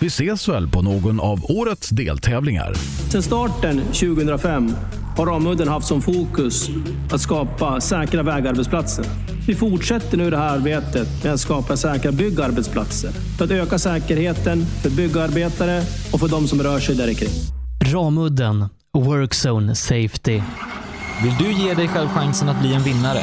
Vi ses väl på någon av årets deltävlingar. Sedan starten 2005 har Ramudden haft som fokus att skapa säkra vägarbetsplatser. Vi fortsätter nu det här arbetet med att skapa säkra byggarbetsplatser för att öka säkerheten för byggarbetare och för de som rör sig där kring. Ramudden Workzone Safety. Vill du ge dig själv chansen att bli en vinnare?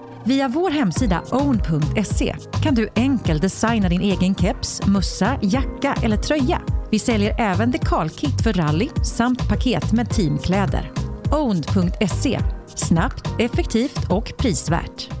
Via vår hemsida own.se kan du enkelt designa din egen keps, mössa, jacka eller tröja. Vi säljer även dekalkit för rally samt paket med teamkläder. Own.se Snabbt, effektivt och prisvärt.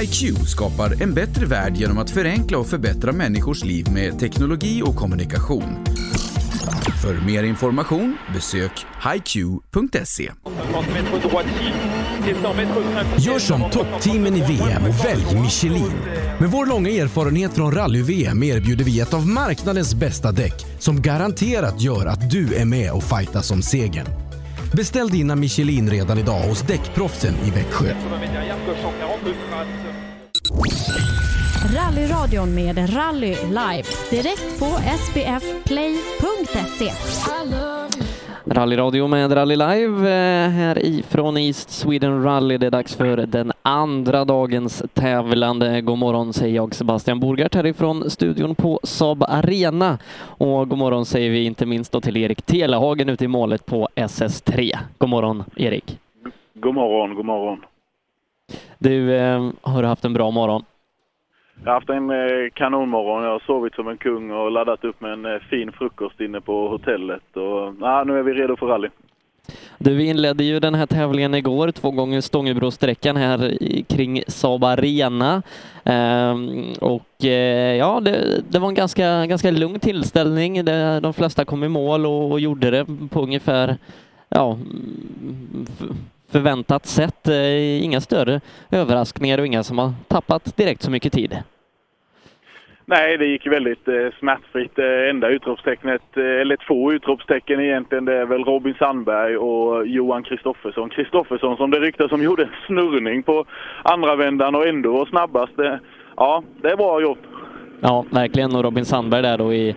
HiQ skapar en bättre värld genom att förenkla och förbättra människors liv med teknologi och kommunikation. För mer information besök hiq.se. Gör som toppteamen i VM och välj Michelin. Med vår långa erfarenhet från rally-VM erbjuder vi ett av marknadens bästa däck som garanterat gör att du är med och fightar om segern. Beställ dina Michelin redan idag hos Däckproffsen i Växjö. Rallyradion med Rally Live direkt på sbfplay.se. Rallyradio med Rally Live eh, här ifrån East Sweden Rally. Det är dags för den andra dagens tävlande. God morgon säger jag Sebastian Borgart härifrån studion på Saab Arena. Och god morgon säger vi inte minst då till Erik Telehagen ute i målet på SS3. God morgon Erik! God morgon, god morgon. Du, eh, har du haft en bra morgon? Jag har haft en eh, kanonmorgon. Jag har sovit som en kung och laddat upp med en eh, fin frukost inne på hotellet. Och, ja, nu är vi redo för rally. Du, vi inledde ju den här tävlingen igår, två gånger Stångebrosträckan här kring Saab Arena. Ehm, och eh, ja, det, det, var en ganska, ganska lugn tillställning. Det, de flesta kom i mål och, och gjorde det på ungefär ja, mm, förväntat sätt. Eh, inga större överraskningar och inga som har tappat direkt så mycket tid. Nej, det gick väldigt eh, smärtfritt. Det enda utropstecknet, eh, eller två utropstecken egentligen, det är väl Robin Sandberg och Johan Kristoffersson. Kristoffersson som det ryktas som gjorde en snurrning på andra vändan och ändå var snabbast. Ja, det är bra gjort. Ja, verkligen. Och Robin Sandberg där då i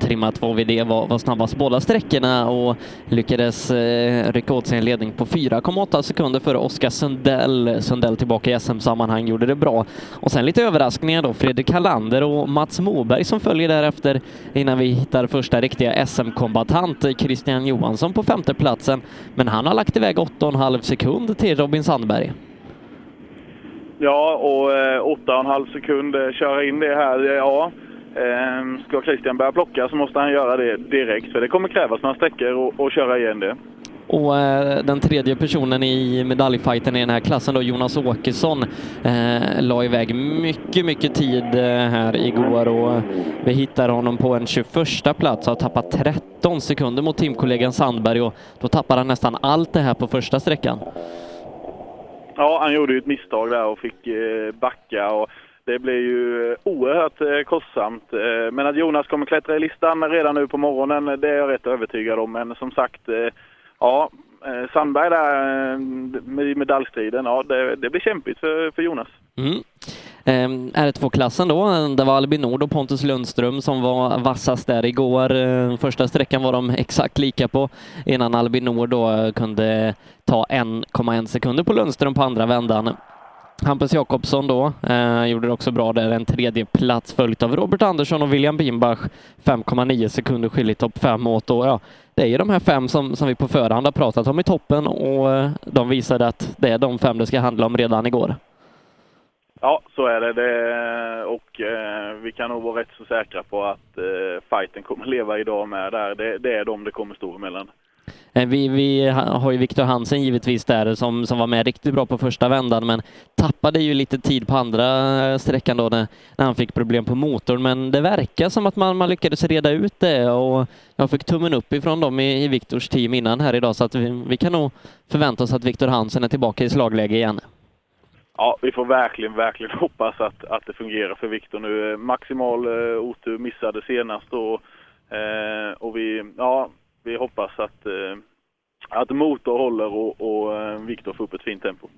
trimmat 2VD var, var snabbast båda sträckorna och lyckades eh, rycka åt sig en ledning på 4,8 sekunder före Oskar Sundell. Sundell tillbaka i SM-sammanhang gjorde det bra. Och sen lite överraskningar då, Fredrik Hallander och Mats Moberg som följer därefter innan vi hittar första riktiga SM-kombatant, Christian Johansson på femteplatsen. Men han har lagt iväg 8,5 sekund till Robin Sandberg. Ja, och eh, 8,5 sekund, eh, köra in det här, ja. Eh, ska Christian börja plocka så måste han göra det direkt, för det kommer krävas några sträckor och, och köra igen det. Och eh, den tredje personen i medaljfighten i den här klassen då, Jonas Åkesson, eh, la iväg mycket, mycket tid eh, här igår och vi hittar honom på en 21 plats och har tappat 13 sekunder mot teamkollegan Sandberg och då tappar han nästan allt det här på första sträckan. Ja, han gjorde ju ett misstag där och fick eh, backa och det blir ju eh, oerhört eh, kostsamt. Eh, men att Jonas kommer klättra i listan redan nu på morgonen, det är jag rätt övertygad om. Men som sagt, ja, Sandberg där med medaljstriden, ja det, det blir kämpigt för, för Jonas. Mm. Ehm, R2-klassen då, det var Albin Nord och Pontus Lundström som var vassast där igår. Första sträckan var de exakt lika på innan Albin Nord då kunde ta 1,1 sekunder på Lundström på andra vändan. Hampus Jakobsson då eh, gjorde det också bra där, en tredje plats följt av Robert Andersson och William Bimbach 5,9 sekunder skiljer topp fem åt och ja, det är ju de här fem som, som vi på förhand har pratat om i toppen och eh, de visade att det är de fem det ska handla om redan igår. Ja, så är det. det och eh, vi kan nog vara rätt så säkra på att eh, fighten kommer leva idag med där. Det, det är de det kommer stå emellan. Eh, vi, vi har ju Viktor Hansen givetvis där som, som var med riktigt bra på första vändan men tappade ju lite tid på andra eh, sträckan då när, när han fick problem på motorn. Men det verkar som att man, man lyckades reda ut det och jag fick tummen upp ifrån dem i, i Viktors team innan här idag så att vi, vi kan nog förvänta oss att Viktor Hansen är tillbaka i slagläge igen. Ja, vi får verkligen, verkligen hoppas att, att det fungerar för Viktor nu. Maximal eh, otur missade senast och, och vi, ja, vi hoppas att, eh, att motor håller och, och eh, Viktor får upp ett fint tempo.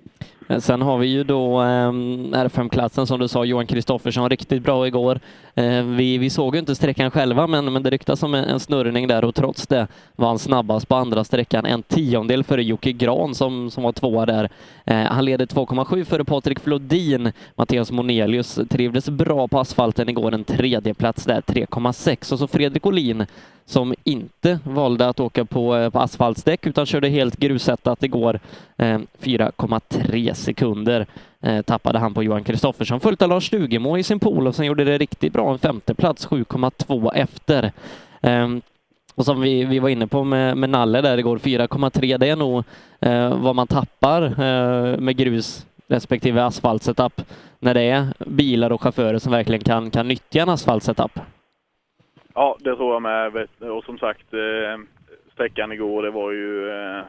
Sen har vi ju då eh, R5-klassen som du sa, Johan Kristoffersson, riktigt bra igår. Eh, vi, vi såg ju inte sträckan själva, men, men det ryktas om en, en snurrning där och trots det var han snabbast på andra sträckan, en tiondel före Jocke Gran som, som var tvåa där. Eh, han leder 2,7 före Patrik Flodin. Mattias Monelius trivdes bra på asfalten igår, en tredje plats där, 3,6 och så Fredrik Olin som inte valde att åka på, eh, på asfaltsdäck utan körde helt grusättat igår. Eh, går. 4,3 sekunder eh, tappade han på Johan Kristoffersson, följt av Lars Stugemo i sin pool och sen gjorde det riktigt bra, en femteplats, 7,2 efter. Ehm, och som vi, vi var inne på med, med Nalle där igår, 4,3 det är nog eh, vad man tappar eh, med grus respektive asfaltsetup när det är bilar och chaufförer som verkligen kan, kan nyttja en asfaltsetup. Ja, det tror jag med. Och som sagt, eh, sträckan igår, det var ju eh,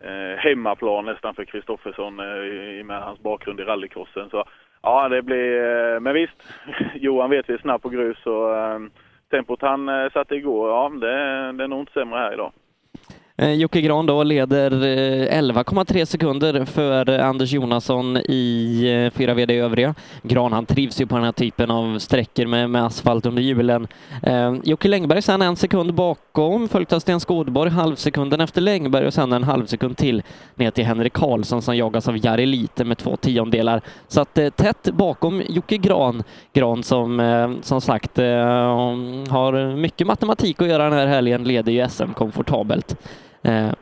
eh, hemmaplan nästan för Kristoffersson i med hans bakgrund i rallycrossen. Så ja, det blir... Men visst, Johan vet vi är snabb på grus och tempot han satte igår, ja, det, det är nog inte sämre här idag. Eh, Jocke Gran då leder eh, 11,3 sekunder för Anders Jonasson i eh, fyra VD övriga. Gran han trivs ju på den här typen av sträckor med, med asfalt under hjulen. Jocke Längberg sen en sekund bakom, följt av Sten Skådborg halvsekunden efter Längberg och sen en halvsekund till ner till Henrik Karlsson som jagas av Jari Lite med två tiondelar. Så att tätt bakom Jocke Gran, Gran som som sagt har mycket matematik att göra den här helgen, leder ju SM komfortabelt. Eh,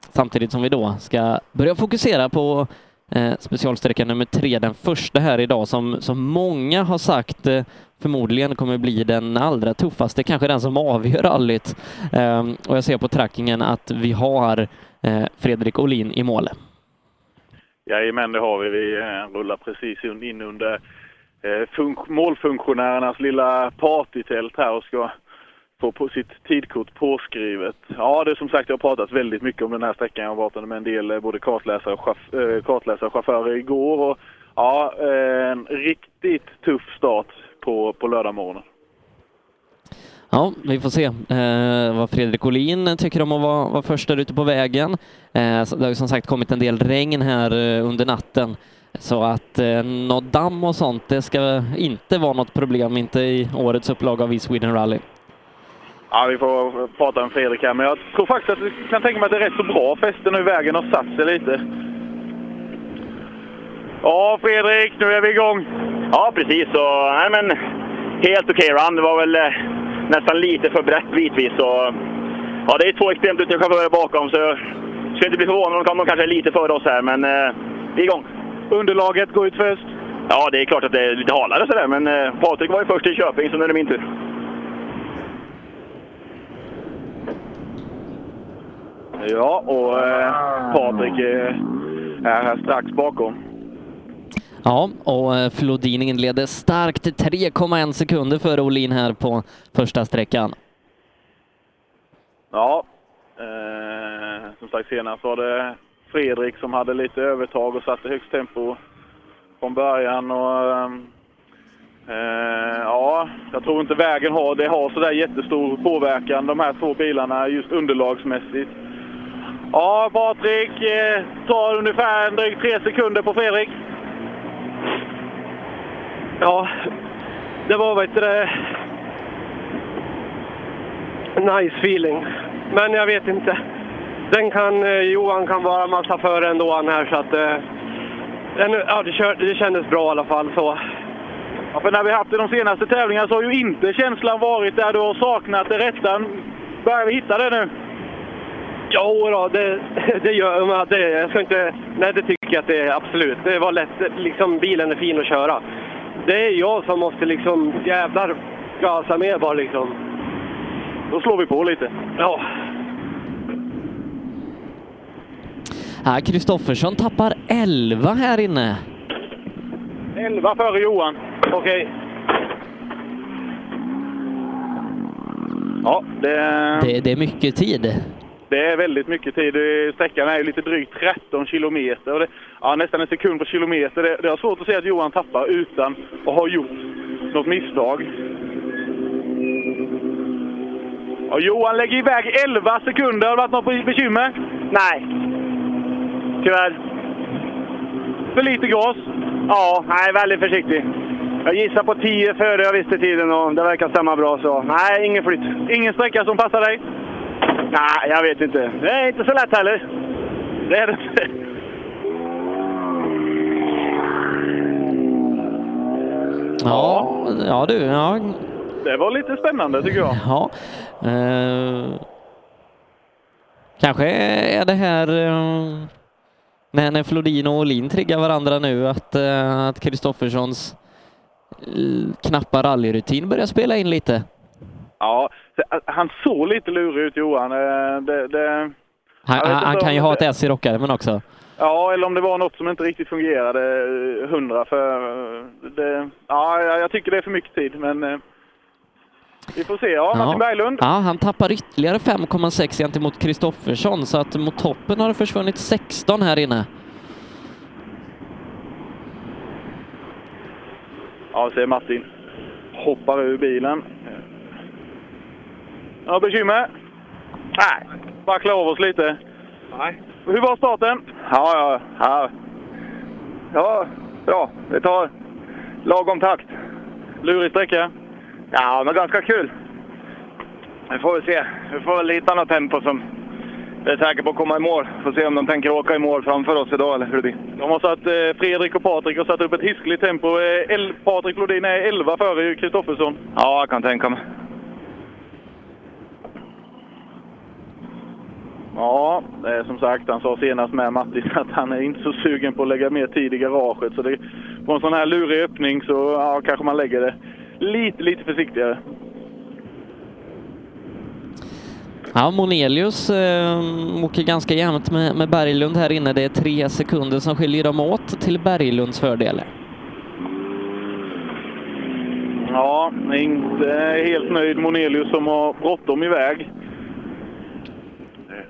samtidigt som vi då ska börja fokusera på eh, specialsträcka nummer tre, den första här idag som, som många har sagt eh, förmodligen kommer bli den allra tuffaste, kanske den som avgör rallyt. Eh, och jag ser på trackingen att vi har eh, Fredrik Olin i mål. Jajamän, det har vi. Vi eh, rullar precis in under eh, målfunktionärernas lilla partytält här och ska få på sitt tidkort påskrivet. Ja, det är som sagt, jag har pratat väldigt mycket om den här sträckan. Jag har med en del eh, både kartläsare och, chaff- äh, eh, kartläsare och chaufförer igår. Och, ja, eh, en riktigt tuff start på, på lördag morgonen. Ja, vi får se eh, vad Fredrik Olin tycker om att vara, vara först där ute på vägen. Eh, det har ju som sagt kommit en del regn här eh, under natten. Så att eh, något damm och sånt, det ska inte vara något problem, inte i årets upplaga av East Sweden Rally. Ja, vi får prata med Fredrik här, men jag tror faktiskt att jag kan tänka mig att det är rätt så bra fäste nu. Vägen har satt sig lite. Ja, Fredrik, nu är vi igång. Ja, precis. Så, nej, men, helt okej run. Det var väl eh, nästan lite för brett bitvis. Så, ja, det är två extremt duktiga chaufförer bakom, så jag skulle inte bli förvånad om de kanske är lite före oss här. Men eh, vi är igång. Underlaget går ut först? Ja, det är klart att det är lite halare sådär, men eh, Patrik var ju först i Köping, så nu är det min tur. Ja, och eh, Patrik eh, är här strax bakom. Ja, och eh, Flodin inleder starkt 3,1 sekunder före Olin här på första sträckan. Ja, eh, som sagt senast var det Fredrik som hade lite övertag och satte högst tempo från början. Och, eh, ja, jag tror inte vägen har, det har sådär jättestor påverkan, de här två bilarna, just underlagsmässigt. Ja, Patrik eh, tar ungefär drygt tre sekunder på Fredrik. Ja, det var heter det, nice feeling. Men jag vet inte. Den kan, eh, Johan kan vara massa före ändå han här så att... Eh, den, ja, det, kör, det kändes bra i alla fall så. Ja, för när vi haft det de senaste tävlingarna så har ju inte känslan varit där du har saknat det rätta. Börjar vi hitta det nu? Jo då, det, det gör man. Det, jag ska inte... Nej, det tycker jag att det är absolut. Det var lätt. Liksom, bilen är fin att köra. Det är jag som måste liksom jävlar gasa mer bara liksom. Då slår vi på lite. Ja. Ja, Kristoffersson tappar 11 här inne. 11 före Johan. Okej. Ja, det, Det, det är mycket tid. Det är väldigt mycket tid. Sträckan är ju lite drygt 13 kilometer. Och det, ja, nästan en sekund per kilometer. Det, det är svårt att se att Johan tappar utan att ha gjort något misstag. Och Johan lägger iväg 11 sekunder. Har det varit något bekymmer? Nej. Tyvärr. För lite gas? Ja, nej, väldigt försiktig. Jag gissar på 10 före jag visste tiden och det verkar stämma bra. Så nej, ingen flytt. Ingen sträcka som passar dig? Nej, jag vet inte. Det är inte så lätt heller. Det är det inte. Ja, ja du. Ja, Det var lite spännande tycker jag. ja. Eh, kanske är det här eh, när, när Flodin och Olin triggar varandra nu att eh, att Kristofferssons eh, knappa rallyrutin börjar spela in lite. Ja, han såg lite lurig ut Johan. Eh, Det, det, Han, han, kan ju ha ett S i rockärmen också. Ja, eller om det var något som inte riktigt fungerade eh, hundra för eh, det, ja, jag tycker det är för mycket tid men vi får se. Ja, Martin Berglund. Ja, han tappar ytterligare 5,6 gentemot Kristoffersson så att mot toppen har det försvunnit 16 här inne. Ja, ser Martin. Hoppar ur bilen. Ja, bekymmer? Nej. vackla av oss lite? Nej. Hur var starten? Ja, ja, ja. Ja, bra. Det tar lagom takt. Lurig sträcka? Ja, men ganska kul. Vi får väl se. Vi får väl hitta något tempo som vi är säkra på att komma i mål. Får se om de tänker åka i mål framför oss idag eller hur det blir. De har satt, eh, Fredrik och Patrik har satt upp ett hiskligt tempo. Eh, El, Patrik Flodin är 11 före Kristoffersson. Ja, jag kan tänka mig. Ja, är som sagt, han sa senast med Mattis att han är inte så sugen på att lägga mer tid i garaget. Så det, på en sån här lurig öppning så ja, kanske man lägger det lite, lite försiktigare. Ja, Monelius eh, åker ganska jämnt med, med Berglund här inne. Det är tre sekunder som skiljer dem åt till Berglunds fördel. Ja, inte helt nöjd Monelius som har bråttom iväg. Eh,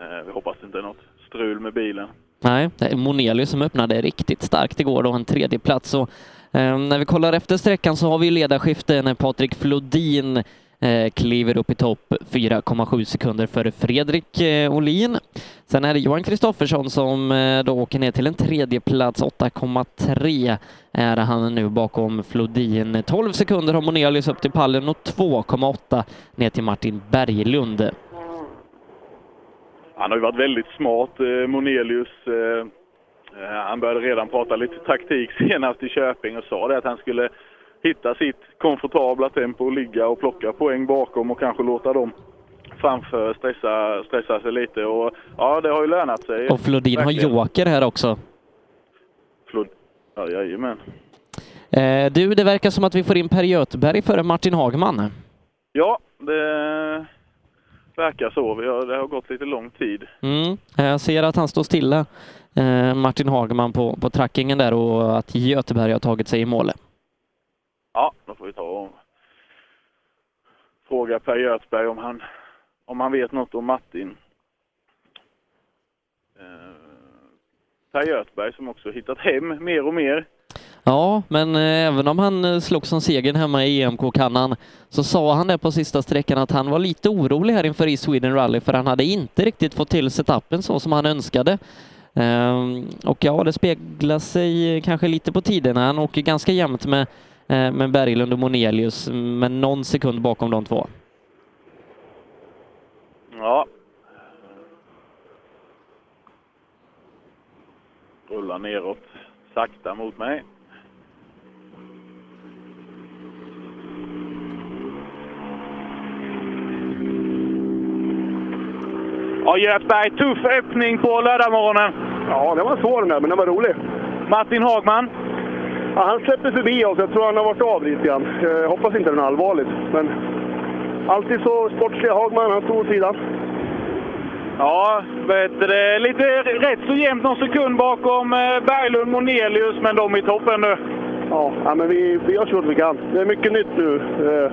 Eh, vi hoppas det inte är något strul med bilen. Nej, det är Monelius som öppnade riktigt starkt igår då, en tredje plats. Och, eh, när vi kollar efter sträckan så har vi ledarskifte när Patrik Flodin eh, kliver upp i topp 4,7 sekunder före Fredrik eh, Olin. Sen är det Johan Kristoffersson som eh, då åker ner till en tredje plats 8,3 är han nu bakom Flodin. 12 sekunder har Monelius upp till pallen och 2,8 ner till Martin Berglund. Han har ju varit väldigt smart, eh, Monelius. Eh, eh, han började redan prata lite taktik senast i Köping och sa det att han skulle hitta sitt komfortabla tempo och ligga och plocka poäng bakom och kanske låta dem framför stressa, stressa sig lite. Och ja, det har ju lönat sig. Och Flodin har Verkligen. joker här också. Flod... Ja, jajamän. Eh, du, det verkar som att vi får in Per Göteberg före Martin Hagman. Ja, det verkar så. Vi har, det har gått lite lång tid. Mm. Jag ser att han står stilla, eh, Martin Hagman, på, på trackingen där och att Göteberg har tagit sig i mål. Ja, då får vi ta och fråga Per Göthberg om han, om han vet något om Martin. Eh, Per Göthberg som också hittat hem mer och mer. Ja, men eh, även om han eh, slogs slog som segern hemma i EMK-kannan så sa han det på sista sträckan att han var lite orolig här inför i Sweden Rally för han hade inte riktigt fått till setupen så som han önskade. Ehm, och ja, det speglar sig eh, kanske lite på tiderna. Han åker ganska jämnt med, med Berglund och Monelius, men någon sekund bakom de två. Ja. Rullar neråt sakta mot mig. Ja, Göthberg, tuff öppning på lördagmorgonen. Ja, det var svår den där, men den var rolig. Martin Hagman? Ja, han släppte förbi oss. Jag tror han har varit av lite grann. Jag hoppas inte den är allvarligt. Men alltid så sportslig Hagman, han stod åt sidan. Ja, vet du, lite rätt så jämnt någon sekund bakom eh, Berglund Monelius, men de är i toppen nu. Ja, ja men vi, vi gör så vi kan. Det är mycket nytt nu. eh,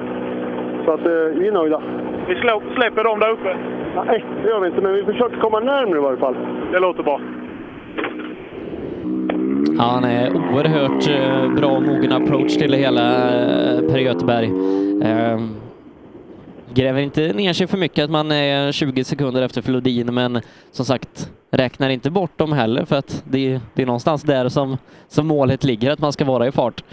Så att eh, vi är nöjda. Vi släpper dem där uppe. Nej, det gör vi inte, men vi försöker komma närmare i varje fall. Det låter bra. Ja, han är oerhört eh, bra och mogen approach till det hela, eh, Per Göteberg. Eh, gräver inte ner sig för mycket att man är 20 sekunder efter Flodin, men som sagt, räknar inte bort dem heller för att det, det är någonstans där som, som målet ligger, att man ska vara i fart.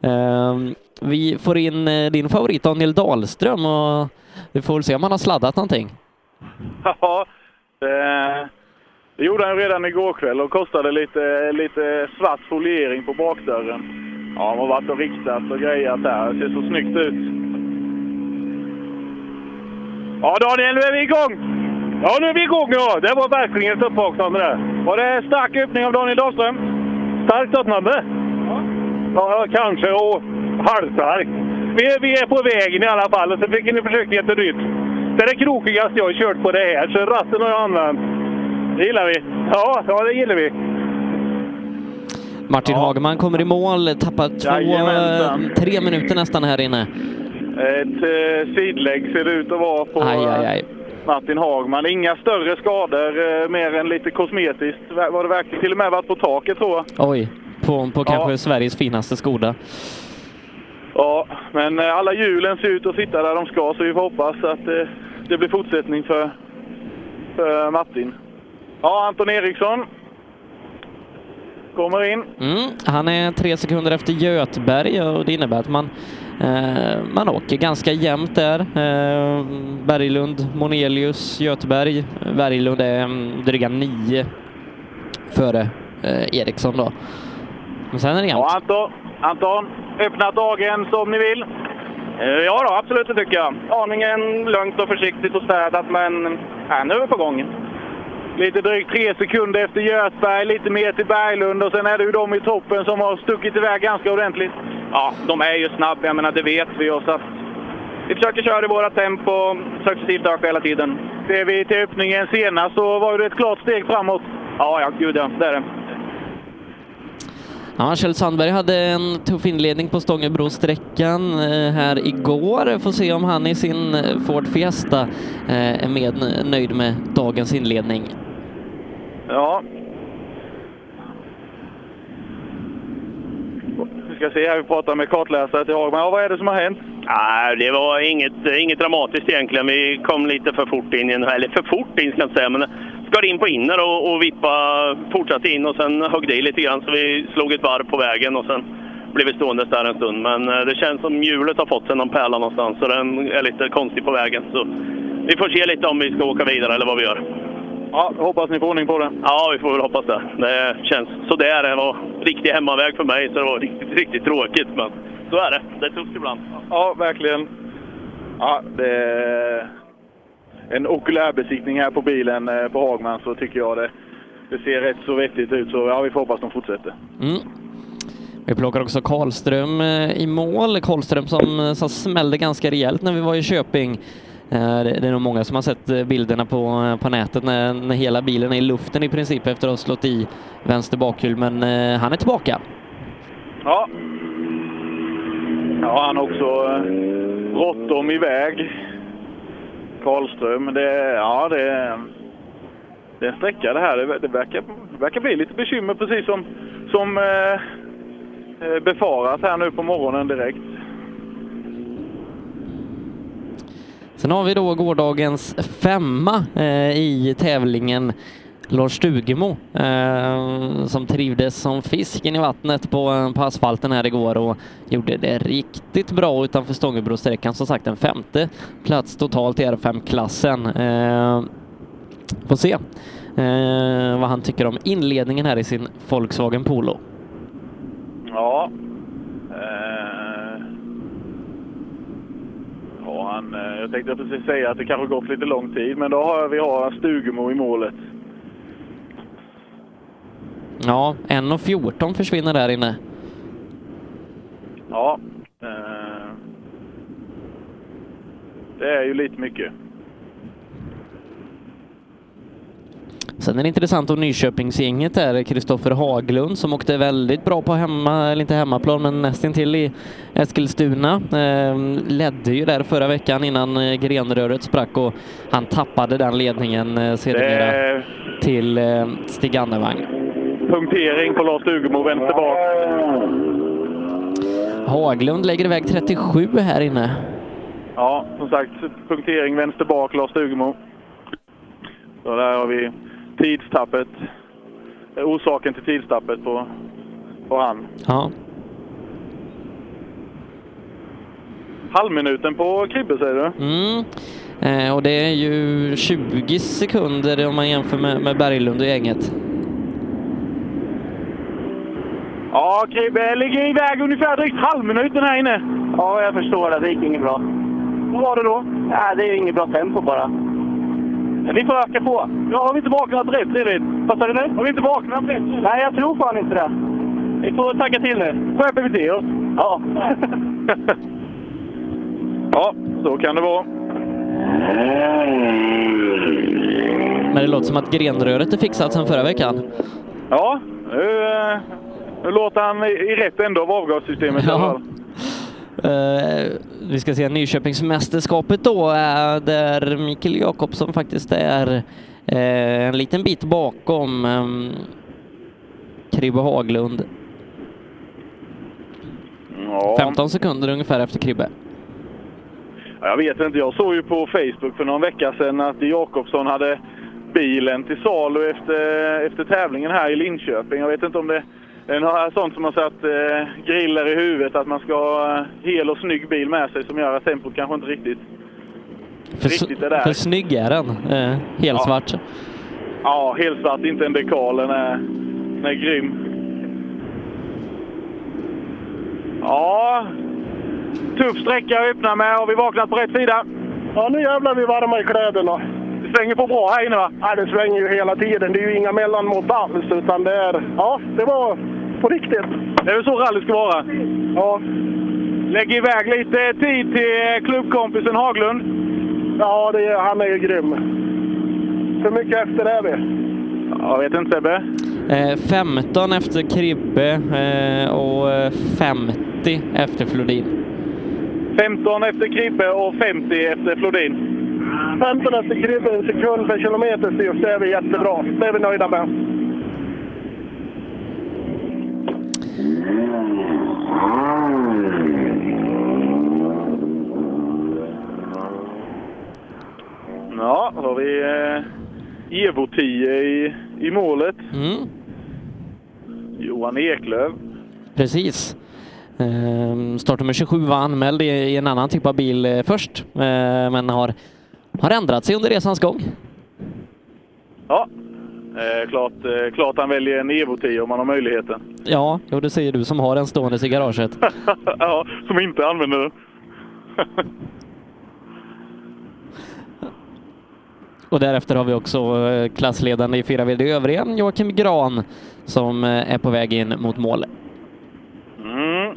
Eh, vi får in eh, din favorit Daniel Dahlström och vi får väl se om han har sladdat någonting. Ja, det, det gjorde han redan igår kväll och kostade lite, lite svart foliering på bakdörren. Ja, han har varit och riktat och grejat där. Det ser så snyggt ut. Ja, Daniel, nu är vi igång! Ja, nu är vi igång ja! Det var verkligen ett uppvaknande där. Var det stark öppning av Daniel Dahlström? Starkt öppnande? Ja, kanske. Och halvstarkt. Vi, är- vi är på vägen i alla fall och så fick ni försöka ett nytt. Det är det krokigaste jag har kört på det här, så ratten har jag använt. Det gillar vi. Ja, ja det gillar vi. Martin Hagman kommer i mål, tappar två, Jajamensan. tre minuter nästan här inne. Ett eh, sidlägg ser det ut att vara på Aj, aj, aj. Martin Hagman. Inga större skador, eh, mer än lite kosmetiskt. Var det verkligen till och med varit på taket tror jag. Oj, på, på kanske Sveriges finaste Skoda. Ja, men eh, alla hjulen ser ut att sitta där de ska så vi får hoppas att eh, det blir fortsättning för, för Martin. Ja, Anton Eriksson kommer in. Mm, han är tre sekunder efter Götberg och det innebär att man, eh, man åker ganska jämnt där. Eh, Berglund, Monelius, Göteberg. Berglund är mm, dryga nio före eh, Eriksson då. Men sen är det jämnt. Ja, Anton, Anton, öppna dagen som ni vill. Eh, Ja då, absolut det tycker jag. Aningen lugnt och försiktigt och städat, men ja, nu är vi på gång. Lite drygt tre sekunder efter Götberg, lite mer till Berglund och sen är det ju de i toppen som har stuckit iväg ganska ordentligt. Ja, de är ju snabba, jag menar det vet vi ju. Så att vi försöker köra i våra tempo, successivt öka hela tiden. Ser vi till öppningen senast så var det ett klart steg framåt. Ja, ja, gud ja, det är det. Ja, Kjell Sandberg hade en tuff inledning på Stångebrosträckan eh, här igår. Får se om han i sin eh, Ford Fiesta eh, är med nöjd med dagens inledning. Ja. Vi ska se här, vi pratar med kartläsare till Hagman. Ja, vad är det som har hänt? Nej, det var inget, inget dramatiskt egentligen. Vi kom lite för fort in, i en- eller för fort in ska jag inte säga, men skar in på inner och, och vippa, fortsatte in och sen högg det i lite grann så vi slog ett varv på vägen och sen blev vi stående där en stund. Men eh, det känns som hjulet har fått sig någon pärla någonstans så den är lite konstig på vägen. Så vi får se lite om vi ska åka vidare eller vad vi gör. Ja, hoppas ni får ordning på det. Ja, vi får väl hoppas det. Det känns sådär. Det var riktig hemmaväg för mig så det var riktigt, riktigt tråkigt. Men så är det. Det är tufft ibland. Ja, verkligen. Ja, det en okulärbesiktning här på bilen eh, på Hagman så tycker jag det, det ser rätt så vettigt ut. Så ja, vi får hoppas de fortsätter. Mm. Vi plockar också Karlström eh, i mål. Karlström som, eh, som smällde ganska rejält när vi var i Köping. Det är nog många som har sett bilderna på, på nätet när, när hela bilen är i luften i princip efter att ha slått i vänster bakhjul, men han är tillbaka. Ja. Ja, han har också bråttom iväg. Karlström. Det, ja, det, det är en sträcka det här. Det, det verkar, verkar bli lite bekymmer precis som, som eh, eh befarat här nu på morgonen direkt. Sen har vi då gårdagens femma eh, i tävlingen, Lars Stugemo, eh, som trivdes som fisken i vattnet på, eh, på asfalten här igår och gjorde det riktigt bra utanför Stångebrosträckan. Som sagt en femte plats totalt i R5-klassen. Eh, får se eh, vad han tycker om inledningen här i sin Volkswagen Polo. Ja. Eh, ja han, eh, jag tänkte precis säga att det kanske gått lite lång tid, men då har vi har Stugemo i målet. Ja, 1.14 försvinner där inne. Ja. Eh, det är ju lite mycket. Sen är det intressant om Nyköpingsgänget där, Kristoffer Haglund som åkte väldigt bra på hemma, eller inte hemmaplan, men nästintill i Eskilstuna. Eh, ledde ju där förra veckan innan eh, grenröret sprack och han tappade den ledningen eh, sedermera Det- till eh, Stig Annevang. Punktering på Lars Stugemo vänster bak. Haglund lägger iväg 37 här inne. Ja, som sagt, punktering vänster bak, Lars Stugemo. Så där har vi tidstappet. Orsaken till tidstappet på, på han. Ja. Halvminuten på Kribbe säger du? Mm. Eh, och det är ju 20 sekunder om man jämför med, med Berglund och gänget. Ja, Kribbe ligger iväg ungefär drygt halvminuten här inne. Ja, jag förstår det. Det gick inget bra. Vad var det då? Ja, det är ju inget bra tempo bara. Vi får öka på. Ja, har vi inte vaknat rätt redigt? Vad sa du nu? Har vi inte vaknat rätt? Nej, jag tror fan inte det. Vi får tagga till nu. Skärper vi till oss? Ja. ja, så kan det vara. Men det låter som att grenröret är fixat sedan förra veckan. Ja, nu, eh, nu låter han i, rätt ände av avgassystemet i alla fall. Eh, vi ska se Nyköpingsmästerskapet då, eh, där Mikael Jakobsson faktiskt är eh, en liten bit bakom um, Kribbe Haglund. Ja. 15 sekunder ungefär efter Kribbe. Ja, Jag vet inte, jag såg ju på Facebook för någon vecka sedan att Jakobsson hade bilen till salu efter, efter tävlingen här i Linköping. Jag vet inte om det är något sånt som har satt eh, griller i huvudet, att man ska ha hel och snygg bil med sig som gör att tempot kanske inte riktigt, För, riktigt är där. för snygg är den. Eh, helt svart. Ja, helt svart, inte en dekal. Den är, den är grym. Ja, tuff sträcka att öppna med. Har vi vaknat på rätt sida? Ja, nu jävlar är vi varma i kläderna. Det svänger på bra här inne va? Ja, det svänger ju hela tiden. Det är ju inga mellanmått alls, utan det är... Ja, det var på riktigt. Det är väl så rally ska vara? Ja. Lägg iväg lite tid till klubbkompisen Haglund. Ja, det är, han är ju grym. Hur mycket efter är vi? Jag vet inte Sebbe. Eh, 15 efter Kribbe eh, och eh, 50 efter Flodin. 15 efter Kribbe och 50 efter Flodin. 15 efter Kribbe, en sekund per kilometer styrs. Det är vi jättebra. Det är vi nöjda med. Ja, då har vi eh, Evo 10 i, i målet. Mm. Johan Eklöf. Precis. Eh, startnummer 27 var anmäld i, i en annan typ av bil eh, först, eh, men har, har ändrat sig under resans gång. Ja, eh, klart, eh, klart han väljer en Evo 10 om han har möjligheten. Ja, jo, det säger du som har en stående i garaget. ja, som inte använder den. Och därefter har vi också eh, klassledande i 4VD övriga, Joakim Gran, som eh, är på väg in mot mål. Mm.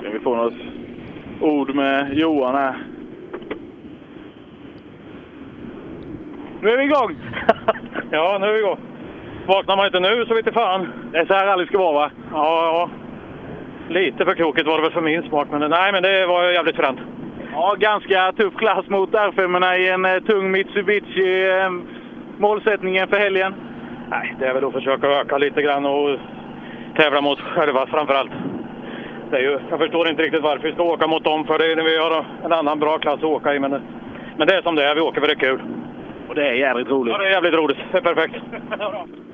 Ska vi få något ord med Johan här? Nu är vi igång! Ja, nu är vi igång. Vaknar man inte nu så vet jag fan. Det är så här rally ska vara va? Ja, ja. Lite för krokigt var det väl för min smak, men nej, men det var jävligt fränt. Ja, ganska tuff klass mot R5 i en eh, tung Mitsubishi. Eh, målsättningen för helgen? Nej, det är väl att försöka öka lite grann och tävla mot själva framför allt. Det är ju, jag förstår inte riktigt varför vi ska åka mot dem, för det är när vi har en annan bra klass att åka i. Men, men det är som det är, vi åker för det är kul. Och det är jävligt roligt. Ja, det är jävligt roligt. Det är perfekt.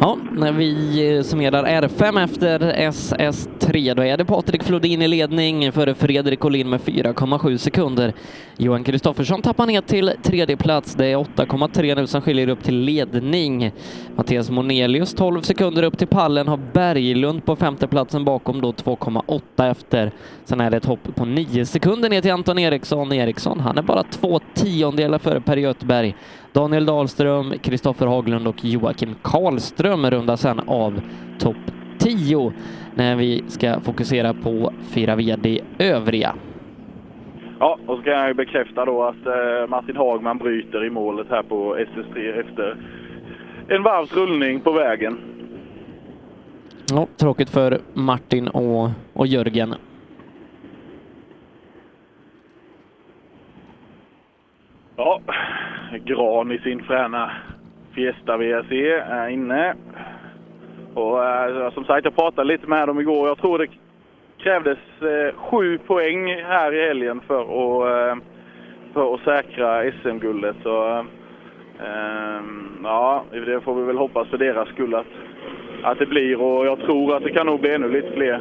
Ja, när vi eh, summerar R5 efter SS3, då är det Patrik Flodin i ledning före Fredrik Olin med 4,7 sekunder. Johan Kristoffersson tappar ner till tredje plats. Det är 8,3 nu som skiljer upp till ledning. Mattias Monelius 12 sekunder upp till pallen, har Berglund på femte platsen bakom då 2,8 efter. Sen är det ett hopp på 9 sekunder ner till Anton Eriksson. Eriksson, han är bara två tiondelar före Per Göthberg. Daniel Dahlström, Kristoffer Haglund och Joakim Karlström rundar sen av topp 10 när vi ska fokusera på fyra VD övriga. Ja, och så kan jag bekräfta då att eh, Martin Hagman bryter i målet här på SS3 efter en varvs rullning på vägen. Ja, tråkigt för Martin och, och Jörgen. Ja, Gran i sin fräna Fiesta VRC är inne. Och eh, som sagt, jag pratade lite med dem igår. Jag tror det krävdes eh, sju poäng här i helgen för att, eh, för att säkra SM-guldet. Så eh, eh, ja, det får vi väl hoppas för deras skull att, att det blir. Och jag tror att det kan nog bli ännu lite fler.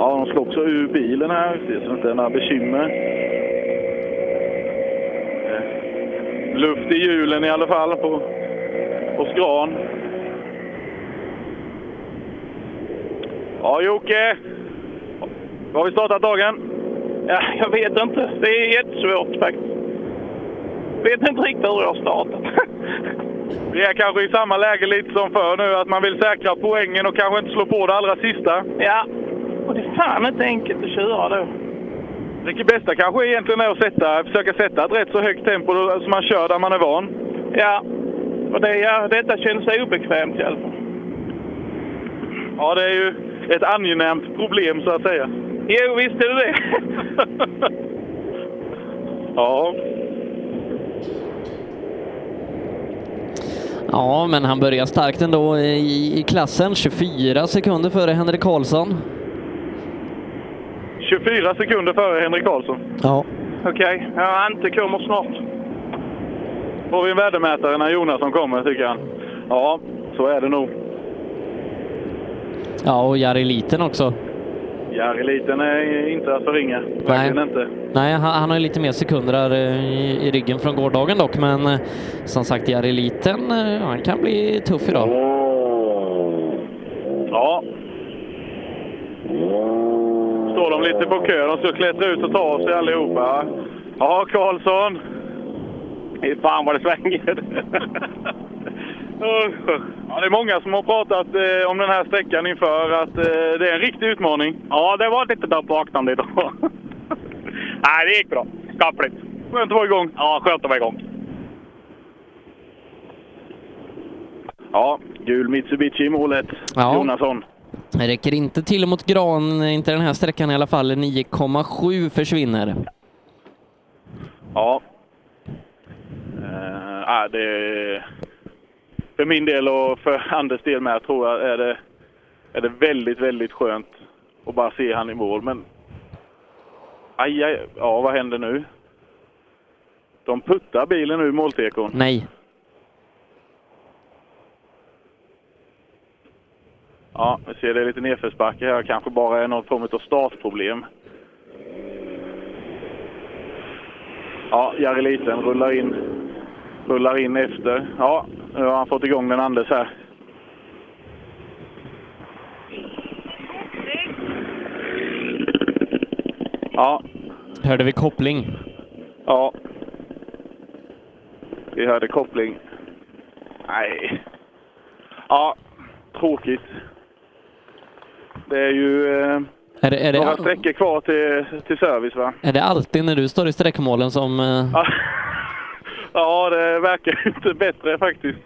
Ja, de slår också ur bilen här, det så inte är några bekymmer. Eh, Luft i hjulen i alla fall på, på skran. Ja, Jocke. Har vi startat dagen? Ja, jag vet inte. Det är jättesvårt faktiskt. Vet inte riktigt hur jag startat. Vi är kanske i samma läge lite som förr nu, att man vill säkra poängen och kanske inte slå på det allra sista. Ja, och det är fan inte enkelt att köra då. Det bästa kanske egentligen är att sätta, försöka sätta ett rätt så högt tempo så man kör där man är van. Ja, och det, ja, detta känns obekvämt i alla fall. Ja, det är ju ett angenämt problem så att säga. Jo, visst är det det. ja. Ja, men han börjar starkt ändå i, i klassen. 24 sekunder före Henrik Karlsson. 24 sekunder före Henrik Karlsson. Ja. Okej, ja, Ante kommer snart. Får vi en värdemätare när Jonasson kommer, tycker han. Ja, så är det nog. Ja, och Jari Liten också. Jari Liten är inte att förringa. Verkligen inte. Nej, han, han har ju lite mer sekunder där eh, i, i ryggen från gårdagen dock, men eh, som sagt, Jari Liten, eh, han kan bli tuff idag. Ja. Står de lite på kö. De ska klättra ut och ta av sig allihopa. Ja, Karlsson. Fan vad det svänger. Ja, det är många som har pratat eh, om den här sträckan inför att eh, det är en riktig utmaning. Ja, det var lite uppvaknande idag. Nej, det gick bra. Skapligt. Skönt att vara igång. Ja, skönt att vara igång. Ja, gul Mitsubishi i målet. Ja. Jonasson. Det räcker inte till mot Gran, inte den här sträckan i alla fall. 9,7 försvinner. Ja. Uh, ja, det, för min del och för Anders del med tror jag är det, är det väldigt, väldigt skönt att bara se han i mål. Men aj, aj, ja vad händer nu? De puttar bilen i måltekon. Nej. Ja, vi ser det är lite nedförsbacke här. Kanske bara är någon form av startproblem. Ja, Jari Liten rullar in, rullar in efter. Ja, nu har han fått igång den Anders här. Ja, Hörde vi koppling? ja. Vi hörde koppling. Nej. Ja, tråkigt. Det är ju eh, Är det, är, några det, sträckor kvar till, till service va? är det alltid när du står i sträckmålen som... eh, Ja. ja, det verkar inte bättre faktiskt.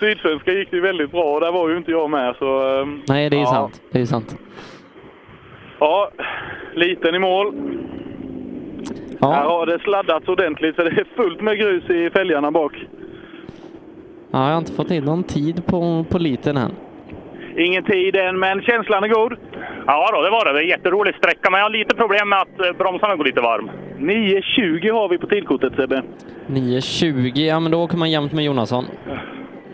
Sydsvenska gick det ju väldigt bra och där var ju inte jag med så... ehm, Nej, det är ja. sant. Det är sant. Ja, liten i mål. Här har det sladdats ordentligt så det är fullt med grus i fälgarna bak. Ja, jag har inte fått in någon tid på, på liten än. Ingen tid än, men känslan är god. Ja då, det var det. Det är en jätterolig sträcka, men jag har lite problem med att eh, bromsarna går lite varm. 9.20 har vi på tidkortet Sebbe. 9.20, ja men då åker man jämnt med Jonasson.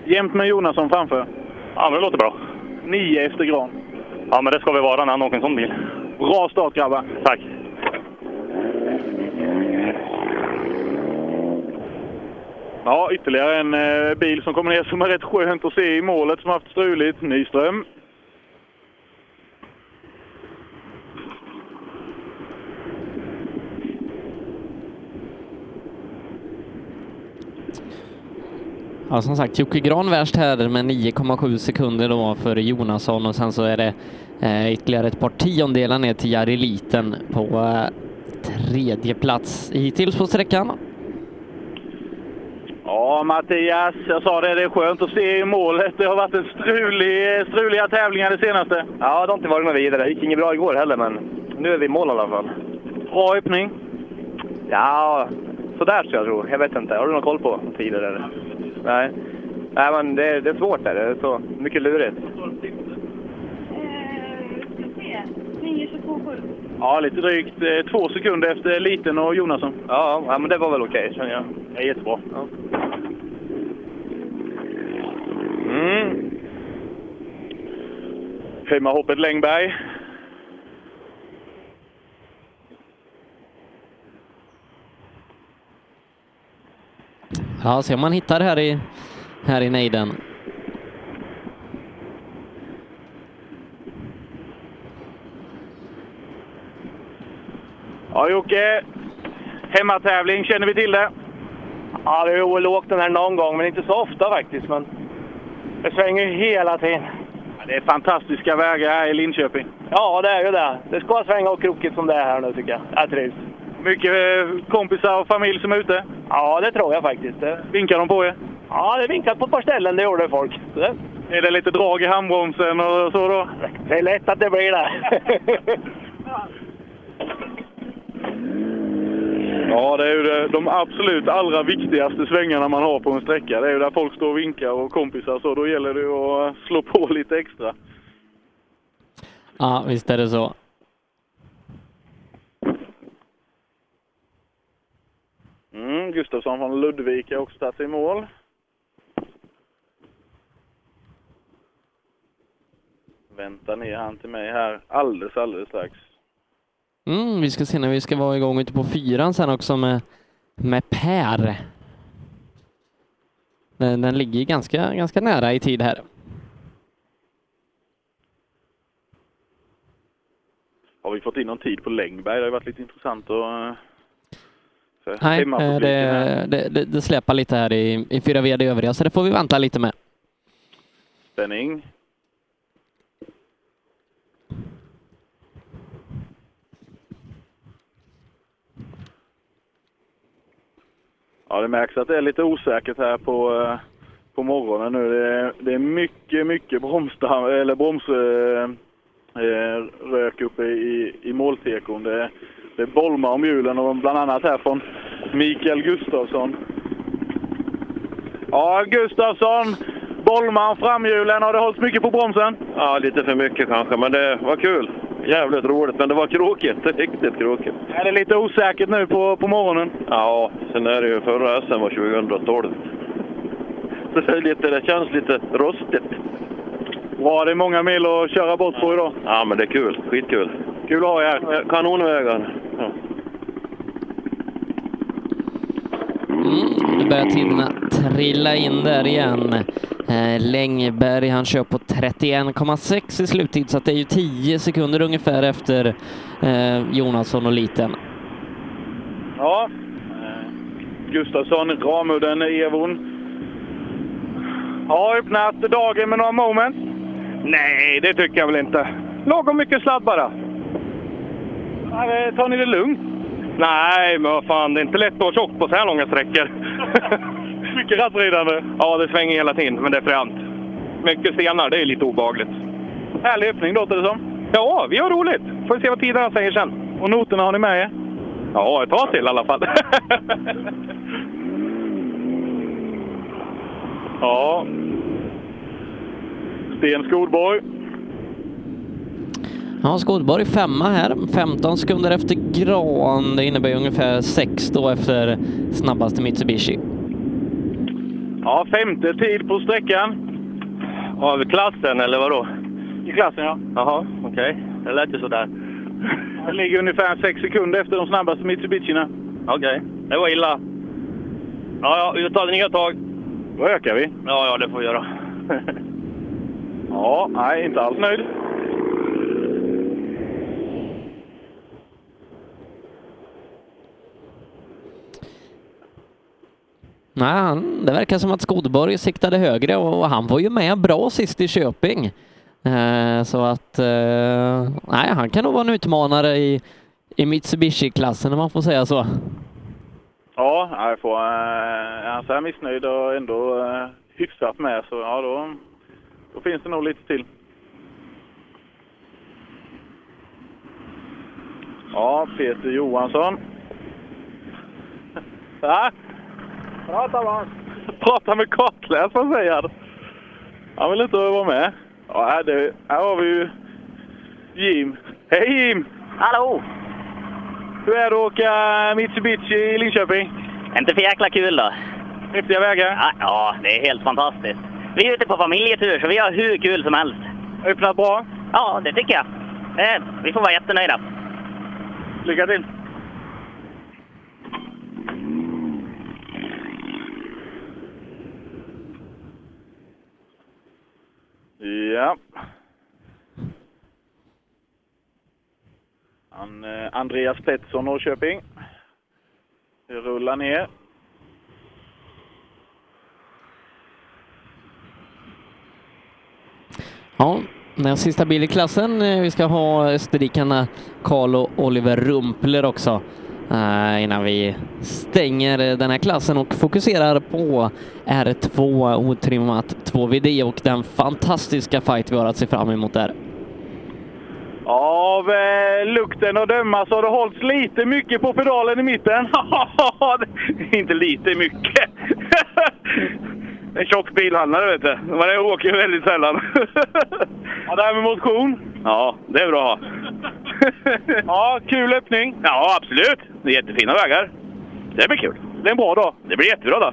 Jämt med Jonasson framför. Ja, men det låter bra. 9 efter Gran. Ja, men det ska vi vara när han åker en sån bil. Bra start grabbar. Tack. Ja, ytterligare en eh, bil som kommer ner som är rätt skönt att se i målet som har haft struligt. Nyström. Ja, som sagt, Jocke Gran värst här med 9,7 sekunder då för Jonasson och sen så är det eh, ytterligare ett par tiondelar ner till Jari Liten på eh, tredje plats hittills på sträckan. Ja, Mattias, jag sa det, det är skönt att se i målet. Det har varit en strulig, struliga tävlingar det senaste. Ja, det har inte varit något vidare. Det gick inget bra igår heller, men nu är vi i mål i alla fall. Bra öppning. Ja, sådär så jag tror. Jag vet inte. Har du någon koll på tider eller? Nej. Nej, men det, det är svårt där. Det är så mycket lurigt. Ja, lite drygt eh, två sekunder efter Liten och Jonasson. Ja, ja men det var väl okej känner jag. Det är jättebra. Ja. Mm. Hemmahoppet Längberg. Ja, se om man hittar här i, här i nejden. Ja, Jocke. Hemmatävling, känner vi till det? Ja, det är väl åkt den här någon gång, men inte så ofta faktiskt. Men det svänger hela tiden. Ja, det är fantastiska vägar här i Linköping. Ja, det är ju det. Det ska svänga och krokigt som det är här nu tycker jag. Jag trivs. Mycket eh, kompisar och familj som är ute? Ja, det tror jag faktiskt. Vinkar de på er? Ja, det vinkat på ett par ställen, det gjorde folk. Det... Är det lite drag i handbromsen och så då? Det är lätt att det blir det. Ja, det är ju det, de absolut allra viktigaste svängarna man har på en sträcka. Det är ju där folk står och vinkar och kompisar så. Då gäller det att slå på lite extra. Ja, visst är det så. Mm, Gustafsson från Ludvika också tagit sig i mål. Vänta ner han till mig här alldeles, alldeles strax. Mm, vi ska se när vi ska vara igång ute på fyran sen också med, med Per. Den, den ligger ganska, ganska nära i tid här. Har vi fått in någon tid på Längberg? Det har ju varit lite intressant att... eh, Nej, eh, det, det, det, släpar lite här i, i fyra VD övriga, så det får vi vänta lite med. Spänning. Ja, det märks att det är lite osäkert här på, eh, på morgonen nu. Det är, det är mycket, mycket bromsdamm, eller bromsrök eh, eh uppe i, i måltekon. Det, det bolmar om hjulen och bland annat här från Mikael Gustafsson. Ja, Gustafsson bolmar om framhjulen. Har det hållits mycket på bromsen? Ja, lite för mycket kanske, men det var kul. Jävligt roligt, men det var krokigt. Riktigt krokigt. Är det lite osäkert nu på, på morgonen? Ja, sen är det ju förra SM var 2012. Så det, är lite, det känns lite rostigt. Bra, det är många mil att köra bort på idag. Ja, men det är kul. Skitkul. Kul att ha er här. Kanonvägar. Ja. Mm, nu börjar tiderna trilla in där igen. Eh, Längberg, han kör på 31,6 i sluttid, så att det är ju 10 sekunder ungefär efter eh, Jonasson och Liten. Ja. Eh, Gustafsson, Ramudden, Evon. Har öppnat dagen med några moment? Nej, det tycker jag väl inte. Lagom mycket sladd bara. Tar ni det lugnt? Nej, men vad fan, det är inte lätt att vara tjock på så här långa sträckor. mycket rattridande? Ja, det svänger hela tiden, men det är fränt. Mycket stenar, det är lite obehagligt. Härlig öppning låter det som. Ja, vi har roligt. Får se vad tiderna säger sen. Och noterna har ni med er? Ja, ett tag till i alla fall. Ja. Sten Skolborg. Ja, Skådborg femma här, 15 sekunder efter Gran. Det innebär ungefär 6 då efter snabbaste Mitsubishi. Ja, femte tid på sträckan. Av klassen, eller vadå? I klassen, ja. Jaha, okej. Det lät ju sådär. Det ligger ungefär sex sekunder efter de snabbaste Mitsubishierna. Okej, det var illa. Ja, ja, vi tar nya tag. Då ökar vi. Ja, ja, det får vi göra. Ja, nej, inte alls nöjd. Nej, han, det verkar som att Skodborg siktade högre och han var ju med bra sist i Köping. Eh, så att, eh, nej, han kan nog vara en utmanare i, i Mitsubishi-klassen om man får säga så. Ja, jag får, eh, är han så här missnöjd och ändå eh, hyfsat med så ja, då, då finns det nog lite till. Ja, Peter Johansson. Ja. Prata med Prata med kartläsaren säger han. Han vill inte vara med. Ja, här, det, här har vi ju Jim. Hej Jim! Hallå! Hur är det att åka Mitsubishi i Linköping? Inte för jäkla kul då. Häftiga vägar? Ja, ja, det är helt fantastiskt. Vi är ute på familjetur så vi har hur kul som helst. Öppnat bra? Ja, det tycker jag. Eh, vi får vara jättenöjda. Lycka till! Ja. Han, eh, Andreas Pettersson, Norrköping. Vi rullar ner. Ja, den sista bil i klassen. Eh, vi ska ha österrikarna Karl och Oliver Rumpler också eh, innan vi stänger eh, den här klassen och fokuserar på R2 otrimmat 2VD och den fantastiska fight vi har att se fram emot där. Av eh, lukten att döma så har det hållits lite mycket på pedalen i mitten. Inte lite, mycket. en tjock bilhandlare vet du. Men jag åker ju väldigt sällan. ja, det här med motion. Ja, det är bra. ja, kul öppning. Ja, absolut. Det är jättefina vägar. Det blir kul. Det är en bra dag. Det blir jättebra då.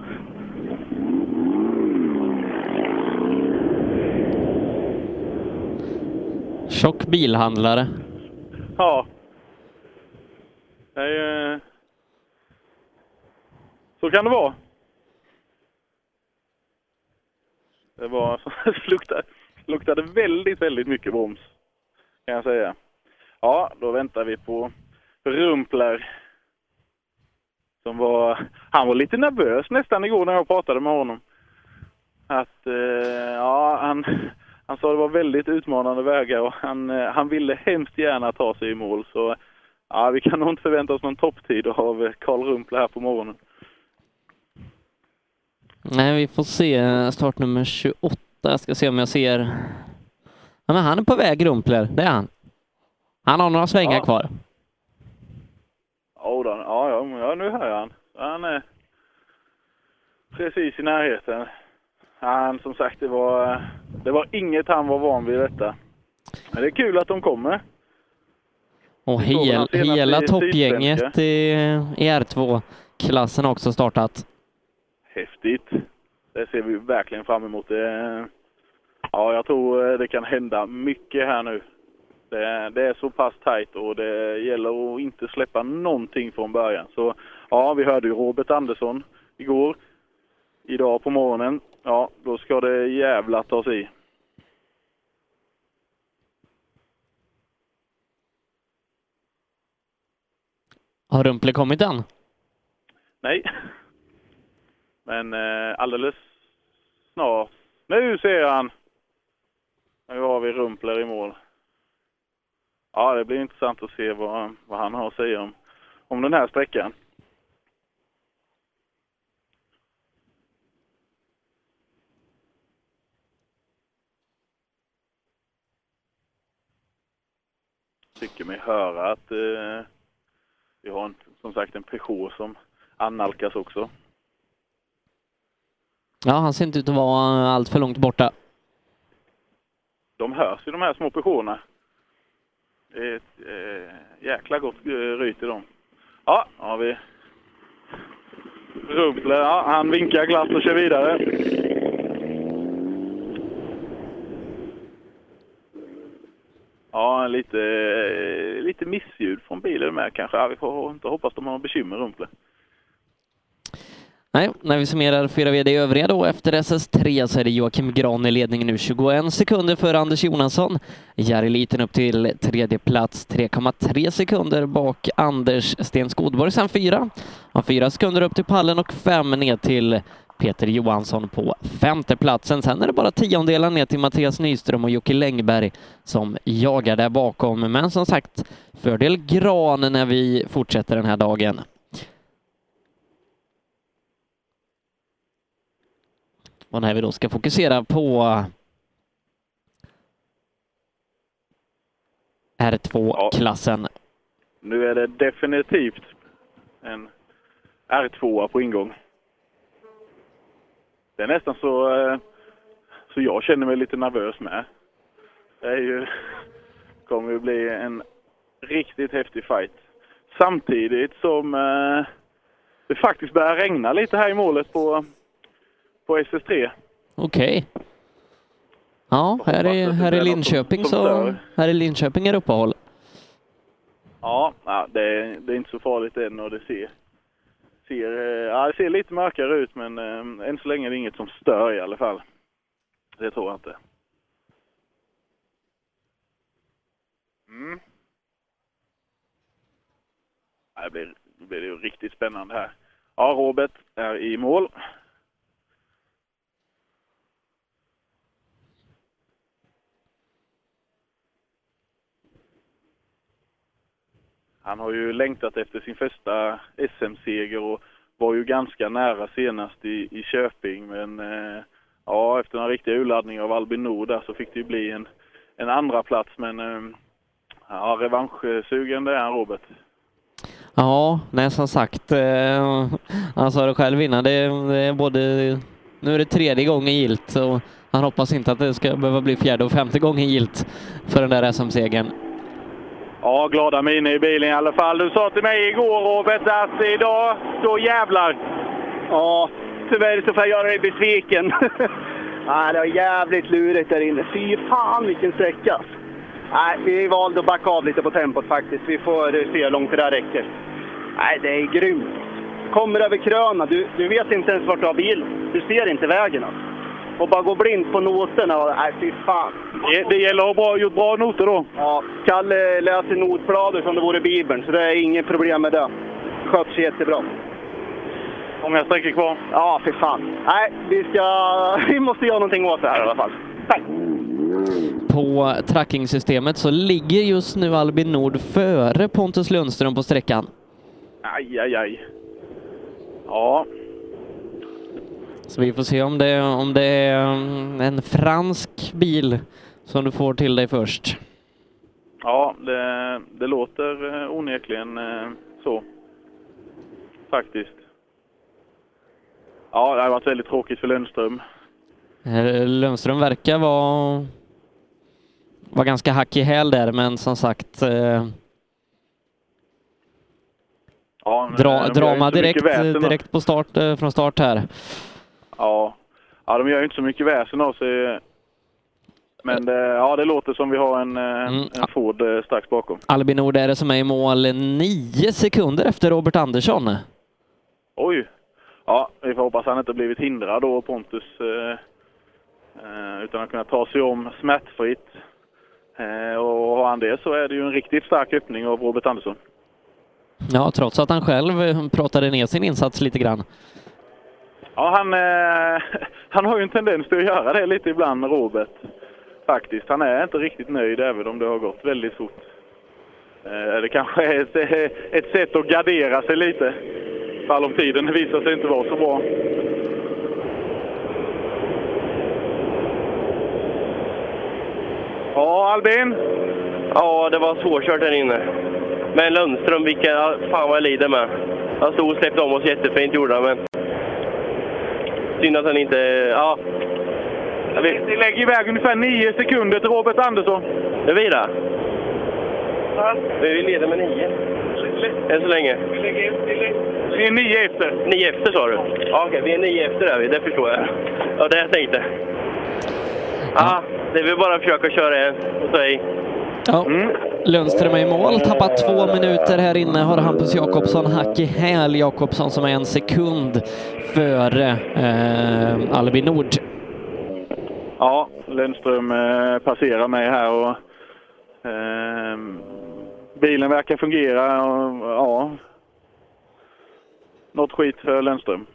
Tjock bilhandlare. Ja. Det är, ju- Så kan det vara. Det var, luktade, luktade väldigt, väldigt mycket broms. Kan jag säga. Ja, då väntar vi på Rumpler. Som var, han var lite nervös nästan igår när jag pratade med honom. Att, eh, ja, han, han sa det var väldigt utmanande vägar och han, eh, han ville hemskt gärna ta sig i mål. Så ja, vi kan nog inte förvänta oss någon topptid av Karl Rumpler här på morgonen. Nej, vi får se startnummer 28. Jag ska se om jag ser... Ja, men han är på väg, Rumpler. Det är han. Han har några svängar Ja. kvar. Då, ja, ja, ja, nu hör jag han. Han är precis i närheten. Han, som sagt, det var, det var inget han var van vid detta. Men det är kul att de kommer. Och hel, hela toppgänget i, i R2-klassen har också startat. Häftigt. Det ser vi verkligen fram emot. Det, ja, jag tror det kan hända mycket här nu. Det, det är så pass tajt och det gäller att inte släppa någonting från början. Så ja, vi hörde ju Robert Andersson igår. Idag på morgonen, ja, då ska det jävla tas i. Har Rumpler kommit än? Nej. Men eh, alldeles snart. Nu ser han! Nu har vi Rumpler i mål. Ja, det blir intressant att se vad, vad han har att säga om, om den här sträckan. Tycker mig höra att eh, vi har en, som sagt en Peugeot som annalkas också. Ja, han ser inte ut att vara allt för långt borta. De hörs ju de här små Peugeoterna. Det är ett eh, jäkla gott eh, ryt i dem. Ja, har vi Rumpler. Ja, han vinkar glatt och kör vidare. Ja, lite, eh, lite missljud från bilen med kanske. Ja, vi får inte hoppas de har bekymmer bekymmer, det. Nej, när vi summerar fyra VD övriga då efter SS3 så är det Joakim Gran i ledningen nu 21 sekunder för Anders Jonasson. Jari Liten upp till tredje plats 3,3 sekunder bak Anders Sten Skodborg sen fyra. Han fyra sekunder upp till pallen och fem ner till Peter Johansson på femte platsen. Sen är det bara tiondelar ner till Mattias Nyström och Jocke Längberg som jagar där bakom. Men som sagt, fördel Gran när vi fortsätter den här dagen. Och när vi då ska fokusera på R2-klassen. Nu är det definitivt en R2 på ingång. Det är nästan så, eh, så jag känner mig lite nervös med. Det är ju, kommer ju bli en riktigt häftig fight. Samtidigt som eh, det faktiskt börjar regna lite här i målet på, på SS3. Okej. Ja, här i, här i Linköping som så här i Linköping är det uppehåll. Ja, ja det, är, det är inte så farligt än och det ser, ser, eh, ja, det ser lite mörkare ut men eh, än så länge är det inget som stör i alla fall. Det tror jag inte. Mm. Det blir, det blir ju riktigt spännande här. Ja, Robert är i mål. Han har ju längtat efter sin första SM-seger och var ju ganska nära senast i, i Köping. Men eh, ja, efter en riktig urladdning av Albin Nord där så fick det ju bli en, en andra plats Men eh, Ja, revanschsugen det är han, Robert. Ja, nej som sagt. Eh, han sa det själv innan. Det, det är både... Nu är det tredje gången gilt och han hoppas inte att det ska behöva bli fjärde och femte gången gilt för den där SM-segern. Ja, glada miner i bilen i alla fall. Du sa till mig igår Robert att idag, då jävlar. Ja, tyvärr så får jag göra dig besviken. Nej, det var jävligt lurigt där inne. Fy fan vilken sträcka! alltså. Nej, vi valde att backa av lite på tempot faktiskt. Vi får se hur långt det där räcker. Nej, det är grymt. Kommer över kröna. Du, du vet inte ens vart du har bilen. Du ser inte vägen alltså. Och bara gå blind på noterna. Nej, fy fan. Det, det gäller att ha bra, gjort bra noter då. Ja, Kalle läser notbladet som det vore Bibeln, så det är inget problem med det. Sköts jättebra. Många sträckor kvar. Ja, fy fan. Nej, vi ska... Vi måste göra någonting åt det här i alla fall. Tack! På trackingsystemet så ligger just nu Albin Nord före Pontus Lundström på sträckan. Aj, aj, aj. Ja, Så vi får se om det, om det är mm, en fransk bil som du får till dig först. ja det, det låter eh, onekligen eh, så. Faktiskt. Ja, det har varit väldigt tråkigt för Lundström. Eh, Lundström verkar vara, vara ganska hack i häl där, men som sagt eh, Ja, men, dra, drama direkt, direkt på start, eh, från start här. Ja. ja, de gör ju inte så mycket väsen av sig. Men det, ja, det låter som vi har en, eh, en Ford eh, strax bakom. Albin Nord är det som är i mål nio sekunder efter Robert Andersson. Oj! Ja, vi får hoppas han inte blivit hindrad då, Pontus. Eh, eh, utan att kunna ta sig om smärtfritt. Eh, och har han det så är det ju en riktigt stark öppning av Robert Andersson. Ja, trots att han själv eh, pratade ner sin insats lite grann. Ja, han, eh, han har ju en tendens till att göra det lite ibland, Robert. Faktiskt. Han är inte riktigt nöjd även om det har gått väldigt fort. Eh, det kanske är ett, eh, ett sätt att gardera sig lite. Fall om tiden visar sig inte vara så bra. Ja, Albin? Ja, det var svårkört där inne. Men Lundström, vilken... Fan vad jag lider med. Han stod och släppte om oss jättefint gjorde han, men... Synd att han inte... Ja. Det lägger iväg ungefär nio sekunder till Robert Andersson. Är vi det? Vi leder med nio. Än så länge. Vi är nio efter. Nio efter sa du? Ja, okej. Vi är nio efter är vi. Det förstår jag. Ja, det jag tänkte. Ja, det är väl bara att försöka köra en och ta i. Ja. Lundström är i mål, tappat två minuter här inne har Hampus Jakobsson hack i häl. Jakobsson som är en sekund före eh, Albin Nord. Ja, Lundström eh, passerar mig här och eh, bilen verkar fungera. Och, ja, något skit för Lundström.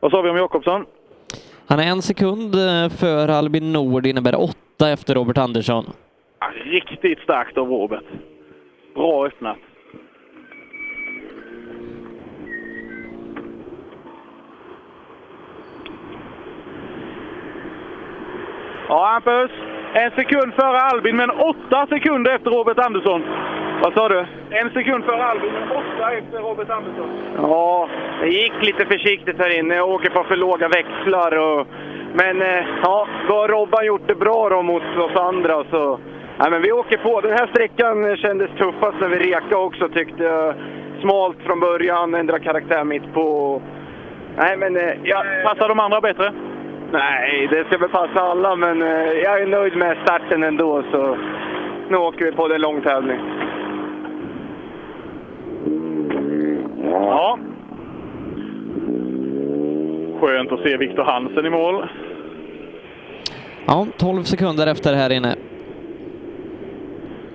Vad sa vi om Jakobsson? Han är en sekund eh, för Albin Nord, innebär åtta efter Robert Andersson. Ja, riktigt starkt av Robert. Bra öppnat. Ja, Hampus. En sekund före Albin, men åtta sekunder efter Robert Andersson. Vad sa du? En sekund före Albin, men åtta efter Robert Andersson. Ja, det gick lite försiktigt här inne. Jag åker på för låga växlar. Och, men eh, ja, då har Robban gjort det bra då mot oss andra. Så, nej, men vi åker på. Den här sträckan kändes tuffast när vi reka också tyckte jag. Smalt från början, ändra karaktär mitt på. Nej, men... Eh, ja, Passar de andra bättre? Nej, det ska väl passa alla, men eh, jag är nöjd med starten ändå. Så nu åker vi på det lång tävling. Ja. Skönt att se Viktor Hansen i mål. Ja, 12 sekunder efter här inne.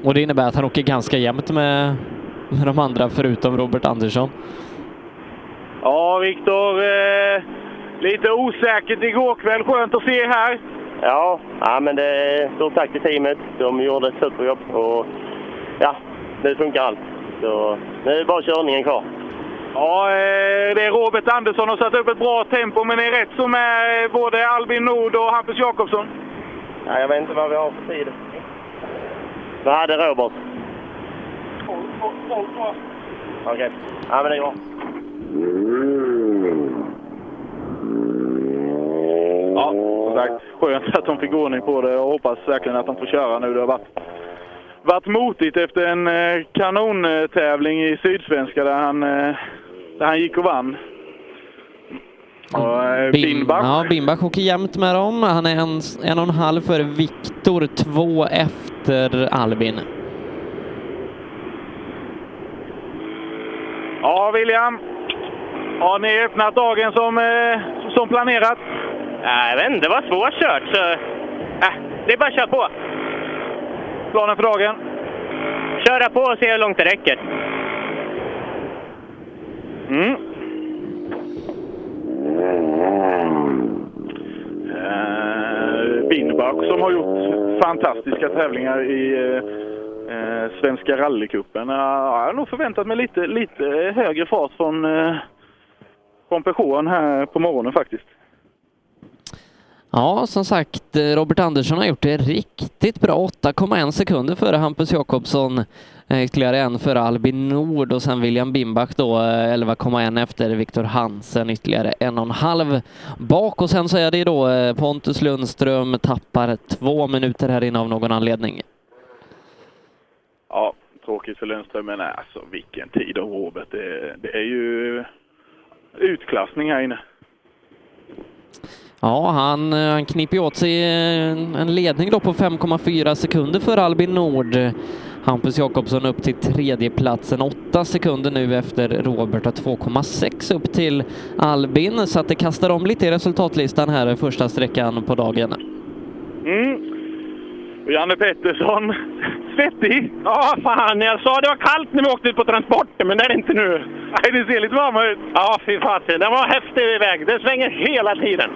Och det innebär att han åker ganska jämnt med, med de andra förutom Robert Andersson. Ja, Viktor. Eh, lite osäkert igår kväll. Skönt att se här. Ja, ja men det är stort tack till teamet. De gjorde ett superjobb och ja, nu funkar allt. Så nu är det bara körningen kvar. Ja, eh, det är Robert Andersson har satt upp ett bra tempo, men det är rätt som är både Albin Nord och Hampus Jakobsson. Ja, jag vet inte vad vi har för tid. Vad hade Robert? Okej. Ja, men det är bra. Ja, som sagt, skönt att de fick ordning på det och hoppas verkligen att de får köra nu. Det har varit, varit motigt efter en eh, kanontävling i Sydsvenska där han, eh, där han gick och vann. Eh, Bim, Bimbach. ja, Bimbach åker jämnt med dem. Han är en, en och en halv före Viktor, två efter Albin. Ja, William. Har ni öppnat dagen som, eh, som planerat? Nej, inte. Det var svårkört, så... Äh, det är bara att köra på. Planen för dagen? Köra på och se hur långt det räcker. Mm. Eh, Bindbach som har gjort fantastiska tävlingar i eh, eh Svenska rallycupen. Jag har nog förväntat mig lite, lite högre fart från, eh, från Peugeoten här på morgonen faktiskt. Ja, som sagt, eh, Robert Andersson har gjort det riktigt bra. 8,1 sekunder före Hampus Jakobsson, ytterligare en före Albin Nord och sen William Bimbach då eh, 11,1 efter Viktor Hansen, ytterligare en och en halv bak och sen så är det då eh, Pontus Lundström tappar två minuter här inne av någon anledning. Ja, tråkigt för Lundström, men alltså vilken tid av Robert. Det, det är ju utklassning här inne. Ja, han, eh, han kniper åt sig eh, en ledning då på 5,4 sekunder för Albin Nord. Hampus Jakobsson upp till tredjeplatsen, 8 sekunder nu efter Robert och 2,6 upp till Albin, så att det kastar om lite i resultatlistan här första sträckan på dagen. Mm. Och Janne Pettersson, svettig. Ja, fan. Jag sa det var kallt när vi åkte ut på transporten, men det är det inte nu. Nej, det ser lite varmare ut. Ja, fy fasen. Den var häftig väg. Den svänger hela tiden.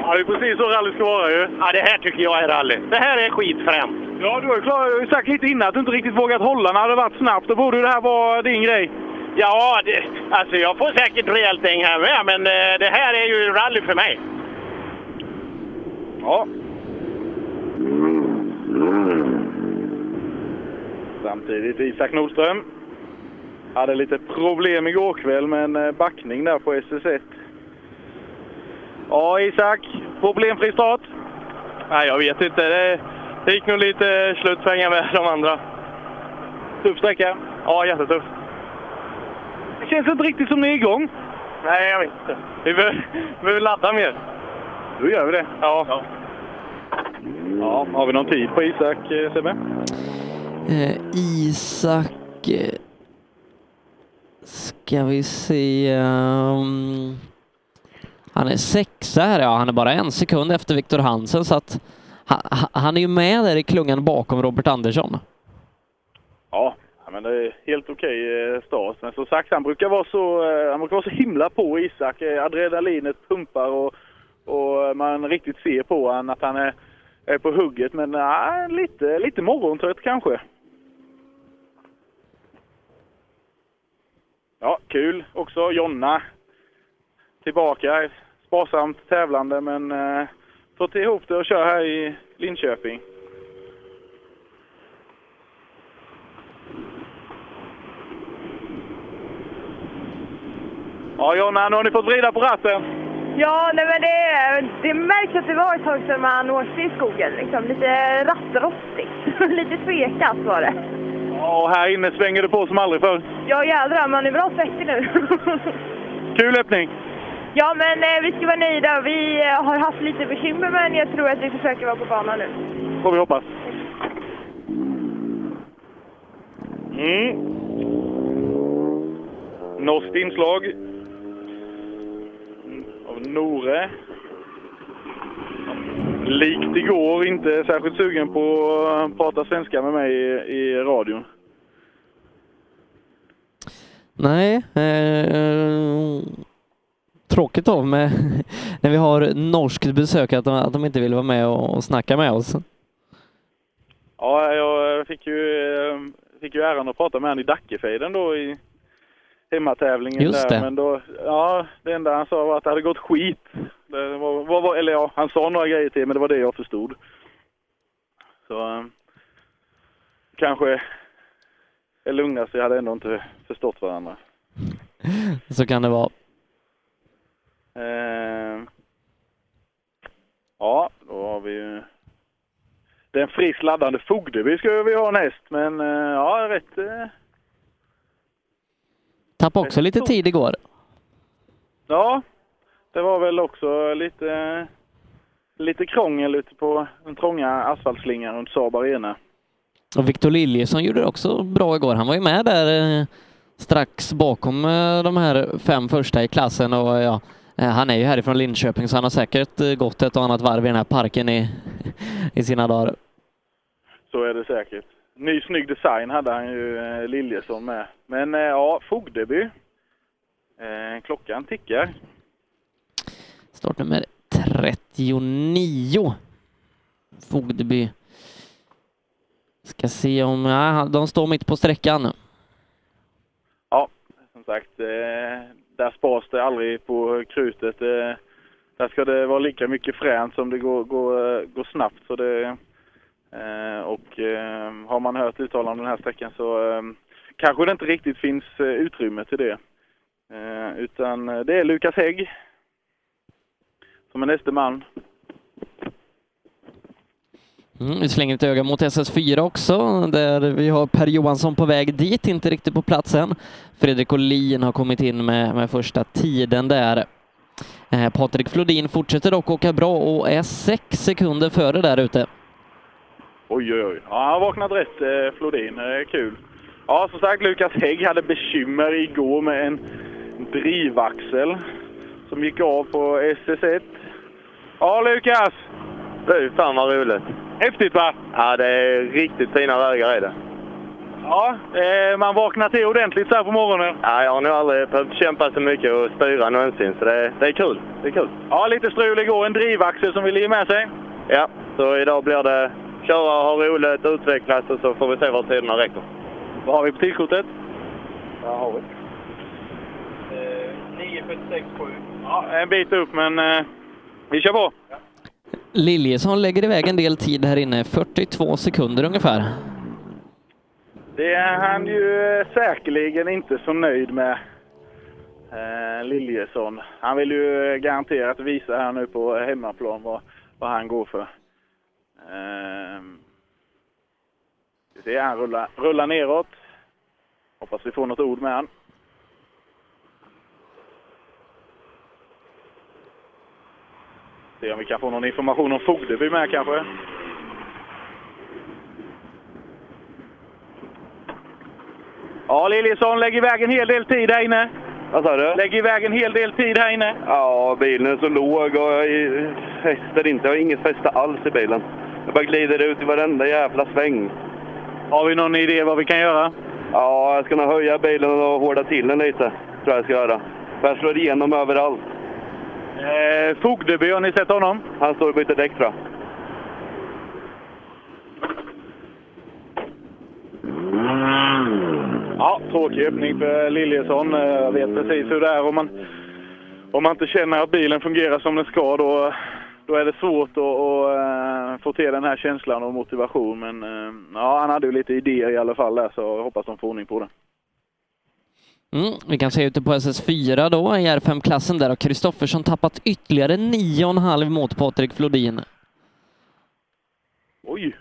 Ja, det är precis så rally ska vara ju. Ja, det här tycker jag är rally. Det här är skitfränt. Ja, du har ju sagt lite innan att du inte riktigt vågat hålla när det varit snabbt. Då borde det här vara din grej. Ja, det, alltså jag får säkert rejält däng här med, men eh, det här är ju rally för mig. Ja. Samtidigt Isak Nordström. Hade lite problem igår kväll med en eh, backning där på SS1. Ja, Isak. Problemfri start? Nej, jag vet inte. Det, det gick nog lite slutsvängar med de andra. Tuff sträcka? Ja, jättetuff. Det känns inte riktigt som ni är igång. Nej, jag vet inte. Vi behöver, vi behöver ladda mer. Då gör vi det. Ja. Ja, har vi någon tid på Isak, eh, Sebbe? Eh, Isak... eh, Ska vi se... ehm, han är sexa här, ja. Han är bara en sekund efter Viktor Hansen, så att han, han är ju med där i klungan bakom Robert Andersson. Ja, men det är helt okej eh, start. Men som sagt, han brukar vara så, eh, han brukar vara så himla på Isak. Eh, adrenalinet pumpar och, och man riktigt ser på honom att han är, är på hugget. Men nej, lite, lite morgontrött kanske. Ja, kul också. Jonna tillbaka. Sparsamt tävlande men eh, fått ihop det och kör här i Linköping. Ja, Jonna, nu har ni fått vrida på ratten. Ja, nej men det, det märks att det var ett tag sedan man åkte i skogen. Liksom. Lite rattrostigt. Lite tvekat var det. Ja, och här inne svänger det på som aldrig förr. Ja jädrar, man är bra svettig nu. Kul öppning! Ja men eh, vi ska vara nöjda. Vi eh, har haft lite bekymmer men jag tror att vi försöker vara på banan nu. Får vi hoppas. Mm. Norskt inslag. Av Nore. Likt igår inte särskilt sugen på att prata svenska med mig i, i radion. Nej, eh, tråkigt då med när vi har norskt besök att de, att de inte vill vara med och, och snacka med oss. Ja, jag fick ju, eh, fick ju äran att prata med honom i Dackefejden då i hemmatävlingen Just där. Men då, ja, det enda han sa var att det hade gått skit. Det var, var, eller ja, han sa några grejer till men det var det jag förstod. Så eh, kanske det lugnaste hade ändå inte förstått varandra. Så kan det vara. Eh, ja, då har vi ju den friskt laddande Fogdeby ska vi ha näst, men eh, ja, rätt. Eh, Tappade också lite tid igår. ja, det var väl också lite, lite krångel ute på den trånga asfaltslingan runt Saab Arena. Och Victor Liljesson gjorde det också bra igår. Han var ju med där eh, strax bakom eh, de här fem första i klassen och ja, han är ju härifrån Linköping så han har säkert eh, gått ett och annat varv i den här parken i, i sina dagar. Så är det säkert. Ny snygg design hade han ju eh, Liljesson med. Men eh, ja, Fogdeby. Eh, klockan tickar. Startnummer 39. Fogdeby. Ska se om, ja, de står mitt på sträckan. Ja, som sagt, eh, där spars det aldrig på krutet. Eh, där ska det vara lika mycket fränt som det går, går, eh, går snabbt. Så det, eh, och har man hört uttalanden om den här sträckan så kanske det inte riktigt finns utrymme till det. Utan det är Lukas Hägg som är näste man. Mm, vi slänger ett öga mot SS4 också, där vi har Per Johansson på väg dit, inte riktigt på platsen. Fredrik Olin har kommit in med, med första tiden där. Eh, Patrik Flodin fortsätter dock åka bra och är sex sekunder före där ute. Oj, oj, oj. Ja, han vaknat rätt, eh, Flodin. Eh, kul. Ja, som sagt, Lukas Hägg hade bekymmer igår med en drivaxel som gick av på SS1. Ja, Lukas! Fy fan vad roligt! Häftigt va? Ja, det är riktigt fina vägar är det. Ja, eh, man vaknar till ordentligt så här på morgonen. Ja, jag har nog aldrig behövt kämpa så mycket och styra någonsin, så det, det är kul. Det är kul. Ja, lite strul igår. En drivaxel som ville ge med sig. Ja, så idag blir det köra, ha roligt, utvecklas och så får vi se var tiderna räcker. Vad har vi på tidskortet? Vad har vi? 9.46,7. Ja, en bit upp, men eh, vi kör på. Liljesson lägger iväg en del tid här inne, 42 sekunder ungefär. Det är han ju säkerligen inte så nöjd med, eh, Liljesson. Han vill ju garanterat visa här nu på hemmaplan vad, vad han går för. Eh, vi ser, han rullar, rullar neråt. Hoppas vi får något ord med han. Se om vi kan få någon information om Fogdeby med kanske. Ja, Liljesson, lägg iväg en hel del tid här inne. Vad sa du? Lägg iväg en hel del tid här inne. Ja, bilen är så låg och jag fäster inte. Jag har inget fäste alls i bilen. Jag bara glider ut i varenda jävla sväng. Har vi någon idé vad vi kan göra? Ja, jag ska nog höja bilen och hårda till den lite. Tror jag ska göra. För jag slår igenom överallt. Eh, Fogdeby, har ni sett honom? Han står och byter däck tror jag. Ja, tråkig öppning för Liljesson. Eh, Jag vet precis hur det är. Om man, om man inte känner att bilen fungerar som den ska, då, då är det svårt att, att eh, få till den här känslan och motivation. Men eh, ja, han hade ju lite idéer i alla fall där, så jag hoppas de får ordning på det. Mm, vi kan se ute på SS4 då i R5-klassen. Där har Kristoffersson tappat ytterligare 9,5 mot Patrik Flodin. Oj!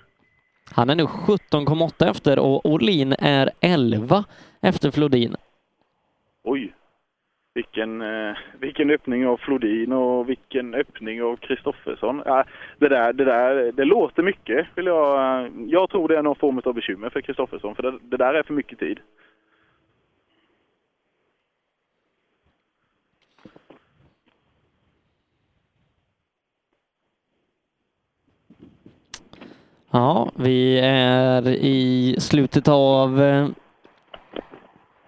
Han är nu 17,8 efter och Olin är 11 efter Flodin. Oj! Vilken, eh, vilken öppning av Flodin och vilken öppning av Kristoffersson. Ja, det, där, det där det låter mycket. Vill jag, jag tror det är någon form av bekymmer för Kristoffersson, för det, det där är för mycket tid. Ja, vi är i slutet av eh,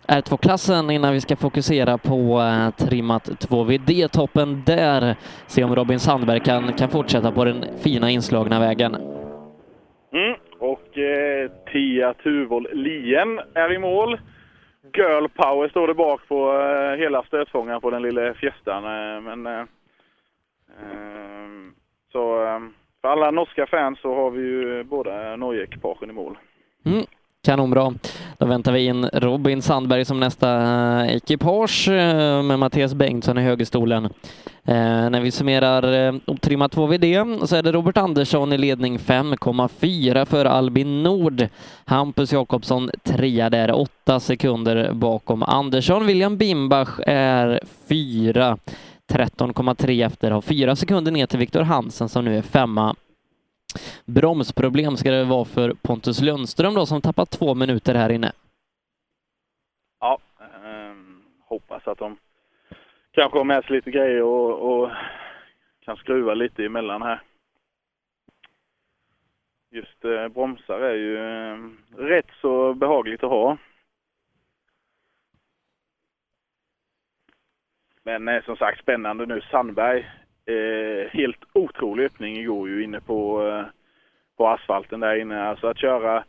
R2-klassen innan vi ska fokusera på eh, trimmat 2VD-toppen där. Se om Robin Sandberg kan, kan fortsätta på den fina inslagna vägen. Mm. Och eh, Tia Tuvol Lien är i mål. Girl Power står det bak på eh, hela stötfångaren på den lilla fjästan. Eh, men, eh, eh, så eh, för alla norska fans så har vi ju båda Norge-ekipagen i mål. Mm. Kanonbra. Då väntar vi in Robin Sandberg som nästa eh, ekipage eh, med Mattias Bengtsson i högerstolen. Eh, när vi summerar eh, optrimmat 2VD så är det Robert Andersson i ledning 5,4 för Albin Nord. Hampus Jakobsson trea där, åtta sekunder bakom Andersson. William Bimbach är fyra. 13,3 efter, har fyra sekunder ner till Viktor Hansen som nu är femma. Bromsproblem ska det vara för Pontus Lundström då som tappat två minuter här inne. Ja, eh, hoppas att de kanske har med sig lite grejer och, och kan skruva lite emellan här. Just eh, bromsar är ju eh, rätt så behagligt att ha. Men eh, som sagt spännande nu. Sandberg, eh, helt otrolig öppning igår ju inne på, eh, på asfalten där inne. Alltså att köra,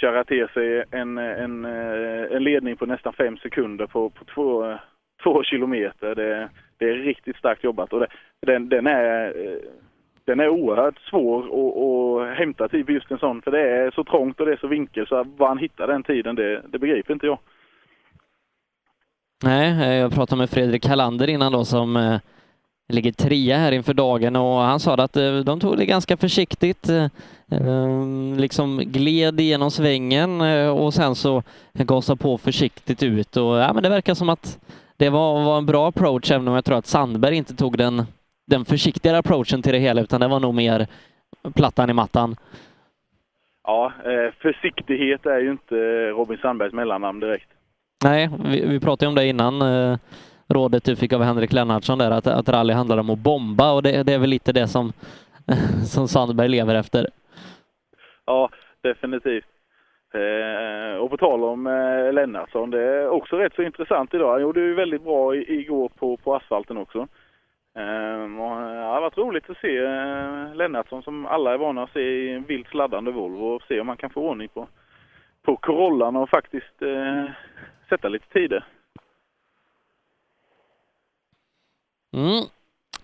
köra till sig en, en, eh, en ledning på nästan fem sekunder på, på två, två kilometer. Det, det är riktigt starkt jobbat och det, den, den är eh, den är oerhört svår att, att hämta tid på just en sån för det är så trångt och det är så vinkel så var han hittar den tiden det, det begriper inte jag. Nej, eh, jag pratade med Fredrik Hallander innan då som eh, ligger trea här inför dagen och han sa att eh, de tog det ganska försiktigt. Ehm, liksom gled igenom svängen och sen så gasade på försiktigt ut och ja, men det verkar som att det var, var en bra approach även om jag tror att Sandberg inte tog den, den försiktigare approachen till det hela utan det var nog mer plattan i mattan. Ja, försiktighet är ju inte Robin Sandbergs mellannamn direkt. Nej, vi, vi pratade ju om det innan. Eh, rådet du fick av Henrik Lennartsson där, att, att rally handlar om att bomba och det, det är väl lite det som, som Sandberg lever efter. Ja, definitivt. Eh, och på tal om eh, Lennartsson, det är också rätt så intressant idag. Han gjorde ju väldigt bra i, igår på, på asfalten också. Ehm, eh, och, ja, det har varit roligt att se eh, Lennartsson som alla är vana att se i en vilt sladdande Volvo och se om man kan få ordning på, på Corollan och faktiskt eh, sätta lite tider. Mm.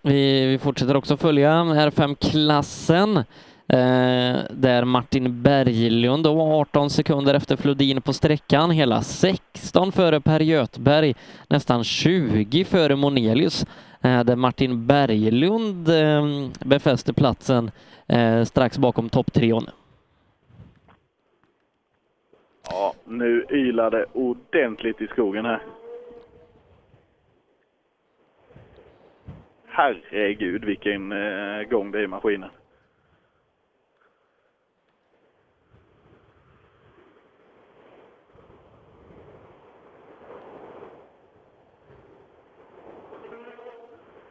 Vi, vi fortsätter också följa R5-klassen eh, där Martin Berglund då 18 sekunder efter Flodin på sträckan, hela 16 före Per Göthberg, nästan 20 före Monelius eh, där Martin Berglund eh, befäster platsen eh, strax bakom topptrion. Ja, nu ylar det ordentligt i skogen här. Herregud vilken eh, gång det är i maskinen.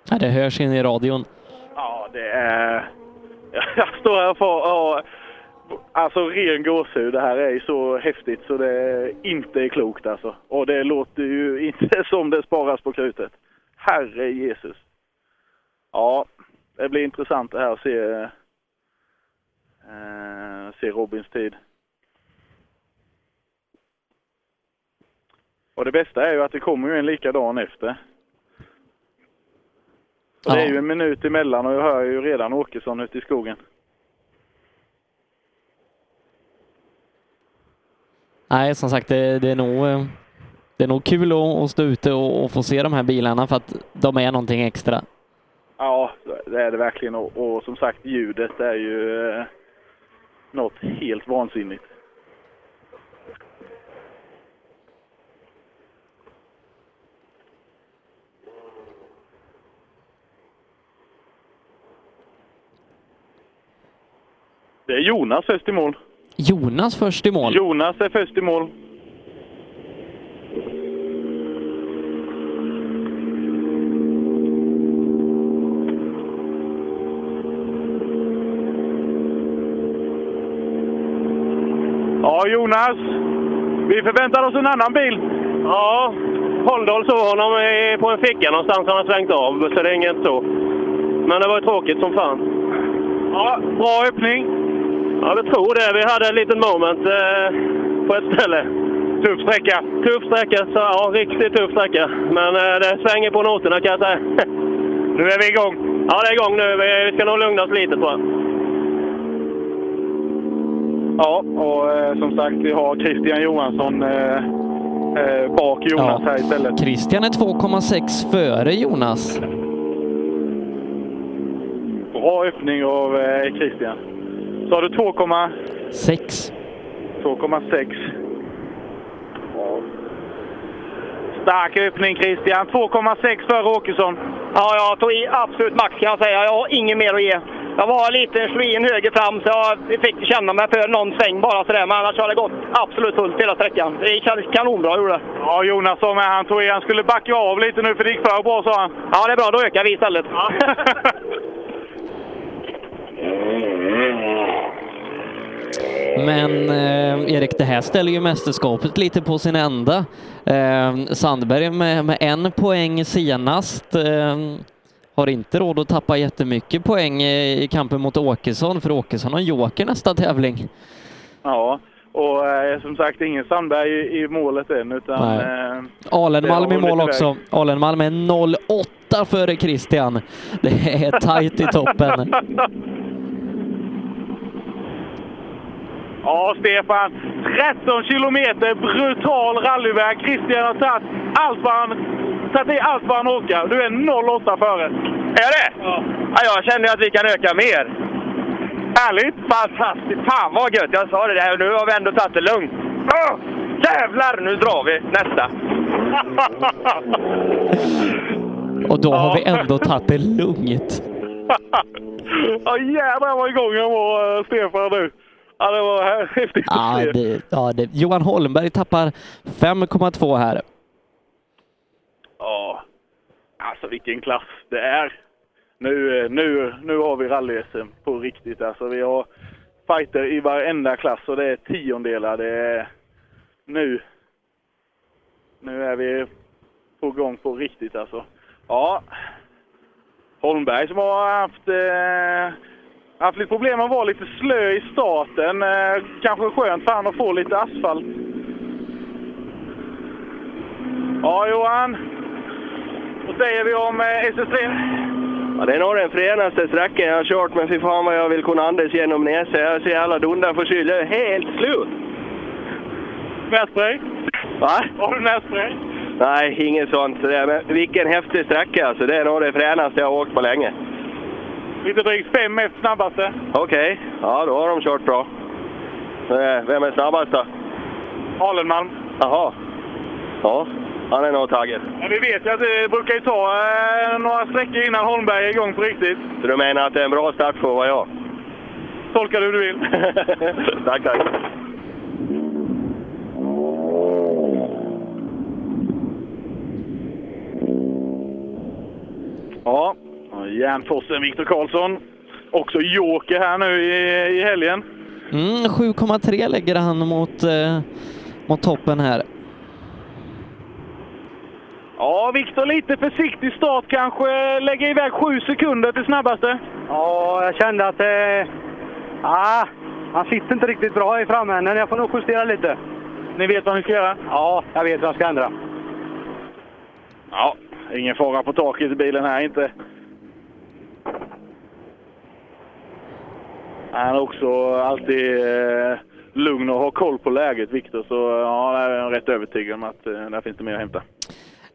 Ja, det hörs in i radion. Ja, det är... Jag står här och får... Ja, alltså ren gåshud. Det här är ju så häftigt så det inte är klokt alltså. Och det låter ju inte som det sparas på krutet. Herre Jesus. Ja, det blir intressant det här att se, eh, se Robins tid. Och det bästa är ju att det kommer ju en likadan efter. Och Det är ju en minut emellan och jag hör ju redan Åkesson ute i skogen. Nej, som sagt, det, det är nog eh, det är nog kul att, att stå ute och, och få se de här bilarna för att de är någonting extra. Ja, det är det verkligen. Och, och som sagt, ljudet är ju eh, något helt vansinnigt. Det är Jonas först i mål. Jonas först i mål. Jonas är först i mål. Ja, Jonas. Vi förväntar oss en annan bil. Ja, Håldal såg honom i- på en ficka någonstans. Han har svängt av, så det är inget så. Men det var ju tråkigt som fan. Ja, bra öppning. Ja, vi tror det. Vi hade en liten moment eh, på ett ställe. Tuff sträcka. Tuff sträcka, så ja, riktigt tuff sträcka. Men eh, det svänger på noterna kan jag säga. nu är vi igång. Ja, det är igång nu. Vi, vi ska nog lugna oss lite tror jag. Ja, och eh, som sagt, vi har Christian Johansson eh, eh, bak Jonas här istället. Christian är 2,6 före Jonas. Bra öppning av eh, Christian. Så har du 2,6. 6. 2,6. Ja. Stark öppning Christian. 2,6 för Åkesson. Ja, jag tog i absolut max kan jag säga. Jag har inget mer att ge. Jag var lite, slog in höger fram så jag fick känna mig för någon sväng bara sådär. Men annars har det gått absolut fullt hela sträckan. Det kändes kanonbra gjorde det. Ja, Jonas sa med. Han tog i. Han skulle backa av lite nu för det gick för bra sa han. Ja, det är bra. Då ökar vi istället. Men eh, Erik, det här ställer ju mästerskapet lite på sin ända. Eh, Sandberg med, med en poäng senast eh, har inte råd att tappa jättemycket poäng i kampen mot Åkesson, för Åkesson har joker nästa tävling. Ja, och eh, som sagt ingen Sandberg i, i målet än utan... Eh, Alenmalm i mål också. Alenmalm är 0,8 före Christian. Det är tajt i toppen. Ja, Stefan. 13 kilometer brutal rallyväg. Christian har tagit allt vad han, tagit i allt vad han orkar. Du är 0,8 före. Är det? Ja. Jag känner att vi kan öka mer. Härligt! Fantastiskt! Fan vad gött! Jag sa det där, nu har vi ändå tagit det lugnt. Åh, jävlar! Nu drar vi nästa. Och då har vi ändå tagit det lugnt. ja, jävlar vad igång han var, eh, Stefan nu. Ja, det var här- häftigt Ja, det, ja, det, Johan Holmberg tappar 5,2 här. Ja, alltså vilken klass det är. Nu, nu, nu har vi rally-SM på riktigt. Alltså, vi har fighter i varenda klass och det är tiondelar. Det är nu. Nu är vi på gång på riktigt alltså. Ja, Holmberg som har haft, eh, haft lite problem att vara lite slö i starten. Eh, kanske skönt för han att få lite asfalt. Ja, Johan. Vad säger vi om eh, SS3? Ja, det är nog den fränaste sträckan jag har kört, men fy fan vad jag vill kunna andas genom näsan. Jag ser alla dundar förkyld. Jag är helt slut! Nässpray? Va? Har du nässpray? Nej, inget sånt. Men vilken häftig sträcka alltså. Det är nog det fränaste jag har åkt på länge. Lite drygt fem efter snabbaste. Okej, ja då har de kört bra. Eh, Vem är snabbast då? Alenmalm. Jaha. Ja, han är nog taggad. Men vi vet ju att det brukar ju ta eh, några sträckor innan Holmberg är igång på riktigt. Så du menar att det är en bra start för vad jag? Tolka det hur du vill. tack, tack. Ja, Järnforsen Viktor Karlsson. Också joker här nu i, i helgen. Mm, 7,3 lägger han mot, eh, mot toppen här. Ja, Viktor lite försiktig start kanske. Lägger iväg sju sekunder till snabbaste. Ja, jag kände att eh, ah, han sitter inte riktigt bra i framänden. Jag får nog justera lite. Ni vet vad ni ska göra? Ja, jag vet vad jag ska ändra. Ja, ingen fara på taket i bilen här inte. Han är också alltid eh, lugn och har koll på läget, Viktor. Så eh, ja, jag är rätt övertygad om att eh, där finns det mer att hämta.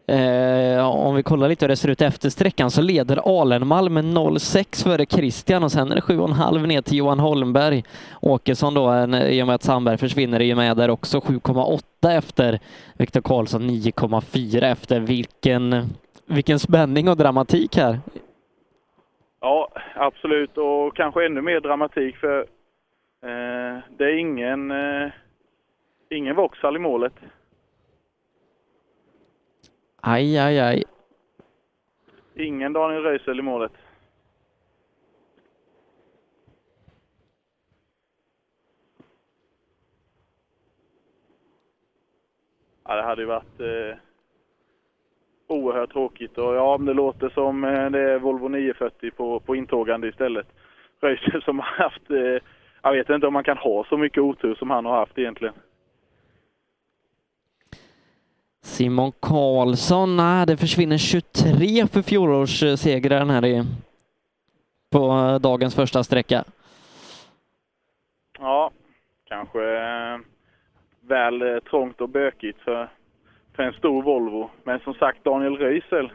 Eh, om vi kollar lite hur det ser ut efter sträckan så leder Alenmalm med 0,6 före Christian och sen är det 7,5 ner till Johan Holmberg. Åkesson då, en, i och med att Sandberg försvinner, är ju med där också 7,8 efter Viktor Karlsson 9,4 efter. Vilken, vilken spänning och dramatik här. Ja, absolut. Och kanske ännu mer dramatik för eh, det är ingen, eh, ingen Vauxhall i målet. Aj, aj, aj. Ingen Daniel Röisel i målet. Ja, det hade ju varit eh, oerhört tråkigt. Och ja, det låter som eh, det är Volvo 940 på, på intågande istället. Röisel som har haft, eh, jag vet inte om man kan ha så mycket otur som han har haft egentligen. Simon Karlsson, nej, det försvinner 23 för fjolårssegraren här i, på dagens första sträcka. Ja, kanske eh, väl eh, trångt och bökigt för, för en stor Volvo. Men som sagt, Daniel Röisel.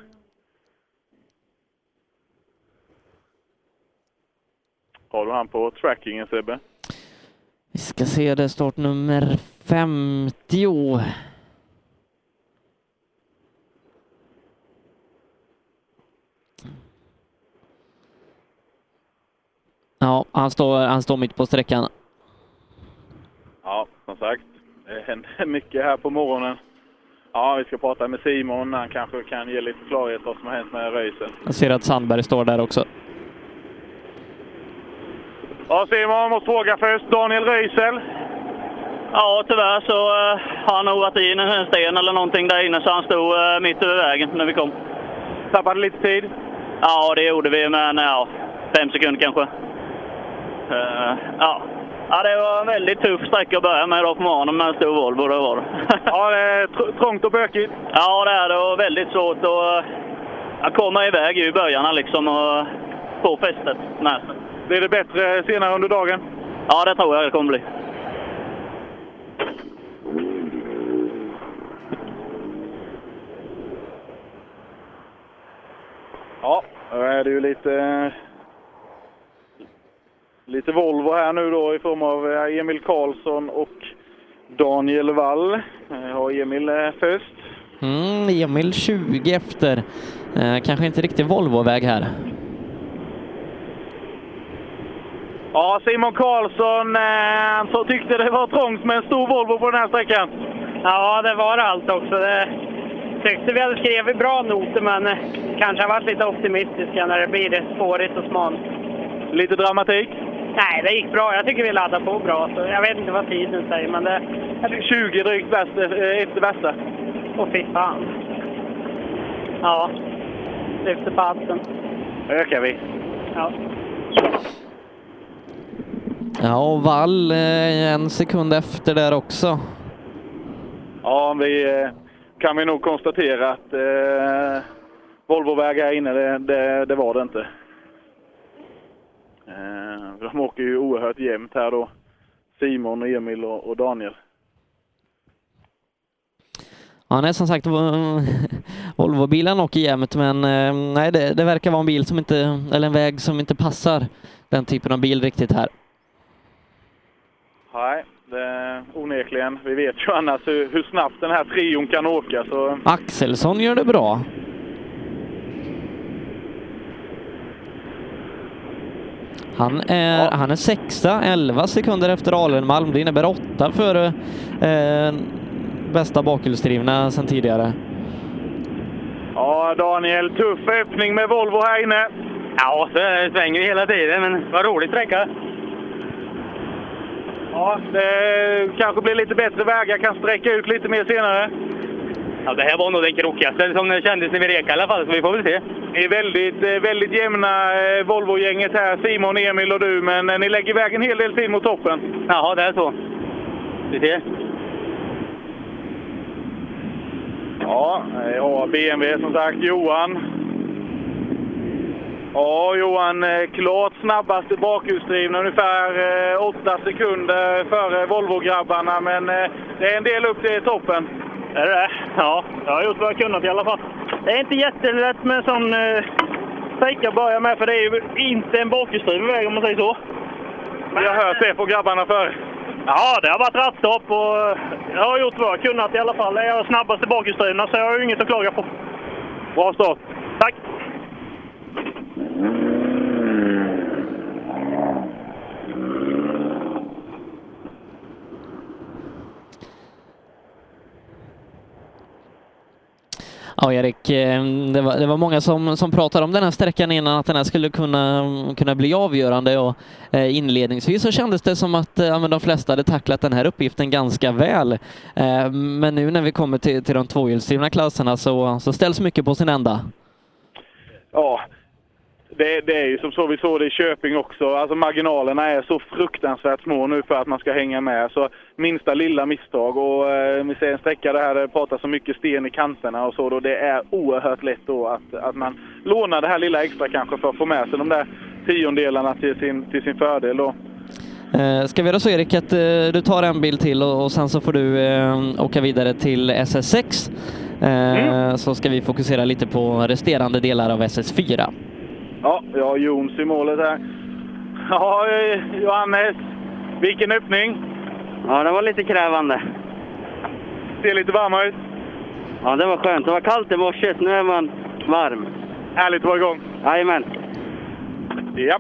Har du han på trackingen Sebbe? Vi ska se, det startnummer 50. Ja, han står, han står mitt på sträckan. Ja, som sagt, det händer mycket här på morgonen. Ja, vi ska prata med Simon. Han kanske kan ge lite klarhet vad som har hänt med Röisel. Jag ser att Sandberg står där också. Ja, Simon, måste fråga först. Daniel Röisel. Ja, tyvärr så uh, har han nog varit in en sten eller någonting där inne så han stod uh, mitt över vägen när vi kom. Tappade lite tid? Ja, det gjorde vi, men ja, fem sekunder kanske. Uh, ja. ja, det var en väldigt tuff sträcka att börja med idag på morgonen med en stor Volvo. Det var det. ja, det är tr trångt och bökigt. Ja, det är det och väldigt svårt att uh, komma iväg i början liksom och få fästet med sig. Blir det bättre senare under dagen? Ja, det tror jag det kommer bli. Ja, då är det ju lite, lite Volvo här nu då i form av eh, Emil Karlsson och Daniel Wall. Jag har Emil eh, först. Mm, Emil 20 efter. Eh, kanske inte riktigt Volvo-väg här. Ja, Simon Karlsson eh, så tyckte det var trångt med en stor Volvo på den här sträckan. Ja, det var det allt också. Det tyckte vi hade skrivit bra noter, men eh, kanske har varit lite optimistiska när det blir spårigt och smalt. Lite dramatik? Nej, det gick bra. Jag tycker vi laddade på bra. Så jag vet inte vad tiden säger, men det... Jag fick 20 drygt bäst, eh, efter bästa. Åh, fy fan. Ja, lyfter på hatten. ökar vi. Ja. Ja, och Wall eh, en sekund efter där också. Ja, vi eh, kan vi nog konstatera att eh, Volvoväg här inne, det, det, det var det inte. Eh, de åker ju oerhört jämnt här då. Simon, Emil och, och Daniel. Ja, nej, som sagt, Volvobilen åker jämnt, men eh, nej, det, det verkar vara en bil som inte, eller en väg som inte passar den typen av bil riktigt här. Nej, det, onekligen. Vi vet ju annars hur, hur snabbt den här trion kan åka. Så... Axelsson gör det bra. Han är, han är sexa, 11 sekunder efter Alenmalm. Det innebär åtta före eh, bästa bakhjulsdrivna sedan tidigare. Ja, Daniel, tuff öppning med Volvo här inne. Ja, det svänger ju hela tiden, men vad rolig sträcka. Ja, det kanske blir lite bättre vägar, kan sträcka ut lite mer senare. Ja, det här var nog den krokigaste som det kändes när vi rekade i alla fall, så vi får väl se. Ni är väldigt, eh, väldigt jämna, eh, Volvo-gänget här. Simon, Emil och du, men eh, ni lägger iväg en hel del tid mot toppen. Jaha, det är så. Vi ser. Ja, ja, BMW som sagt. Johan. Ja, Johan, klart snabbaste bakhjulsdrivna, ungefär eh, åtta sekunder före Volvo-grabbarna, men det är en del upp till toppen. Är det det? Ja, jag har gjort vad jag kunnat i alla fall. Det är inte jättelätt med en sån eh, sträcka att börja med, för det är ju inte en bakhjulsdriven väg om man säger så. Vi har hört det på grabbarna förr. Ja, det har varit rattstopp och eh, jag har gjort vad jag kunnat i alla fall. Jag är snabbaste bakhjulsdrivna, så jag har ju inget att klaga på. Bra start! Tack! Ja, Erik, eh, det var, det var många som, som pratade om den här sträckan innan, att den här skulle kunna, kunna bli avgörande och eh, inledningsvis så kändes det som att eh, de flesta hade tacklat den här uppgiften ganska väl. Eh, men nu när vi kommer till, till de tvåhjulsdrivna klasserna så, så ställs mycket på sin ända. Ja, det, det, är ju som så vi såg det i Köping också. Alltså marginalerna är så fruktansvärt små nu för att man ska hänga med. Så minsta lilla misstag och eh, vi ser en sträcka där det pratas så mycket sten i kanterna och så då. Det är oerhört lätt då att, att man lånar det här lilla extra kanske för att få med sig de där tiondelarna till sin, till sin fördel då. Eh, ska vi göra så Erik att eh, du tar en bil till och, och sen så får du eh, åka vidare till SS6. Eh, Så ska vi fokusera lite på resterande delar av SS4. Ja, jag har Jons i målet här. Ja, Johannes. Vilken öppning! Ja, det var lite krävande. Ser lite varmare ut. Ja, det var skönt. Det var kallt i morse, nu är man varm. Härligt att vara igång. Jajamän. Ja.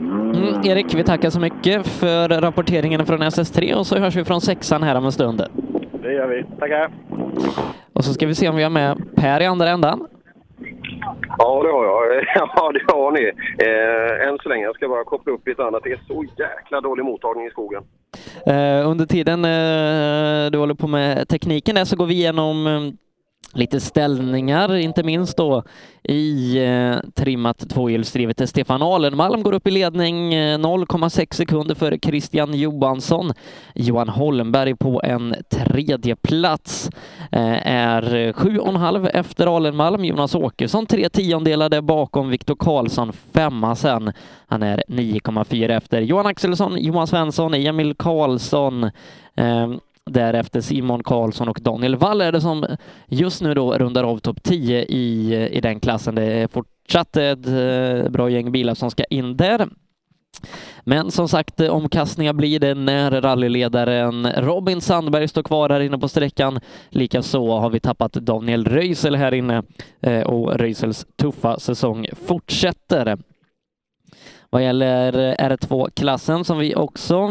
Mm, Erik, vi tackar så mycket för rapporteringen från SS3 och så hörs vi från sexan här om en stund. Det gör vi. Tackar. Och så ska vi se om vi har med Per i andra ändan. Ja, det har jag. Ja, det har ni. Eh, än så länge. Jag ska bara koppla upp lite annat. Det är så jäkla dålig mottagning i skogen. Eh, under tiden eh, du håller på med tekniken där så går vi igenom eh, lite ställningar, inte minst då i eh, trimmat tvåhjulsdrivet. Stefan Alenmalm går upp i ledning eh, 0,6 sekunder före Christian Johansson. Johan Holmberg på en tredje plats eh, är sju och en halv efter Alenmalm. Jonas Åkesson tre tiondelar där bakom Viktor Karlsson femma sen. Han är 9,4 efter Johan Axelsson, Johan Svensson, Emil Karlsson eh, Därefter Simon Karlsson och Daniel Waller som just nu då rundar av topp 10 i, i den klassen. Det är fortsatt ett eh, bra gäng bilar som ska in där. Men som sagt, omkastningar blir det när rallyledaren Robin Sandberg står kvar här inne på sträckan. Likaså har vi tappat Daniel Röisel här inne eh, och Röisels tuffa säsong fortsätter. Vad gäller R2-klassen som vi också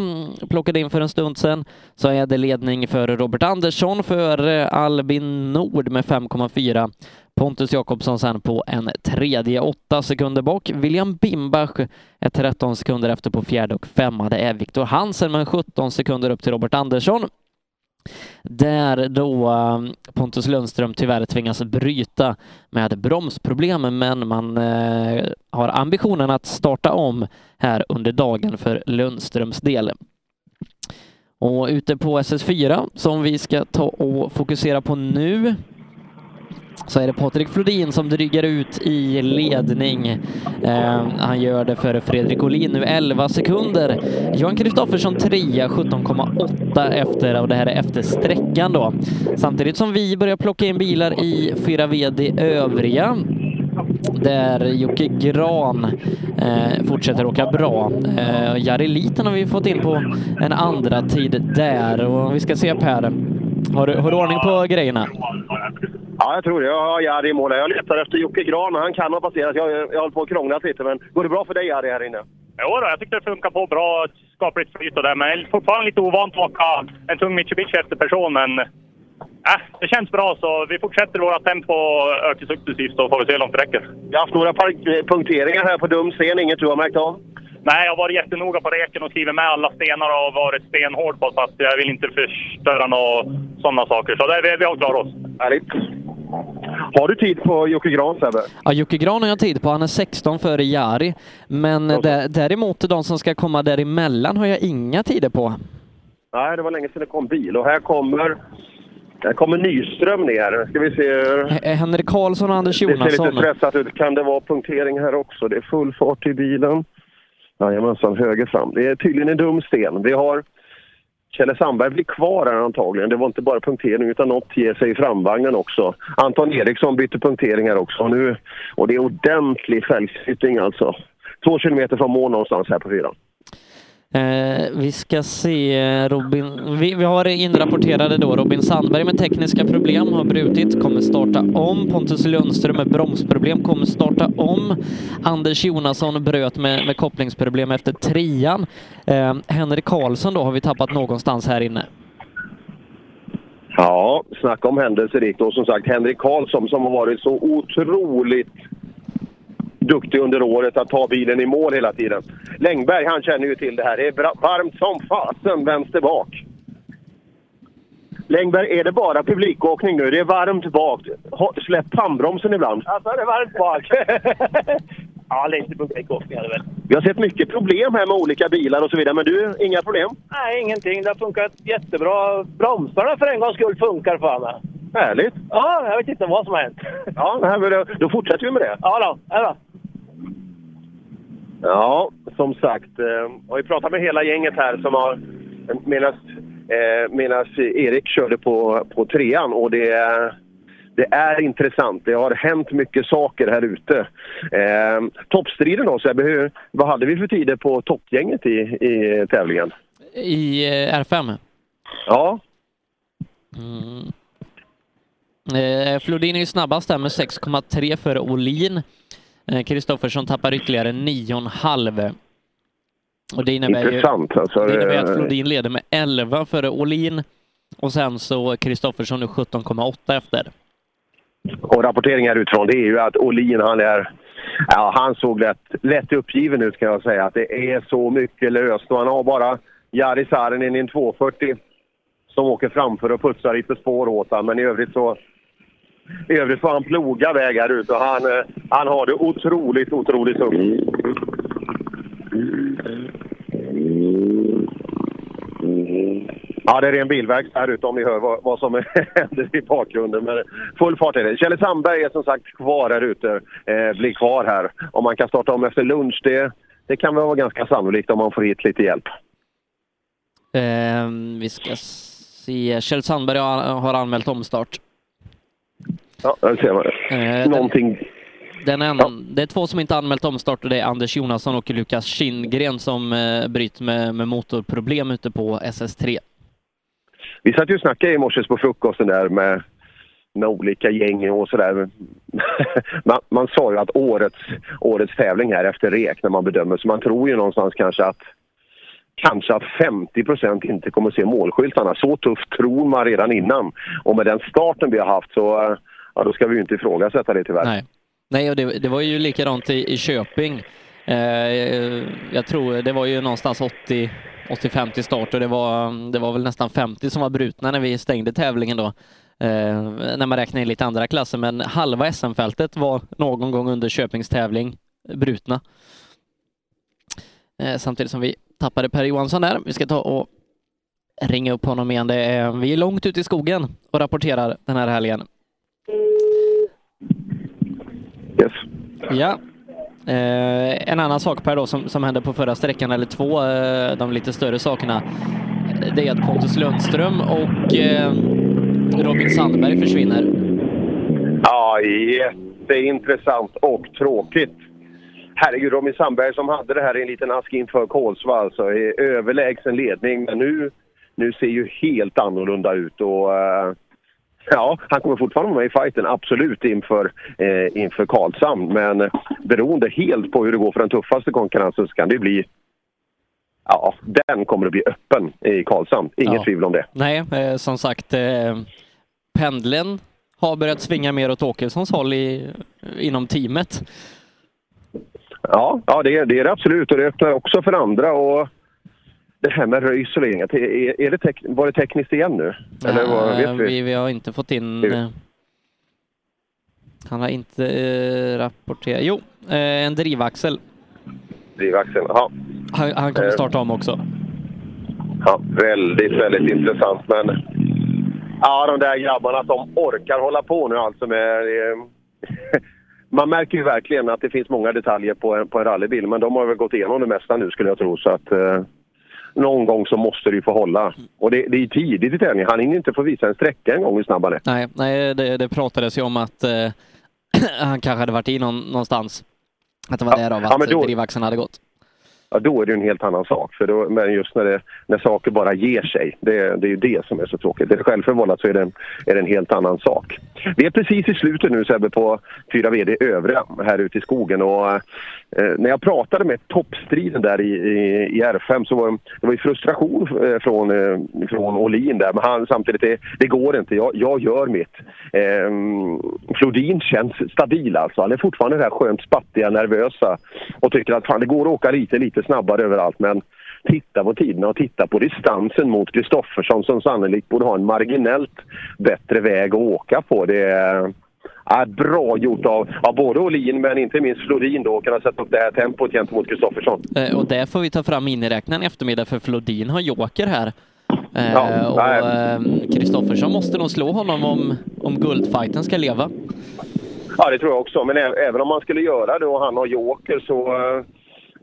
plockade in för en stund sedan så är det ledning för Robert Andersson för Albin Nord med 5,4. Pontus Jakobsson sen på en tredje, åtta sekunder bak. William Bimbach är 13 sekunder efter på fjärde och femma. Det är Viktor Hansen med 17 sekunder upp till Robert Andersson. Där då um, Pontus Lundström tyvärr tvingas bryta med bromsproblem, men man eh, har ambitionen att starta om här under dagen för Lundströms del. Och ute på SS4 som vi ska ta och fokusera på nu så är det Patrik Flodin som drygar ut i ledning. Eh, han gör det för Fredrik Olin nu 11 sekunder. Johan Kristoffersson trea 17,8 efter och det här är efter sträckan då. Samtidigt som vi börjar plocka in bilar i 4 VD övriga där Jocke Gran eh, fortsätter åka bra. Eh, Jari Liten har vi fått in på en andra tid där och vi ska se Per. Har du, har du ordning på grejerna? Ja, jag tror det. Jag har Jari i mål. Jag letar efter Jocke Gran, men han kan ha passerat. Jag, jag håller på att krångla lite, men går det bra för dig Jari här inne? Jo då, jag tyckte det funkar på bra. Skapligt flyt och det. Men jag är fortfarande lite ovant att åka en tung Mitsubishi efter person. Men äh, det känns bra så vi fortsätter våra tempo och ökar successivt så får vi se hur långt det räcker. Jag har haft några par- punkteringar här på dum scen. Inget du har märkt av? Nej, jag har varit jättenoga på reken och skrivit med alla stenar och varit stenhård på så att jag vill inte förstöra några sådana saker. Så det, vi, vi har klarat oss. Härligt. Har du tid på Jocke Gran Sebbe? Ja, Jocke Gran har jag tid på. Han är 16 före Jari. Men dä- däremot de som ska komma däremellan har jag inga tider på. Nej, det var länge sedan det kom bil. Och här kommer, här kommer Nyström ner. Ska vi se. H- Henrik Karlsson och Anders Det ser lite Jonasson. stressat ut. Kan det vara punktering här också? Det är full fart i bilen. Jajamensan, höger fram. Det är tydligen en dum sten. Vi har Kjelle Sandberg blir kvar här antagligen. Det var inte bara punktering utan något ger sig i framvagnen också. Anton Eriksson bytte punktering här också. Nu, och det är ordentlig fälgflyttning alltså. Två kilometer från mål någonstans här på fyran. Eh, vi ska se eh, Robin. Vi, vi har inrapporterade då Robin Sandberg med tekniska problem har brutit, kommer starta om. Pontus Lundström med bromsproblem kommer starta om. Anders Jonasson bröt med, med kopplingsproblem efter trean. Eh, Henrik Karlsson då har vi tappat någonstans här inne. Ja, snacka om händelserikt. Och som sagt, Henrik Karlsson som har varit så otroligt duktig under året att ta bilen i mål hela tiden. Längberg, han känner ju till det här. Det är varmt som fasen vänster bak. Längberg, är det bara publikåkning nu? Det är varmt bak. Släpp handbromsen ibland. Alltså det är varmt bak. ja, lite publikåkning är det väl. Vi har sett mycket problem här med olika bilar och så vidare, men du, inga problem? Nej, ingenting. Det har funkat jättebra. Bromsarna för en gångs skull funkar fan. mig. Härligt! Ja, jag vet inte vad som har hänt. Ja, då fortsätter vi med det. Ja då, ja då. Ja, som sagt, eh, ju pratat med hela gänget här som har... Medan eh, Erik körde på, på trean och det är, det är intressant. Det har hänt mycket saker här ute. Eh, toppstriden då Sebbe, hur- vad hade vi för tider på toppgänget i, i tävlingen? I eh, R5? Ja, Mm. Eh, Flodin är ju snabbast där med 6,3 för Olin. Eh, Kristoffersson tappar ytterligare 9,5. Och det innebär intressant. ju, Alltså, det innebär att eh, Flodin leder med 11 före Olin. Och sen så Kristoffersson nu 17,8 efter. Och rapporteringar utifrån det är ju att Olin han är... Ja, han såg lätt, lätt uppgiven ut kan jag säga. Att det är så mycket löst och han har bara Jari Saarinen i en 240 som åker framför och putsar lite spår åt honom. Men i övrigt så... I övrigt får han ploga väg här ute och han, eh, han har det otroligt, otroligt tungt. Ja, det är en bilverkstad här ute om ni hör vad, vad som händer i bakgrunden. Men full fart är det. Kjelle Sandberg är som sagt kvar här ute. Eh, blir kvar här. Om man kan starta om efter lunch, det, det kan väl vara ganska sannolikt om man får hit lite hjälp. Eh, vi ska se. Kjell Sandberg har anmält omstart. Ja, där ser man. Eh, Någonting... Den en, Det är två som inte anmält omstart och det är Anders Jonasson och Lukas Kindgren som eh, bryter med, med motorproblem ute på SS3. Vi satt ju och snackade i morse på frukosten där med, med olika gäng och sådär. man, man sa ju att årets, årets tävling här efter rek när man bedömer, så man tror ju någonstans kanske att Kanske att 50 procent inte kommer att se målskyltarna. Så tufft tror man redan innan. Och med den starten vi har haft så ja, då ska vi ju inte ifrågasätta det tyvärr. Nej, Nej och det, det var ju likadant i, i Köping. Eh, jag tror det var ju någonstans 80 85 till start och det var, det var väl nästan 50 som var brutna när vi stängde tävlingen då. Eh, när man räknar in lite andra klasser, men halva SM-fältet var någon gång under Köpings tävling brutna. Eh, samtidigt som vi tappade Per Johansson där. Vi ska ta och ringa upp honom igen. Det är, vi är långt ute i skogen och rapporterar den här helgen. Yes. Ja. Eh, en annan sak Per då som, som hände på förra sträckan, eller två, eh, de lite större sakerna, det är att Pontus Lundström och eh, Robin Sandberg försvinner. Ja, jätteintressant och tråkigt. Herregud, Robin Sandberg som hade det här i en liten ask inför Kolsva alltså, i överlägsen ledning. Men nu, nu ser ju helt annorlunda ut och eh, ja, han kommer fortfarande vara med i fighten, absolut, inför, eh, inför Karlshamn. Men beroende helt på hur det går för den tuffaste konkurrensen så kan det bli Ja, den kommer att bli öppen i Karlshamn. Inget Ja. tvivel om det. Nej, eh, som sagt, eh, pendeln har börjat svinga mer åt Åkessons håll i, inom teamet. Ja, ja det, är, det är det absolut och det öppnar också för andra. Och det här med röjsolering, är, är det tek, var det tekniskt igen nu? Eller vad, vet vi? vi, vi har inte fått in... Eh, Han har inte eh, rapporterat... Jo, eh, en drivaxel. Drivaxeln, ja. Han, han kommer Eh. starta om också. ja. Väldigt, väldigt intressant. Men ja, de där grabbarna de orkar hålla på nu alltså med... Eh, man märker ju verkligen att det finns många detaljer på en, på en rallybil, men de har väl gått igenom det mesta nu skulle jag tro. Så att någon gång så måste det ju få hålla. Och det, det är tidigt i tävlingen. Han hinner inte få visa en sträcka en gång hur snabb han är. Nej, nej det, det pratades ju om att eh, han kanske hade varit i någon, någonstans. Att det var därav ja, att men då- drivaxeln hade gått ja, då är det ju en helt annan sak. För då, men just när, det, när saker bara ger sig, det, det är ju det som är så tråkigt. Är det självförvållat så är det, en, är det en helt annan sak. Vi är precis i slutet nu Sebbe på 4 VD övriga här ute i skogen. Och, eh, när jag pratade med toppstriden där i, i, i R5 så var det, det var ju frustration eh, från, eh, från Olin där. Men han, samtidigt, det, det går inte. Jag, jag gör mitt. Eh, Flodin känns stabil alltså. Han är fortfarande det här skönt spattiga, nervösa och tycker att fan, det går att åka lite, lite snabbare överallt. Men titta på tiderna och titta på distansen mot Kristoffersson som sannolikt borde ha en marginellt bättre väg att åka på. Det är ja, bra gjort av, av både Olin men inte minst Florin då, att kunna sätta upp det här tempot gentemot Kristoffersson. Eh, och där får vi ta fram miniräknaren i eftermiddag för Flodin har joker här. Eh, Ja, och eh, Kristoffersson måste nog slå honom om, om guldfighten ska leva. Ja, det tror jag också. Men även om man skulle göra det och han har joker så...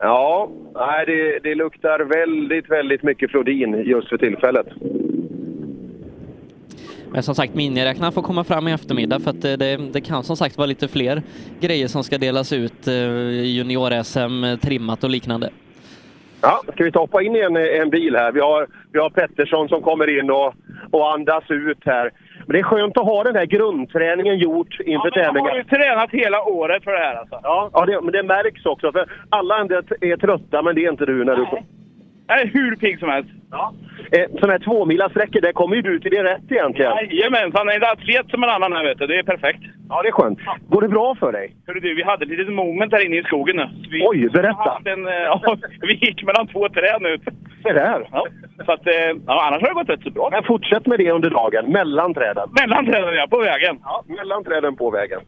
eh, Ja, nej, det, det luktar väldigt, väldigt mycket Flodin just för tillfället. Men som sagt, miniräknarna får komma fram i eftermiddag för att det, det, det kan som sagt vara lite fler grejer som ska delas ut. eh, Junior-SM, trimmat och liknande. Ja, ska vi ta hoppa in i en, en bil här? Vi har, vi har Pettersson som kommer in och, och andas ut här. Men det är skönt att ha den här grundträningen gjort inför Jag tävlingen. har ju tränat hela året för det här alltså. Ja, ja det, men det märks också. För alla andra är trötta, men det är inte du när du... Är hur pigg som helst. Ja. Eh, sådana här tvåmilarssträckor, där kommer ju du till din rätt egentligen. Jajamensan, en atlet som en annan här vet du. Det är perfekt. Ja, det är skönt. Går det bra för dig? Hörru du, vi hade ett litet moment här inne i skogen nu. Vi, Oj, berätta. En, eh, ja, vi gick mellan två träd nu. Se där. Ja, så att, eh, ja, annars har det gått rätt så bra. Men fortsätt med det under dagen, mellan träden. Mellan träden ja, på vägen. Ja, mellan träden på vägen.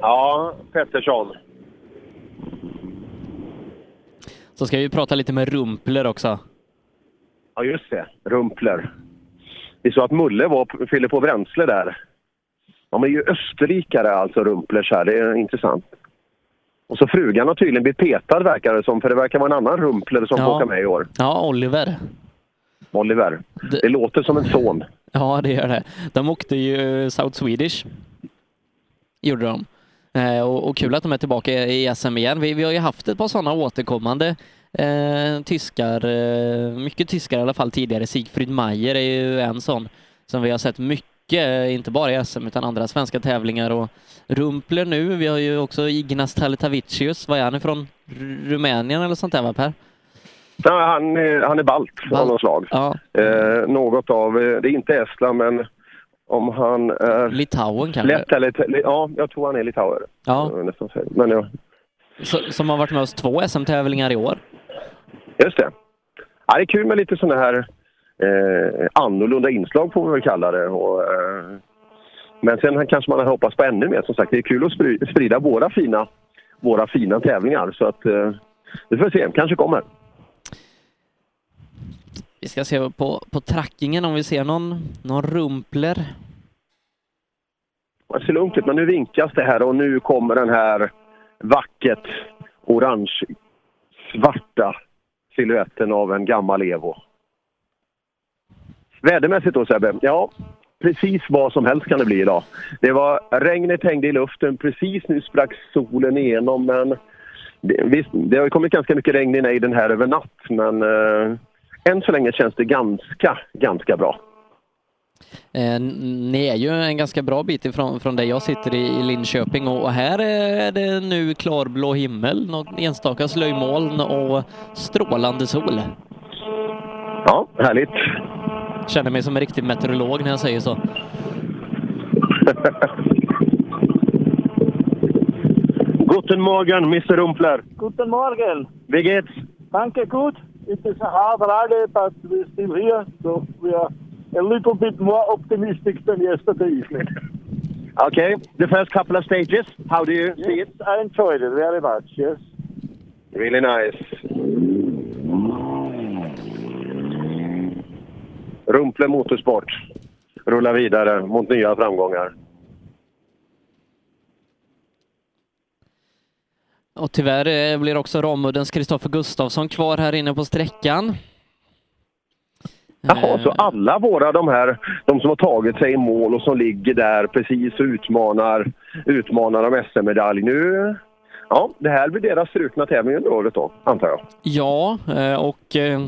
Ja, Pettersson. Så ska vi prata lite med Rumpler också. Ja, just det. Rumpler. Det är så att Mulle var, fyller på bränsle där. De är ju österrikare alltså, Rumplers här. Det är intressant. Och så frugan har tydligen blivit petad verkar det som, för det verkar vara en annan Rumpler som Ja. åka med i år. Ja, Oliver. Oliver. Det låter som en son. Ja, det gör det. De åkte ju South Swedish. Gjorde de. Eh, och, och kul att de är tillbaka i SM igen. Vi, vi har ju haft ett par sådana återkommande eh, tyskar, eh, mycket tyskar i alla fall tidigare. Sigfrid Mayer är ju en sån som vi har sett mycket, eh, inte bara i SM utan andra svenska tävlingar och Rumpler nu. Vi har ju också Ignas Taletavicius, vad är han ifrån? Rumänien eller sånt där va Per? Ja, han, är- han är balt av något slag. Ja. Eh, något av, det är inte Estland men om han är... Litauen kanske? Lätt eller, ja, jag tror han är litauer. Ja. Men ja, Så, som har varit med oss två SM-tävlingar i år. just det. Ja, det är kul med lite sådana här eh, annorlunda inslag får vi väl kalla det. Och, eh, men sen kanske man hade hoppats på ännu mer. Som sagt, det är kul att spri- sprida våra fina, våra fina tävlingar. Så att eh, vi får se, kanske kommer. Vi ska se på, på trackingen om vi ser någon, någon rumpler. Det ser lugnt ut, men nu vinkas det här och nu kommer den här vackert orange svarta siluetten av en gammal Evo. Vädermässigt då Sebbe? Ja, precis vad som helst kan det bli idag. Det var regnet hängde i luften, precis nu sprack solen igenom men det, visst, det har kommit ganska mycket regn i nejden här över natt men eh, än så länge känns det ganska, ganska bra. Eh, ni är ju en ganska bra bit ifrån från där jag sitter i, i Linköping och här är det nu klarblå himmel, något enstaka slöjmoln och strålande sol. Ja, härligt. Känner mig som en riktig meteorolog när jag säger så. Guten Morgen, Mr Rumpler. Guten Morgen. Wie geht's? Danke, gut. It is a hard ride, but we're still here, so we are a little bit more optimistic than yesterday evening. Okay, the first couple of stages, how do you see it? I enjoyed it very much, yes. Really nice. Rumple Motorsport rullar vidare mot nya framgångar. Och tyvärr eh, blir också Ramuddens Kristoffer Gustafsson kvar här inne på sträckan. Jaha, så alla våra de här, de som har tagit sig i mål och som ligger där precis och utmanar, utmanar om SM-medalj nu. Ja, det här blir deras strukna tävling under året då, antar jag. Ja, eh, och eh,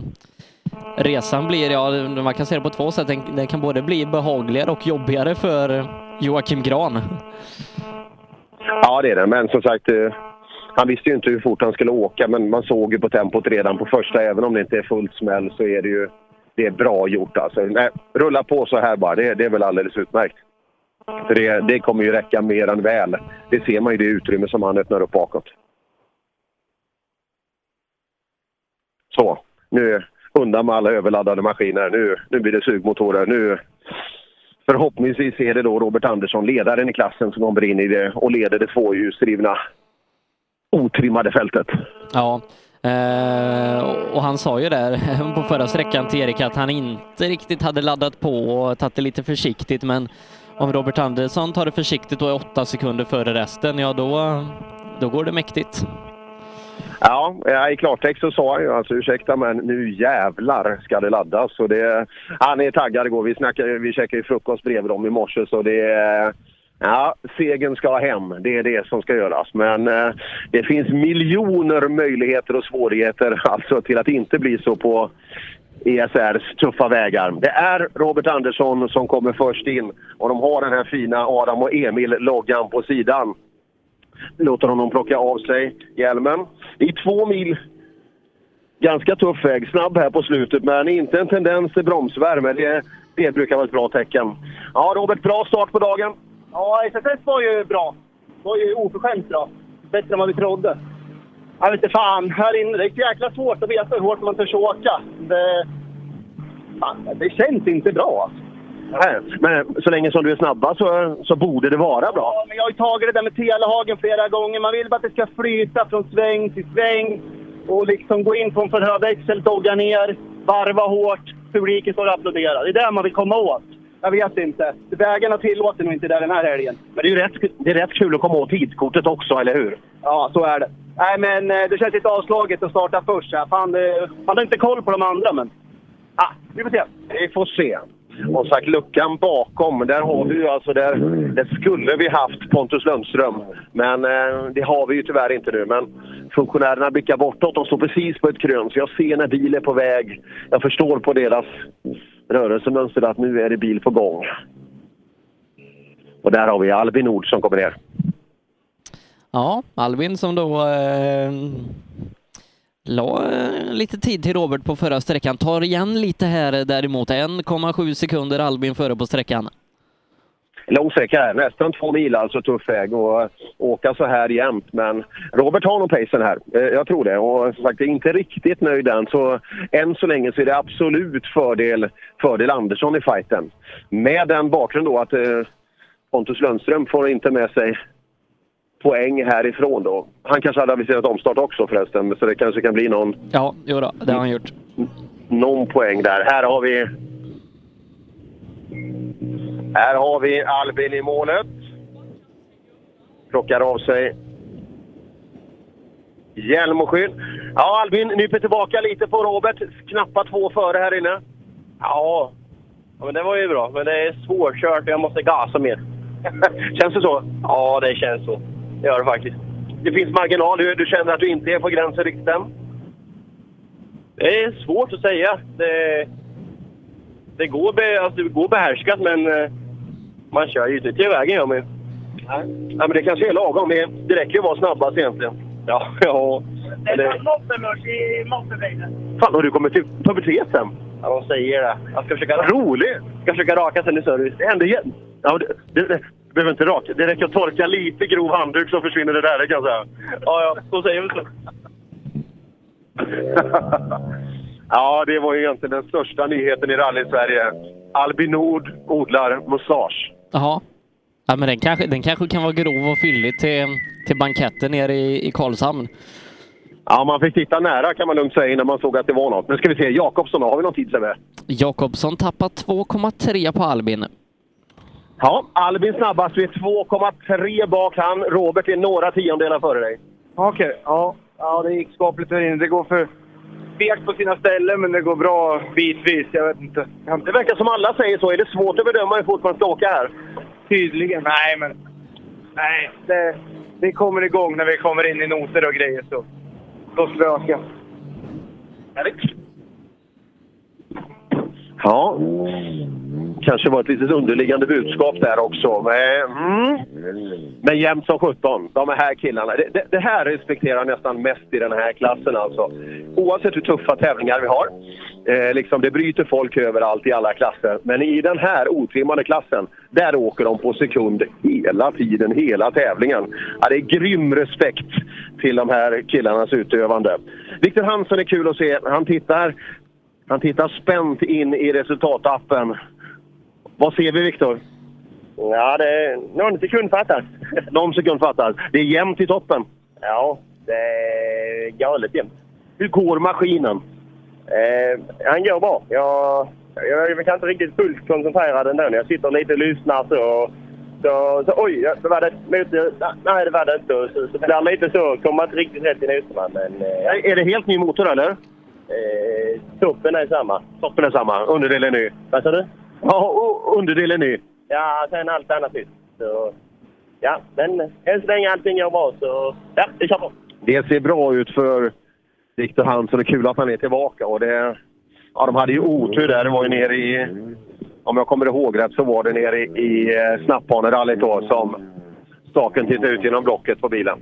resan blir, ja, man kan se det på två sätt. Den, den kan både bli behagligare och jobbigare för Joakim Gran. Ja, det är det. Men som sagt, eh, han visste ju inte hur fort han skulle åka, men man såg ju på tempot redan på första. Även om det inte är fullt smäll så är det ju det är bra gjort. Alltså. Nej, rulla på så här bara, det, det är väl alldeles utmärkt. För det, det kommer ju räcka mer än väl. Det ser man ju i det utrymme som han öppnar upp bakåt. Så, nu undan med alla överladdade maskiner. Nu, nu blir det sugmotorer. Nu, förhoppningsvis är det då Robert Andersson, ledaren i klassen, som kommer in i det och leder det tvåhjulsdrivna otrimmade fältet. Ja, eh, och han sa ju där på förra sträckan till Erik att han inte riktigt hade laddat på och tagit det lite försiktigt, men om Robert Andersson tar det försiktigt och är åtta sekunder före resten, ja då, då går det mäktigt. Ja, i klartext så sa han ju alltså ursäkta men nu jävlar ska det laddas. Så det, han är taggad igår. Vi, snackade, vi käkade ju frukost bredvid dem i morse så det. Ja, segern ska hem. Det är det som ska göras. Men eh, det finns miljoner möjligheter och svårigheter alltså till att inte bli så på ESRs tuffa vägar. Det är Robert Andersson som kommer först in och de har den här fina Adam och Emil-loggan på sidan. Låter honom plocka av sig hjälmen. Det är två mil ganska tuff väg. Snabb här på slutet, men inte en tendens till bromsvärme. Det, det brukar vara ett bra tecken. Ja, Robert, bra start på dagen. Ja, SSS var ju bra. Var ju oförskämt bra. Bättre än vad vi trodde. Jag vet inte fan, här inne, det är jäkla svårt att veta hur hårt man törs åka. Det, fan, det känns inte bra alltså. Nej, men så länge som du är snabba så, så borde det vara bra. Ja, men jag har ju tagit det där med Telehagen flera gånger. Man vill bara att det ska flyta från sväng till sväng. Och liksom gå in på en förhörväxel, dogga ner, varva hårt. Publiken står och applåderar. Det är det man vill komma åt. Jag vet inte. Vägarna tillåter nog inte det den här helgen. Men det är ju rätt, det är rätt kul att komma åt tidskortet också, eller hur? Ja, så är det. Nej, men eh, det känns lite avslaget att starta först. här. Fan, det, man har inte koll på de andra, men... Ah, vi får se. Vi får se. Och sagt, luckan bakom, där har vi ju alltså, där, där skulle vi haft Pontus Lundström. Men eh, det har vi ju tyvärr inte nu. Men funktionärerna blickar bortåt, de står precis på ett krön. Så jag ser när bil är på väg. Jag förstår på deras rörelsemönster att nu är det bil på gång. Och där har vi Albin Nord som kommer ner. Ja, Albin som då eh, la eh, lite tid till Robert på förra sträckan. Tar igen lite här däremot. 1,7 sekunder Albin före på sträckan. Lång sträcka här, nästan två mil alltså tuff väg och åka så här jämt. Men Robert har nog pacen här, Eh, jag tror det. Och som sagt, jag är inte riktigt nöjd än. Så än så länge så är det absolut fördel, fördel Andersson i fighten. Med den bakgrunden då att eh, Pontus Lundström får inte med sig poäng härifrån då. Han kanske hade aviserat omstart också förresten, så det kanske kan bli någon, Ja, jo då, det har han gjort. någon poäng där. Här har vi... Här har vi Albin i målet. Plockar av sig hjälm och skydd. Ja, Albin nyper tillbaka lite på Robert. Knappa två före här inne. Ja, ja men det var ju bra. Men det är svårkört och jag måste gasa mer. känns det så? Ja, det känns så. Det gör det faktiskt. Det finns marginal. Du, du känner att du inte är på gränsen riktigt än? Det är svårt att säga. Det, det, går, be, alltså, det går behärskat, men eh, man kör ju inte till vägen gör man ju. Nej. Ja, men det kanske är lagom. Det, det räcker ju att vara snabbast egentligen. Ja, ja. Det är som moppemörs i moppebilen. Fan, har du kommit till puberteten? Ja, de säger det. Jag ska försöka, Roligt! ska försöka raka sen i service. Det händer igen. Ja, det, det, det behöver inte raka. Det räcker att torka lite grov handduk så försvinner det där, det kan jag säga. Ja, ja. Så säger vi så. ja, det var ju egentligen den största nyheten i rally-Sverige. Albin Nord odlar mustasch. Jaha. Ja, men den kanske, den kanske kan vara grov och fyllig till, till banketten nere i, i Karlshamn. Ja, man fick titta nära kan man lugnt säga innan man såg att det var något. Men ska vi se, Jakobsson? Har vi någon tid med? Jakobsson tappar 2,3 på Albin. Ja, Albin snabbast. Vi är 2,3 bak han. Robert är några tiondelar före dig. Okej, ja. Ja, det gick skapligt där inne. Det går för vekt på sina ställen, men det går bra bitvis. Jag vet inte. Det verkar som alla säger så. Är det svårt att bedöma hur fort man ska åka här? Tydligen. Nej, men... Nej, det, det kommer igång när vi kommer in i noter och grejer. Så då ska vi öka. Ja, kanske var ett litet underliggande budskap där också. Men, mm. Men jämnt som 17. De här killarna. Det, det, det här respekterar jag nästan mest i den här klassen alltså. Oavsett hur tuffa tävlingar vi har. Eh, liksom, det bryter folk överallt i alla klasser. Men i den här otrimmade klassen, där åker de på sekund hela tiden, hela tävlingen. Ja, det är grym respekt till de här killarnas utövande. Viktor Hansen är kul att se. Han tittar, han tittar spänt in i resultatappen. Vad ser vi, Viktor? Ja, det är någon sekund fattas. Någon sekund fattas. Det är jämnt i toppen. Ja, det är galet jämnt. Hur går maskinen? Eh, han går bra. Jag, jag, jag kan inte riktigt fullt koncentrerad ändå. Jag sitter lite och lyssnar så. Så, så oj, det var det motor. Nej, det var det inte. Så, så blir lite så. Kommer inte riktigt rätt i noterna. Men, eh, Är det helt ny motor eller? eh, toppen är samma. Toppen är samma, underdelen är ny. Vad sa du? Ja, o- underdelen ny. Ja, sen allt annat nytt. Så, ja, men än så länge allting går bra så ja, vi kör på. Det ser bra ut för Viktor Hansson. Det är kul att han är tillbaka. Och det, ja, de hade ju otur där. Det var ju nere i... Om jag kommer ihåg rätt så var det nere i, i eh, Snapphanerallyt då som staken tittade ut genom blocket på bilen.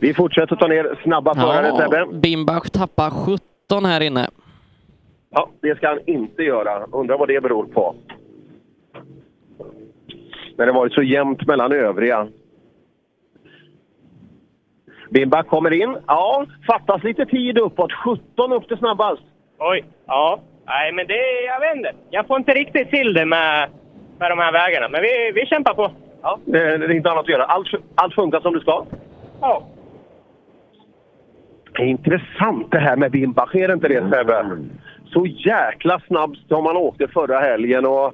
Vi fortsätter ta ner snabba förare, Sebbe. Bimbach tappar 17 här inne. Ja, det ska han inte göra. Undrar vad det beror på. När det varit så jämnt mellan övriga. Bimbach kommer in. Ja, fattas lite tid uppåt. 17 upp till snabbast. Oj, ja. Nej, men det, jag vet inte. Jag får inte riktigt till det med, med de här vägarna, men vi, vi kämpar på. Ja. Det, det är inte annat att göra. Allt, allt funkar som det ska. Ja. Det är intressant det här med Bimbach, är det inte det Sebbe? Så jäkla snabbt som han åkte förra helgen och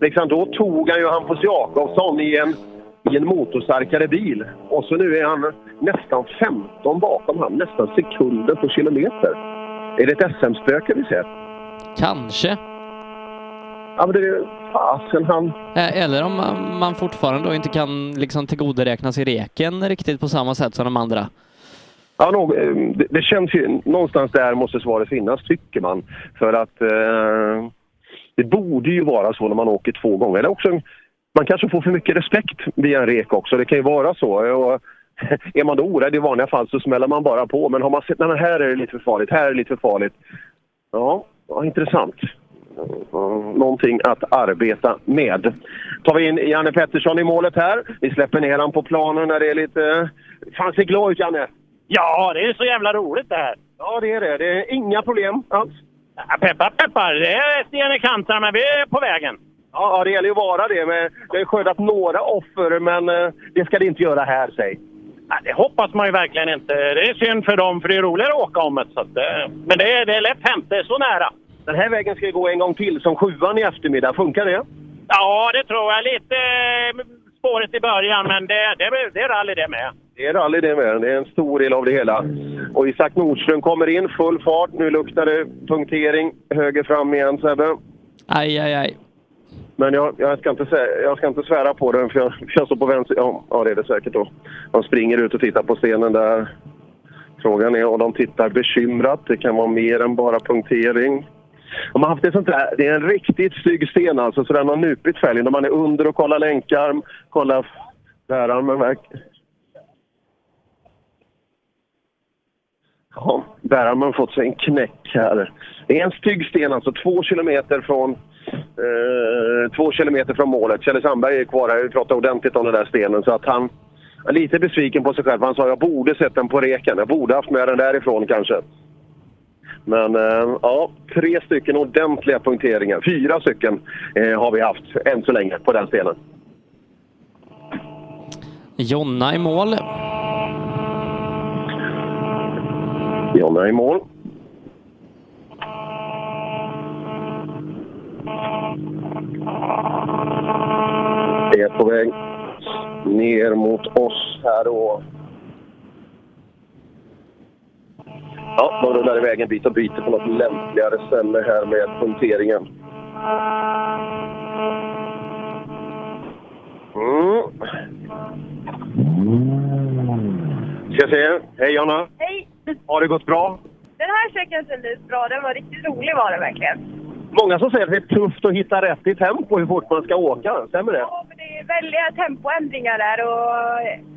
liksom då tog han ju Hampus Jakobsson i en, i en motorstarkare bil. Och så nu är han nästan 15 bakom han, nästan sekunder på kilometer. Är det ett SM-spöke vi ser? Kanske. Ja men det är fasen han... Eller om man- man fortfarande då inte kan liksom tillgodoräkna sig reken riktigt på samma sätt som de andra. Ja, nog, eh, det, det känns ju... Någonstans där måste svaret finnas, tycker man. För att eh, det borde ju vara så när man åker två gånger. Eller också, man kanske får för mycket respekt via en rek också. Det kan ju vara så. Och, är man då orädd i vanliga fall så smäller man bara på. Men har man sett att här är det lite för farligt, här är det lite för farligt. Ja, ja intressant. Eh, någonting att arbeta med. Tar vi in Janne Pettersson i målet här. Vi släpper ner honom på planen när det är lite... Eh, fan, se glad ut Janne! Ja, det är så jävla roligt det här. Ja, det är det. Det är inga problem alls. Ja, peppar, peppar. Det är sten i kanterna, men vi är på vägen. Ja, det gäller ju att vara det. Men det har skördat några offer, men eh, det ska det inte göra här, säg. Ja, det hoppas man ju verkligen inte. Det är synd för dem, för det är roligare att åka om det. Så att, eh, men det är, det är lätt hänt. Det är så nära. Den här vägen ska ju gå en gång till, som sjuan i eftermiddag. Funkar det? Ja, det tror jag. Lite eh, spåret i början, men det, det, det är rally det med. Det är rally det med. Det är en stor del av det hela. Och Isak Nordström kommer in, full fart. Nu luktar det punktering höger fram igen, Sebbe. Aj, aj, aj. Men jag, jag, ska inte, jag ska inte svära på det, för jag, jag står på vänster... Ja, ja, det är det säkert då. De springer ut och tittar på stenen där. Frågan är om de tittar bekymrat. Det kan vara mer än bara punktering. De har haft en sånt där, det är en riktigt stygg sten alltså, så den har nupit fälgen. Man är under och kollar länkar, kollar bärarmen. verkar... Ja, bärarmen har fått sig en knäck här. Det är en stygg sten alltså, två kilometer från, eh, två kilometer från målet. Kjelle Sandberg är kvar här, vi pratade ordentligt om den där stenen. Så att han är lite besviken på sig själv. Han sa jag borde sett den på reken. Jag borde haft med den därifrån kanske. Men eh, ja, tre stycken ordentliga punkteringar. Fyra stycken eh, har vi haft än så länge på den stenen. Jonna i mål. Jonna i mål. är på väg ner mot oss här då. Ja, de rullar iväg en bit och byter på något lämpligare ställe här med punkteringen. Mm. Ska se. Hej Jonna! Hej! Har det gått bra? Den här sträckan kändes bra. Den var riktigt rolig var den verkligen. Många som säger att det är tufft att hitta rätt i tempo hur fort man ska åka. Stämmer det? Ja, men det är väldiga tempoändringar där och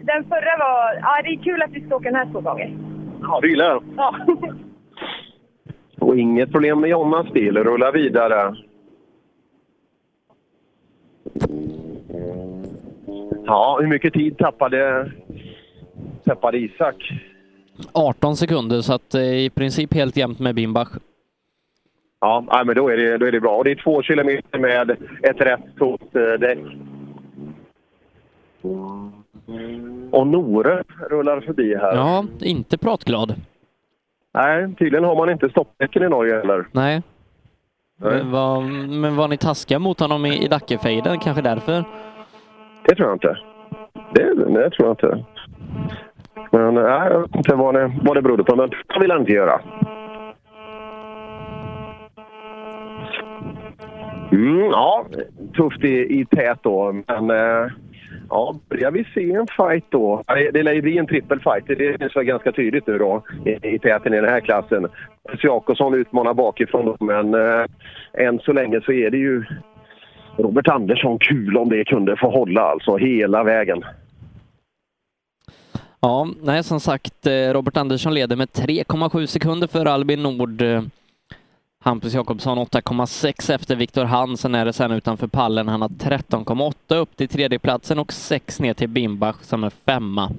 den förra var... Ja, det är kul att vi ska åka den här två gånger. Ja, du gillar den? Ja. Och inget problem med Jonnas bil. Rulla vidare. Ja, hur mycket tid tappade, tappade Isak? 18 sekunder, så att eh, i princip helt jämnt med Bimbach. Ja, men då är, det, då är det bra. Och det är två kilometer med ett rätt tomt eh, däck. Och Nore rullar förbi här. Ja, inte pratglad. Nej, tydligen har man inte stoppdäcken i Norge heller. Nej. Nej. Men var, men var ni taskiga mot honom i, i Dackefejden? Kanske därför? Det tror jag inte. Det, det tror jag inte. Men nej, jag vet inte vad det, vad det berodde på, men det vill han inte göra. Mm, ja, tufft i, i tät då, men eh, ja, börjar vi se en fight då? Det, lär ju bli en trippelfight, det är så ganska tydligt nu då i, i täten i den här klassen. Jakobsson utmanar bakifrån då, men eh, än så länge så är det ju Robert Andersson kul om det kunde få hålla alltså hela vägen. Ja, nej som sagt, eh, Robert Andersson leder med 3,7 sekunder för Albin Nord. Eh, Hampus Jakobsson 8,6 efter Viktor Hansen är det sen utanför pallen. Han har 13,8 upp till tredjeplatsen och 6 ner till Bimbach som är femma.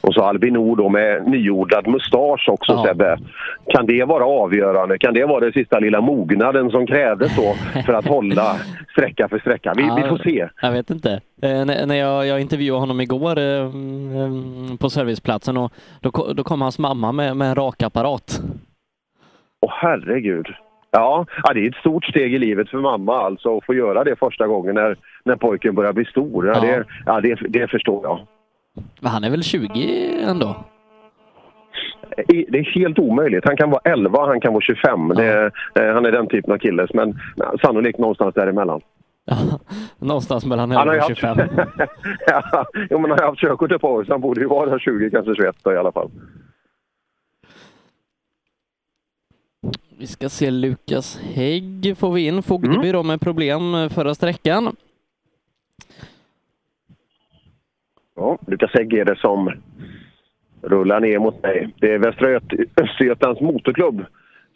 Och så Albin Nord då med nyodlad mustasch också Ja. Sebbe. Kan det vara avgörande? Kan det vara den sista lilla mognaden som krävdes då för att hålla sträcka för sträcka? Vi, vi får se. Jag vet inte. Eh, när jag, jag intervjuade honom igår eh, mm, på serviceplatsen och då, då kom hans mamma med, med en rakapparat. Åh herregud. Ja, ja, det är ett stort steg i livet för mamma alltså att få göra det första gången när, när pojken börjar bli stor. Ja, Ja. Det, ja, det, det förstår jag. Men han är väl 20 ändå? Det är helt omöjligt. Han kan vara 11, han kan vara 25. Det, eh, han är den typen av kille, men sannolikt någonstans däremellan. Någonstans mellan Han har 11 ju och haft, 25. ja, jo, men han har haft körkort ett par år, så han borde ju vara där 20, kanske 21 då, i alla fall. Vi ska se Lukas Hägg får vi in. Fogdeby då med problem eh, förra sträckan. Ja, Lukas Hägg är det som rullar ner mot mig. Det är Västra Göt- Östergötlands motorklubb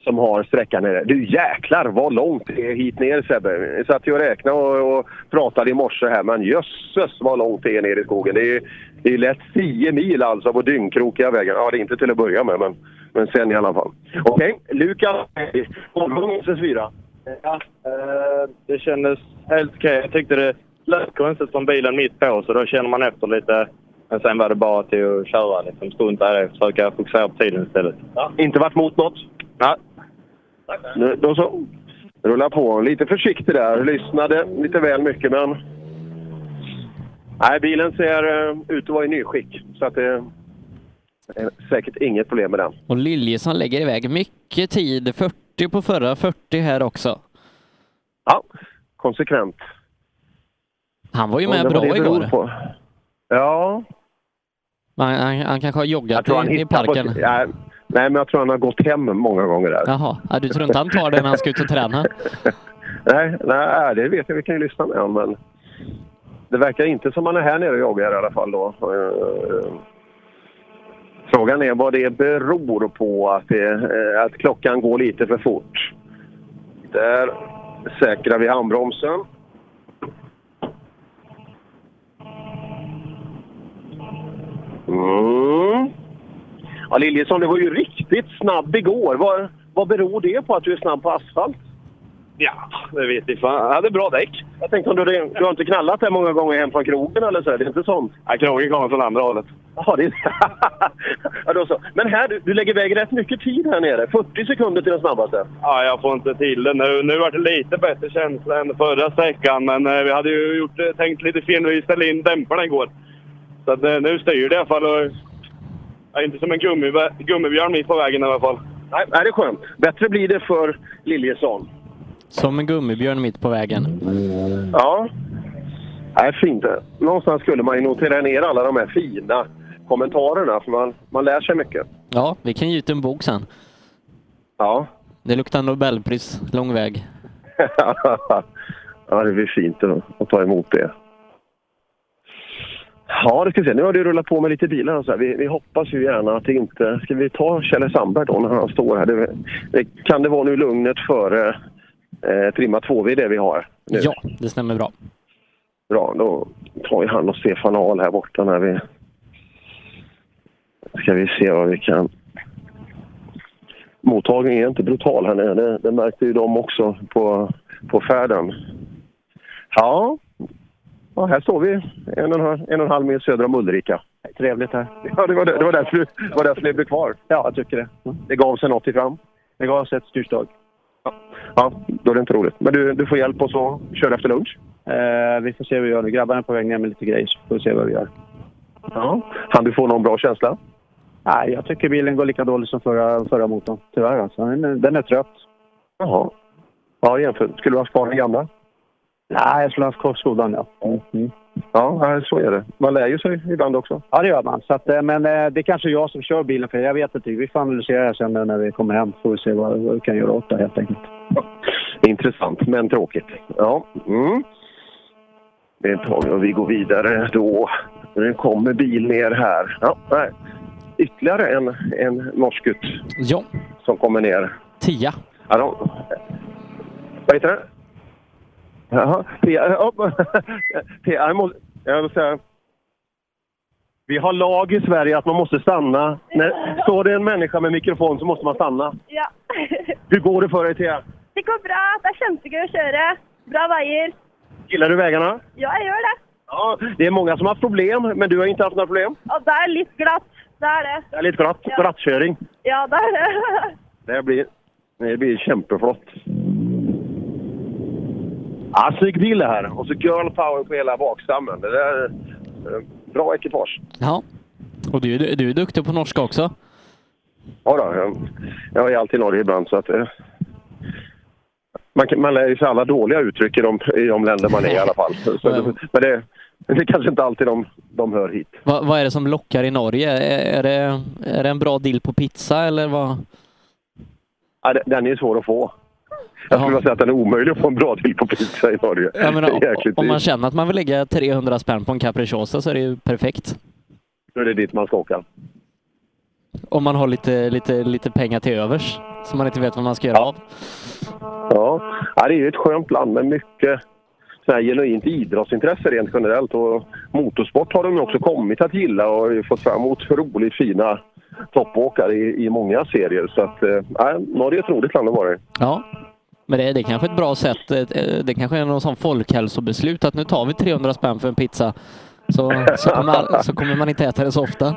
som har sträckan nere. Du jäklar vad långt det är hit ner Sebbe. Jag satt ju och räknade och, och pratade i morse här, men jösses vad långt det är ner i skogen. Det är, det är lätt 10 mil alltså på dyngkrokiga vägar. Ja, det är inte till att börja med, men, men sen i alla fall. Okej, Lukas Hägg, omgång SS4. Ja, eh, det kändes helt okej. Jag tyckte det lät konstigt från bilen mitt på, så då känner man efter lite. Men sen var det bara till att köra, liksom strunta i det. Försöka fokusera på tiden istället. Inte varit mot något? Nej. Nu, Då så. Rulla på. Lite försiktig där. Lyssnade lite väl mycket, men... Nej, bilen ser uh, ut att vara i nyskick. Så att det säkert inget problem med den. Och Liljesson lägger iväg mycket tid. 40 på förra, 40 här också. Ja, konsekvent. Han var ju med bra igår. på. Ja. Han, han, han kanske har joggat i, i hittar på... parken. Ja, nej, men jag tror han har gått hem många gånger där. Jaha, ja, du tror inte han tar det när han ska ut och träna? Nej, nej, det vet jag. Vi kan ju lyssna med honom, men det verkar inte som han är här nere och joggar i alla fall då. Frågan är vad det beror på att, det, att klockan går lite för fort. Där säkrar vi handbromsen. Mm. Ja, Liljesson, du var ju riktigt snabb igår. Vad, vad beror det på att du är snabb på asfalt? Ja, det vet jag fan. Jag hade bra däck. Jag tänkte om du, du har inte knallat där många gånger hem från krogen eller så? Det är inte sånt? Ja, krogen kommer från andra hållet. Jaha, det är... ja, då så. Men här, du, du lägger iväg rätt mycket tid här nere. 40 sekunder till den snabbaste. Ja, jag får inte till det nu. Nu var det lite bättre känsla än förra sträckan, men eh, vi hade ju gjort, eh, tänkt lite fel när vi ställde in dämparna igår. Så att, eh, nu styr det i alla fall. Och, ja, inte som en gummi, gummibjörn mitt på vägen i alla fall. Nej, nej, det är skönt. Bättre blir det för Liljesson. Som en gummibjörn mitt på vägen. Ja. Nej, fint. Någonstans skulle man ju notera ner alla de här fina kommentarerna, för man, man lär sig mycket. Ja, vi kan ge ut en bok sen. Ja. Det luktar Nobelpris lång väg. ja, det blir fint att, ta emot det. Ja, det ska vi se. Nu har det rullat på med lite bilar och så. Vi, vi hoppas ju gärna att det inte... Ska vi ta Kjelle Sandberg då när han står här? Det, det, kan det vara nu lugnet före eh, trimma 2V det vi har nu? Ja, det stämmer bra. Bra, då tar ju han och Stefan Ahl här borta när vi... Ska vi se vad vi kan... Mottagningen är inte brutal här nere. Det, det märkte ju de också på, på färden. Ja. ja, här står vi en och, en, halv- en och en halv mil söder om Ulrika. Trevligt här. Ja, det var, det, det var därför, det var därför ni blev kvar. Ja, jag tycker det. Det gav sig något i fram. Det gav sig ett styrstag. Ja, då är det inte roligt. Men du, du får hjälp och så kör efter lunch. Eh, vi får se vad vi gör nu. Grabbarna är på väg ner med lite grejer så får vi se vad vi gör. Ja. Han du få någon bra känsla? Nej, jag tycker bilen går lika dåligt som förra, förra motorn. Tyvärr alltså. Den, är- den är trött. Jaha. Ja, jämfört. Skulle du ha kvar den gamla? Nej, jag skulle ha haft kvar Skodan, ja. Mm. Ja, så är det. Man lär ju sig ibland också. Ja, det gör man. Så att, eh, men eh, det är kanske jag som kör bilen, för jag vet inte. Vi får analysera det sen när vi kommer hem. får vi se vad, vad vi kan göra åt det helt enkelt. Intressant, men tråkigt. Ja. Mm. Det är ett tag och vi går vidare då. Nu kommer bil ner här. Ja, nej. Ytterligare en, en norskt Ja. som kommer ner. Tia. Ja, de, vad heter det? Jaha, ja, Pia, jag, måste, jag vill säga... Vi har lag i Sverige att man måste stanna. När står det en människa med mikrofon så måste man stanna. Ja. Hur går det för dig, Thea? Det går bra. Det är kjempegøy å kjøre. Bra veier. Gillar du vägarna? Ja, jeg gjør det. Ja, det är många som har haft problem, men du har inte haft några problem? Og det er litt glatt. Det er det. Det är lite glatt, Ja. glattköring. Ja, det er det. Det blir, det blir kämpeflott. Bil det här. Och så girl power på hela bakstammen. Det där är eh, bra ekipage. Ja. Och du, du, är duktig på norska också. Ja, då, jag, jag är alltid i Norge ibland så att... Eh, man, man lär sig alla dåliga uttryck i de, i de länder man är i alla fall. Så, men det, det är kanske inte alltid de, de hör hit. Va, vad är det som lockar i Norge? Är, är, det, är det en bra deal på pizza eller vad? Ja, den är svår att få. Jag skulle säga att den är omöjlig att få en bra till på pizza i Norge. Är jäkligt om man känner att man vill lägga 300 spänn på en capricciosa så är det ju perfekt. Då är det dit man ska åka. Om man har lite, lite, lite pengar till övers som man inte vet vad man ska göra av. Ja. ja, det är ju ett skönt land med mycket genuint idrottsintresse rent generellt. Och motorsport har de också kommit att gilla och fått fram otroligt fina toppåkare i, i många serier. Så att, eh, Norge är ett roligt land att vara i. Ja. Men det, det är kanske ett bra sätt. eh, Det kanske är någon sån folkhälsobeslut att nu tar vi 300 spänn för en pizza. Så, så, kommer, all- så kommer man inte äta det så ofta.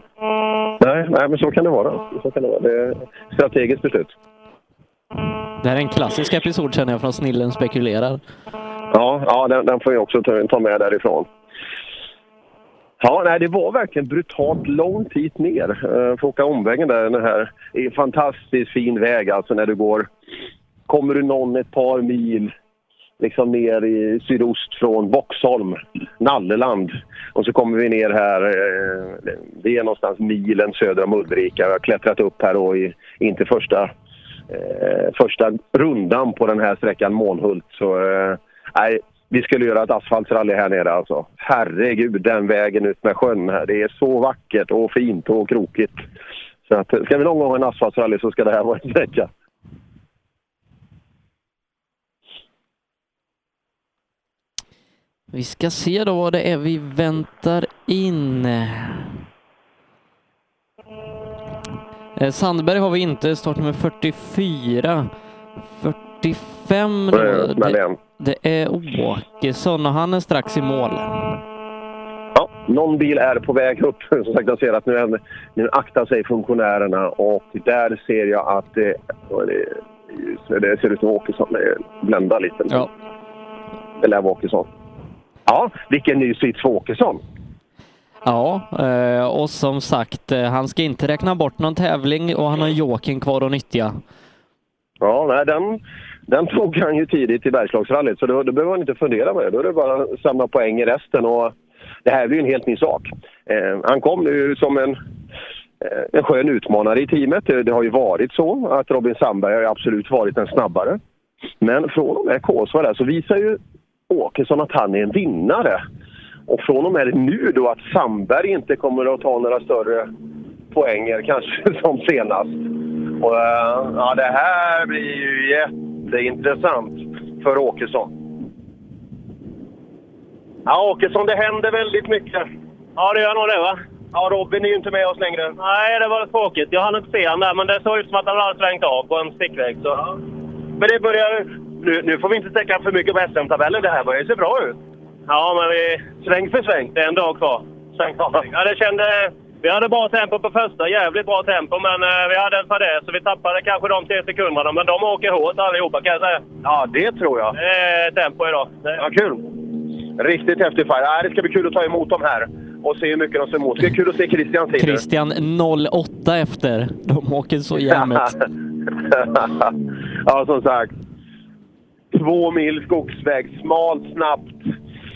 Nej, nej, men så kan det vara. Så kan det, vara. det är ett strategiskt beslut. Det här är en klassisk episod känner jag från Snillen spekulerar. Ja, ja den, den får jag också ta, ta med därifrån. Ja, nej, det var verkligen brutalt långt hit ner. Uh, för att åka omvägen där. Den här är en fantastiskt fin väg alltså när du går... Kommer du någon ett par mil liksom ner i sydost från Boxholm, Nalleland. Och så kommer vi ner här, eh, det är någonstans milen söder om Ulrika. Jag har klättrat upp här då i, inte första, eh, första rundan på den här sträckan Månhult. Så eh, nej, vi skulle göra ett asfaltsrally här nere alltså. Herregud, den vägen ut med sjön här. Det är så vackert och fint och krokigt. Så att, ska vi någon gång ha en asfaltsrally så ska det här vara en sträcka. Vi ska se då vad det är vi väntar in. Eh, Sandberg har vi inte, startnummer 44. 45 då, Eh, det, det är Åkesson och han är strax i mål. Ja, någon bil är på väg upp. Som sagt, jag ser att nu, är, nu aktar sig funktionärerna och där ser jag att det, är det, det ser ut som Åkesson. Det bländar lite. Ja. Det lär vara Åkesson. Ja, vilken ny sits för Åkesson. Ja, eh, och som sagt, eh, han ska inte räkna bort någon tävling och han har joken kvar att nyttja. Ja, nej, den, den tog han ju tidigt i Bergslagsrallyt så då, då behöver man inte fundera med det. Då är det bara att samla poäng i resten. Och det här blir ju en helt ny sak. Eh, han kom nu som en, eh, en skön utmanare i teamet. Det, det har ju varit så att Robin Sandberg har ju absolut varit den snabbare. Men från och med Kåsva där så visar ju Åkesson att han är en vinnare. Och från och med nu då att Sandberg inte kommer att ta några större poänger kanske som senast. Och, eh, ja, det här blir ju jätteintressant för Åkesson. Ja, Åkesson, det händer väldigt mycket. Ja, det gör nog det va? Ja, Robin är ju inte med oss längre. Nej, det var tråkigt. Jag hann inte se honom där, men det såg ut som att han hade svängt av på en stickväg. Så. Men det börjar... Nu, nu får vi inte täcka för mycket på SM-tabellen. Det här börjar se bra ut. Ja, men vi... Sväng för sväng. Det är en dag kvar. Sväng för sväng. Ja, det kände... Vi hade bra tempo på första, jävligt bra tempo, men eh, vi hade en fadäs så vi tappade kanske de tre sekunderna. Men de åker hårt allihopa kan jag säga. Ja, det tror jag. Det är tempo idag. Det... Ja, kul. Riktigt häftig fight. Ja, det ska bli kul att ta emot dem här och se hur mycket de ser emot. Det är kul att se Christian tid. Christian 08 efter. De åker så jämnt. ja, som sagt. Två mil skogsväg, smalt, snabbt.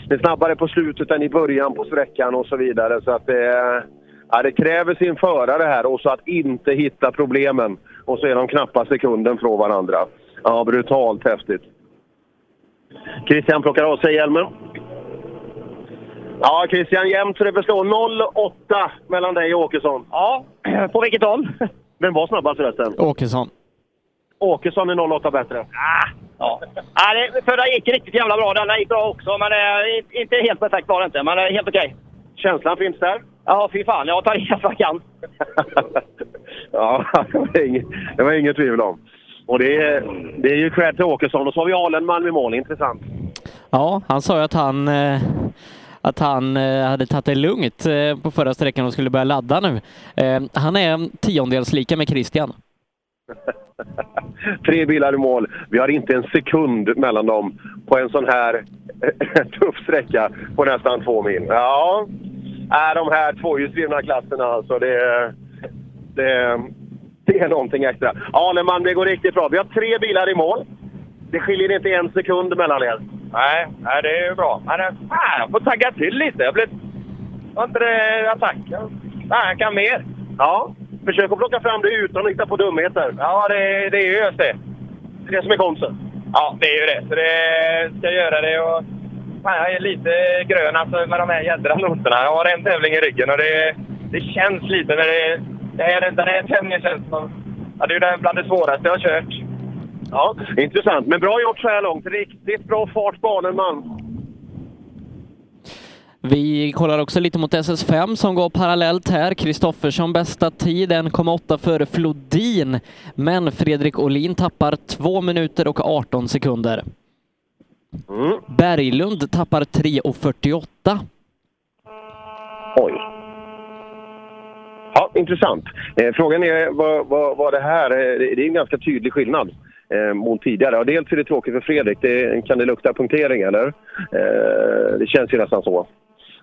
Det är snabbare på slutet än i början på sträckan och så vidare. Så att det, ja, det kräver sin förare här och så att inte hitta problemen. Och så är de knappa sekunden från varandra. Ja, brutalt häftigt. Christian plockar av sig hjälmen. Ja, Christian, jämnt så det består 0,8 mellan dig och Åkesson. Ja, på vilket håll? Vem var snabbast förresten? Åkesson. Åkesson är 0,8 bättre. Ah, ja. Ah, det, förra gick riktigt jävla bra. Denna gick bra också, men eh, inte helt perfekt var det inte. Men eh, helt okej. Okay. Känslan finns där? Ja, fy fan. Jag tar i allt jag kan. ja, det var, inget, det var inget tvivel om. Och det är, det är ju cred till Åkesson. Och så har vi Alenman i mål. Intressant. Ja, han sa ju att han eh, att han eh, hade tagit det lugnt eh, på förra sträckan och skulle börja ladda nu. Han är tiondels lika med Christian. Tre bilar i mål. Vi har inte en sekund mellan dem på en sån här tuff sträcka på nästan två mil. Ja, är de här tvåhjulsdrivna klasserna alltså. Det, det, det är någonting extra. Aleman, det går riktigt bra. Vi har tre bilar i mål. Det skiljer inte en sekund mellan er. Nej, nej det är ju bra. Men fan, jag får tagga till lite. Jag blev... Var inte det attack? Nej, jag kan mer. Ja, försök att plocka fram det utan att hitta på dumheter. Ja, det, det är ju just det. Det är det som är konsten. Ja, det är ju det. Så det ska göra det och... Fan, jag är lite grön alltså med de här jädra noterna. Jag har en tävling i ryggen och det, det känns lite när det... det här, den här tävlingen känns som... Ja, det är ju bland det svåraste jag har kört. Ja, intressant. Men bra gjort så här långt. Riktigt bra fart på man. Vi kollar också lite mot SS5 som går parallellt här. Kristoffersson bästa tid 1,8 före Flodin. Men Fredrik Olin tappar 2 minuter och 18 sekunder. Mm. Berglund tappar 3.48. Oj. Ja, intressant. Eh, frågan är vad, vad, vad det här är. Det är en ganska tydlig skillnad eh, mot tidigare. Dels är det tråkigt för Fredrik. Det, kan det lukta punktering eller? Eh, det känns ju nästan så.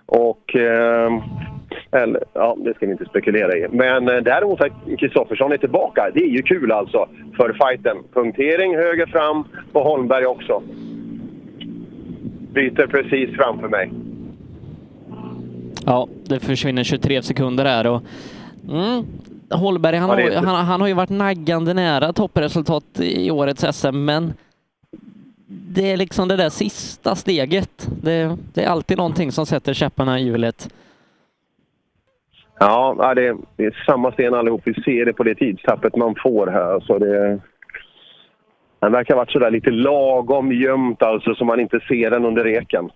Och... Eh, eller, ja, det ska vi inte spekulera i. Men eh, däremot att Kristoffersson är tillbaka, det är ju kul alltså för fighten. Punktering höger fram på Holmberg också. Byter precis framför mig. Ja, det försvinner 23 sekunder här och mm, Holberg, han, Ja, är- har, han, han har ju varit naggande nära toppresultat i årets SM, men det är liksom det där sista steget. Det, det är alltid någonting som sätter käpparna i hjulet. Ja, det det, det är samma sten allihop. Vi ser det på det tidstappet man får här. Så det, den verkar ha varit sådär lite lagom gömt alltså så man inte ser den under reken.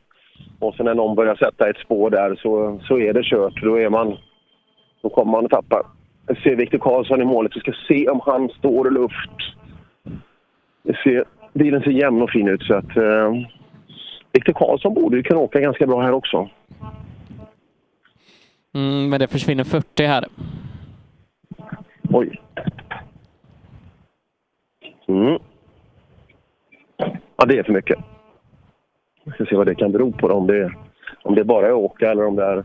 Och sen när någon börjar sätta ett spår där så, så är det kört. Då, är man, då kommer man att tappa. Jag ser Viktor Karlsson i målet. Vi ska se om han står i luft. Vi ser, bilen ser jämn och fin ut så att eh, Viktor Karlsson borde ju kunna åka ganska bra här också. Mm, men det försvinner 40 här. Oj. Mm. Ja, det är för mycket. Vi ska se vad det kan bero på. då, Om det, om det bara är åka eller om det är...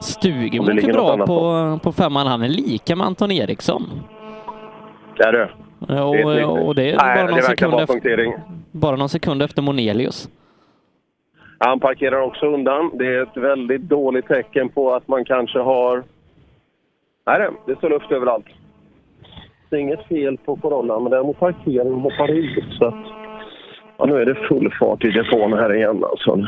Stugemo åker bra på, på femman. Han är lika med Anton Eriksson. Är det. Och, Det och det är Nej, bara, det någon verkar sekund efter, bara någon sekund efter Monelius. Han parkerar också undan. Det är ett väldigt dåligt tecken på att man kanske har... Nej, det- det står luft överallt. Det är inget fel på Corollan, men däremot parkeringen hoppar ut. Så att, ja, nu är det full fart i depån här igen alltså.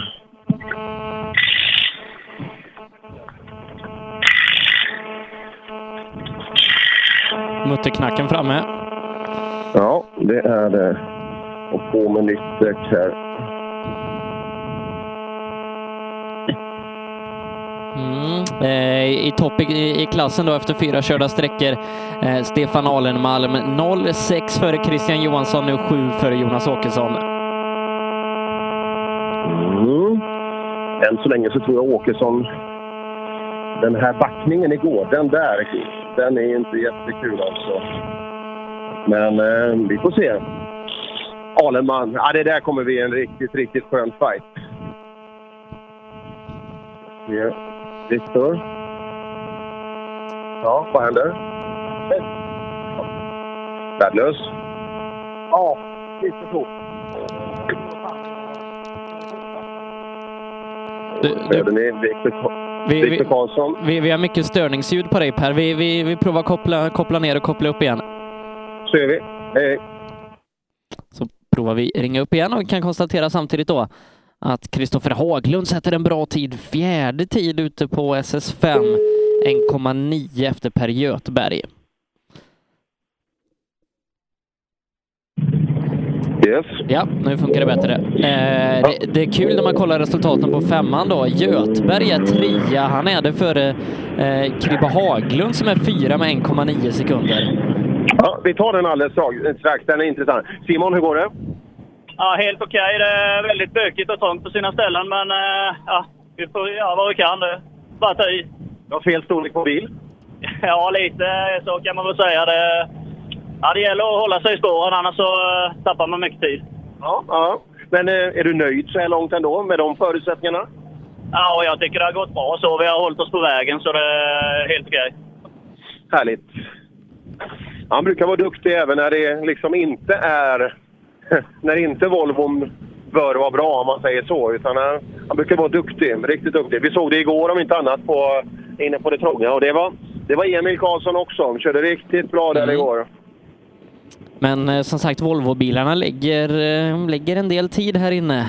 Mutterknacken framme. Ja, det är det. Och på med nytt däck här. Mm. Eh, I topp i, i klassen då efter fyra körda sträckor. Eh, Stefan Alenmalm 0,6 före Christian Johansson, nu 7 före Jonas Åkesson. Mm. Än så länge så tror jag Åkesson... Den här backningen igår, den där, den är inte jättekul alltså. Men eh, vi får se. Alenman. Ja, det där kommer bli en riktigt, riktigt skön fight. Ja. Viktor. Ja, vad händer? Värdelös. Ja, lite så. Du, Hörde ni Viktor Vi, vi, Viktor Karlsson? vi, vi har mycket störningsljud på dig Per. Vi, vi, vi provar koppla, koppla ner och koppla upp igen. Så gör vi. Hej. Så provar vi ringa upp igen och kan konstatera samtidigt då att Kristoffer Haglund sätter en bra tid. Fjärde tid ute på SS5. 1,9 efter Per Göthberg. Yes. Ja, nu funkar det bättre. Eh, det, det är kul när man kollar resultaten på femman då. Göthberg är trea. Han är det före eh, Kribbe Haglund som är fyra med 1,9 sekunder. Ja, vi tar den alldeles strax. Den är intressant. Simon, hur går det? Ja, helt okej. Det är väldigt bökigt och trångt på sina ställen, men eh, ja, vi får göra vad vi kan. Det bara ta i. Du har fel storlek på bil. Ja, lite så kan man väl säga. Det, ja, det gäller att hålla sig i spåren, annars så eh, tappar man mycket tid. Ja, ja. Men eh, är du nöjd så här långt ändå med de förutsättningarna? Ja, jag tycker det har gått bra så. Vi har hållit oss på vägen, så det är helt okej. Härligt. Han brukar vara duktig även när det liksom inte är... När inte Volvon bör vara bra om man säger så. Utan han, han brukar vara duktig, riktigt duktig. Vi såg det igår om inte annat på, inne på det trånga. Och det var, det var Emil Karlsson också. Han körde riktigt bra där Mm. igår. Men eh, som sagt, Volvo-bilarna lägger, eh, lägger en del tid här inne.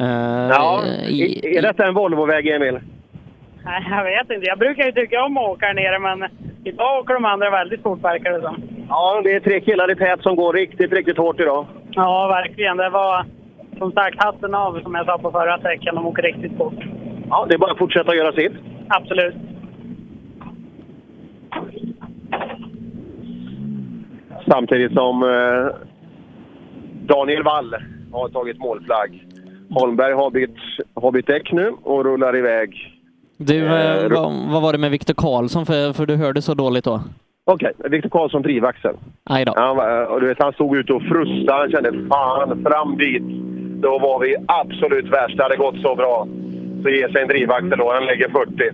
Eh, Ja, i, är detta en Volvoväg, Emil? Nej, jag vet inte. Jag brukar ju tycka om att åka här nere, men idag åker de andra väldigt fort verkar det som. Ja, det är tre killar i tät som går riktigt, riktigt hårt idag. Ja, verkligen. Det var som sagt hatten av, som jag sa på förra sträckan. De åker riktigt fort. Ja, det är bara att fortsätta göra sitt. Absolut. Samtidigt som eh, Daniel Wall har tagit målflagg. Holmberg har bytt, har bytt däck nu och rullar iväg. Du, eh, Eh, vad, vad var det med Viktor Karlsson? För, för du hörde så dåligt då. Okej, Viktor Karlsson drivaxel. Aj då. Han, och du vet, han stod ute och frustade. Han kände fan, fram dit. Då var vi absolut värst. Det hade gått så bra. Så ger sig en drivaxel och han lägger 40.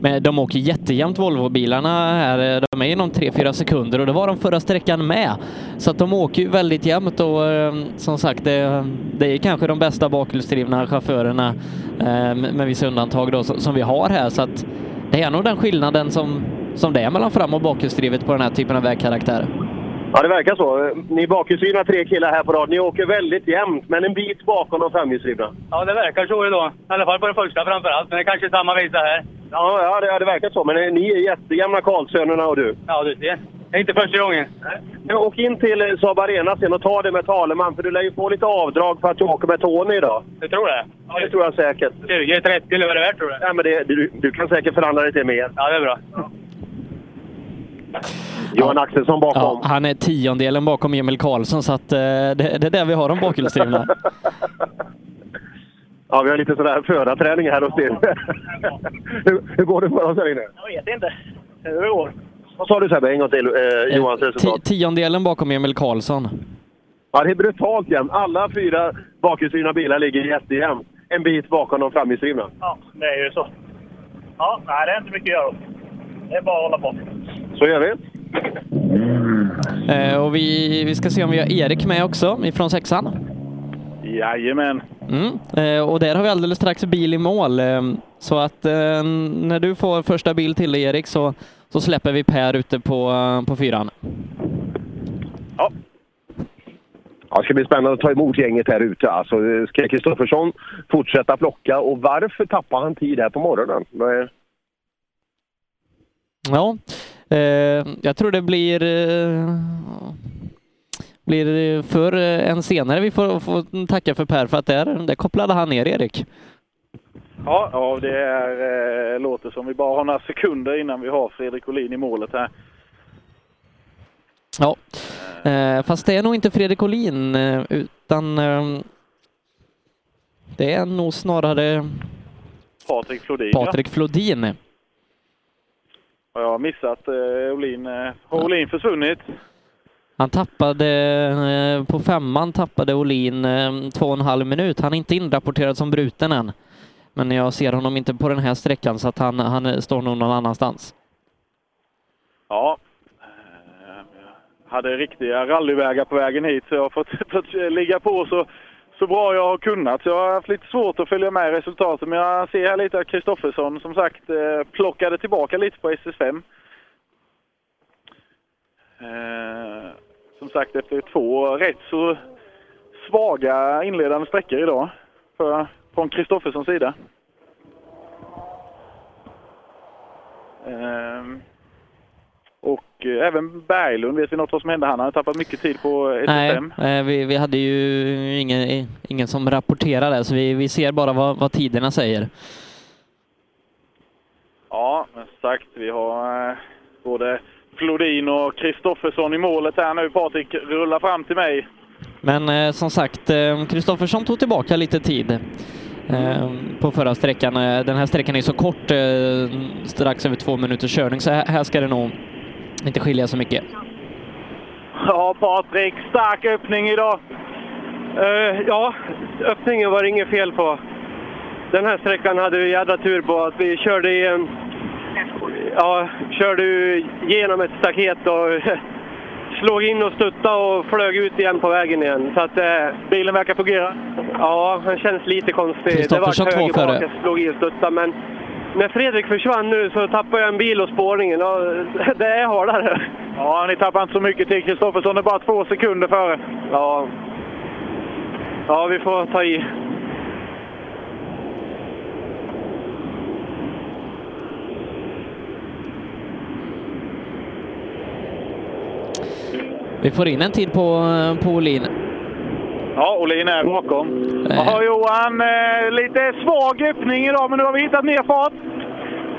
Men de åker jättejämnt Volvo-bilarna här. Eh, de är inom 3-4 sekunder och det var de förra sträckan med. Så att de åker ju väldigt jämnt och eh, som sagt, det, det är kanske de bästa bakhjulsdrivna chaufförerna eh, med vissa undantag då, som som vi har här. Så att det är nog den skillnaden som, som det är mellan fram och bakhjulsdrivet på den här typen av vägkaraktär. Ja, det verkar så. Ni bakhjulsdrivna tre killar här på rad. Ni åker väldigt jämnt, men en bit bakom de framhjulsdrivna. Ja, det verkar så idag. I alla fall på den första framför allt. Men det är kanske är samma visa här. Ja, ja det, ja, det verkar så. Men ni är jättejämna Karlsönerna och du. Ja, du ser. Det är inte första gången. Men Åk in till eh, Saab Arena sen och ta det med Taleman, för du lär ju få lite avdrag för att du åker med Tony idag. Du tror det? Ja, det tror jag säkert. 20, 30 eller vad det är värt tror du? Ja, men det, du, du kan säkert förhandla lite mer. Ja, det är bra. Johan Axelsson bakom. Ja, han är tiondelen bakom Emil Karlsson så att eh, det, det är där vi har de bakhjulsdrivna. Ja, vi har lite sådär förarträning här hos er. hur, hur går det för oss här inne? Jag vet inte hur det går. Vad sa du Sebbe, en gång till, eh, Johans resultat? Ti- tiondelen bakom Emil Karlsson. Ja, det är brutalt jämnt. Alla fyra bakhjulsdrivna bilar ligger jättejämnt. En bit bakom de framhjulsdrivna. Ja, det är ju så. Ja, nej, det är inte mycket att göra. Det är bara att hålla på. Så gör vi. Eh, och vi, vi ska se om vi har Erik med också ifrån sexan. Jajamän. Mm. Eh, och där har vi alldeles strax bil i mål. Eh, så att eh, när du får första bil till Erik så, så släpper vi Per ute på, eh, på fyran. Ja, det ska bli spännande att ta emot gänget här ute. Alltså, ska Kristoffersson fortsätta plocka och varför tappar han tid här på morgonen? Ja, jag tror det blir eh, blir för eh, en senare vi får, får tacka för Per för att där, där kopplade han ner Erik. Ja, ja det är, eh, låter som vi bara har några sekunder innan vi har Fredrik Olin i målet här. Ja, eh, fast det är nog inte Fredrik Olin eh, utan eh, det är nog snarare Patrik Flodin. Patrik Flodin. Ja, jag har missat eh, Olin. Eh, har Olin försvunnit? Han tappade, eh, på femman tappade Olin eh, två och en halv minut. Han är inte inrapporterad som bruten än. Men jag ser honom inte på den här sträckan så att han, han står nog någon annanstans. Ja. Jag hade riktiga rallyvägar på vägen hit så jag har fått, fått ligga på så, så bra jag har kunnat. Så jag har haft lite svårt att följa med i. Men jag ser här lite att Kristoffersson som sagt eh, plockade tillbaka lite på SS5. Eh, som sagt efter två rätt så svaga inledande sträckor idag för, från Kristofferssons sida. Ehm, och eh, även Berglund, vet vi något vad som hände? Han har tappat mycket tid på Nej, SS5. eh, vi, vi hade ju ingen, ingen som rapporterade så vi, vi ser bara vad, vad tiderna säger. Ja, men som sagt, vi har eh, både Flodin och Kristoffersson i målet här nu. Patrik rullar fram till mig. Men eh, som sagt, eh, Kristoffersson tog tillbaka lite tid eh, på förra sträckan. Eh, Den här sträckan är så kort, eh, strax över två minuters körning, så här ska det nog inte skilja så mycket. Ja, Patrik, stark öppning idag. Eh, ja, öppningen var det inget fel på. Den här sträckan hade vi jädra tur på att vi körde i en... Ja, körde genom ett staket och slog in och stuttade och flög ut igen på vägen igen. Så att, eh, Bilen verkar fungera? Ja, den känns lite konstig. Det var två höger bak, jag slog i och stuttade, men när Fredrik försvann nu så tappade jag en bil och spårningen. Och det är hårdare. Ja, ni tappar inte så mycket till. Kristoffersson är bara två sekunder före. Ja. Ja, vi får ta i. Vi får in en tid på, eh, på Olin. Ja, Olin är bakom. Jaha Johan, eh, lite svag öppning idag, men nu har vi hittat mer fart.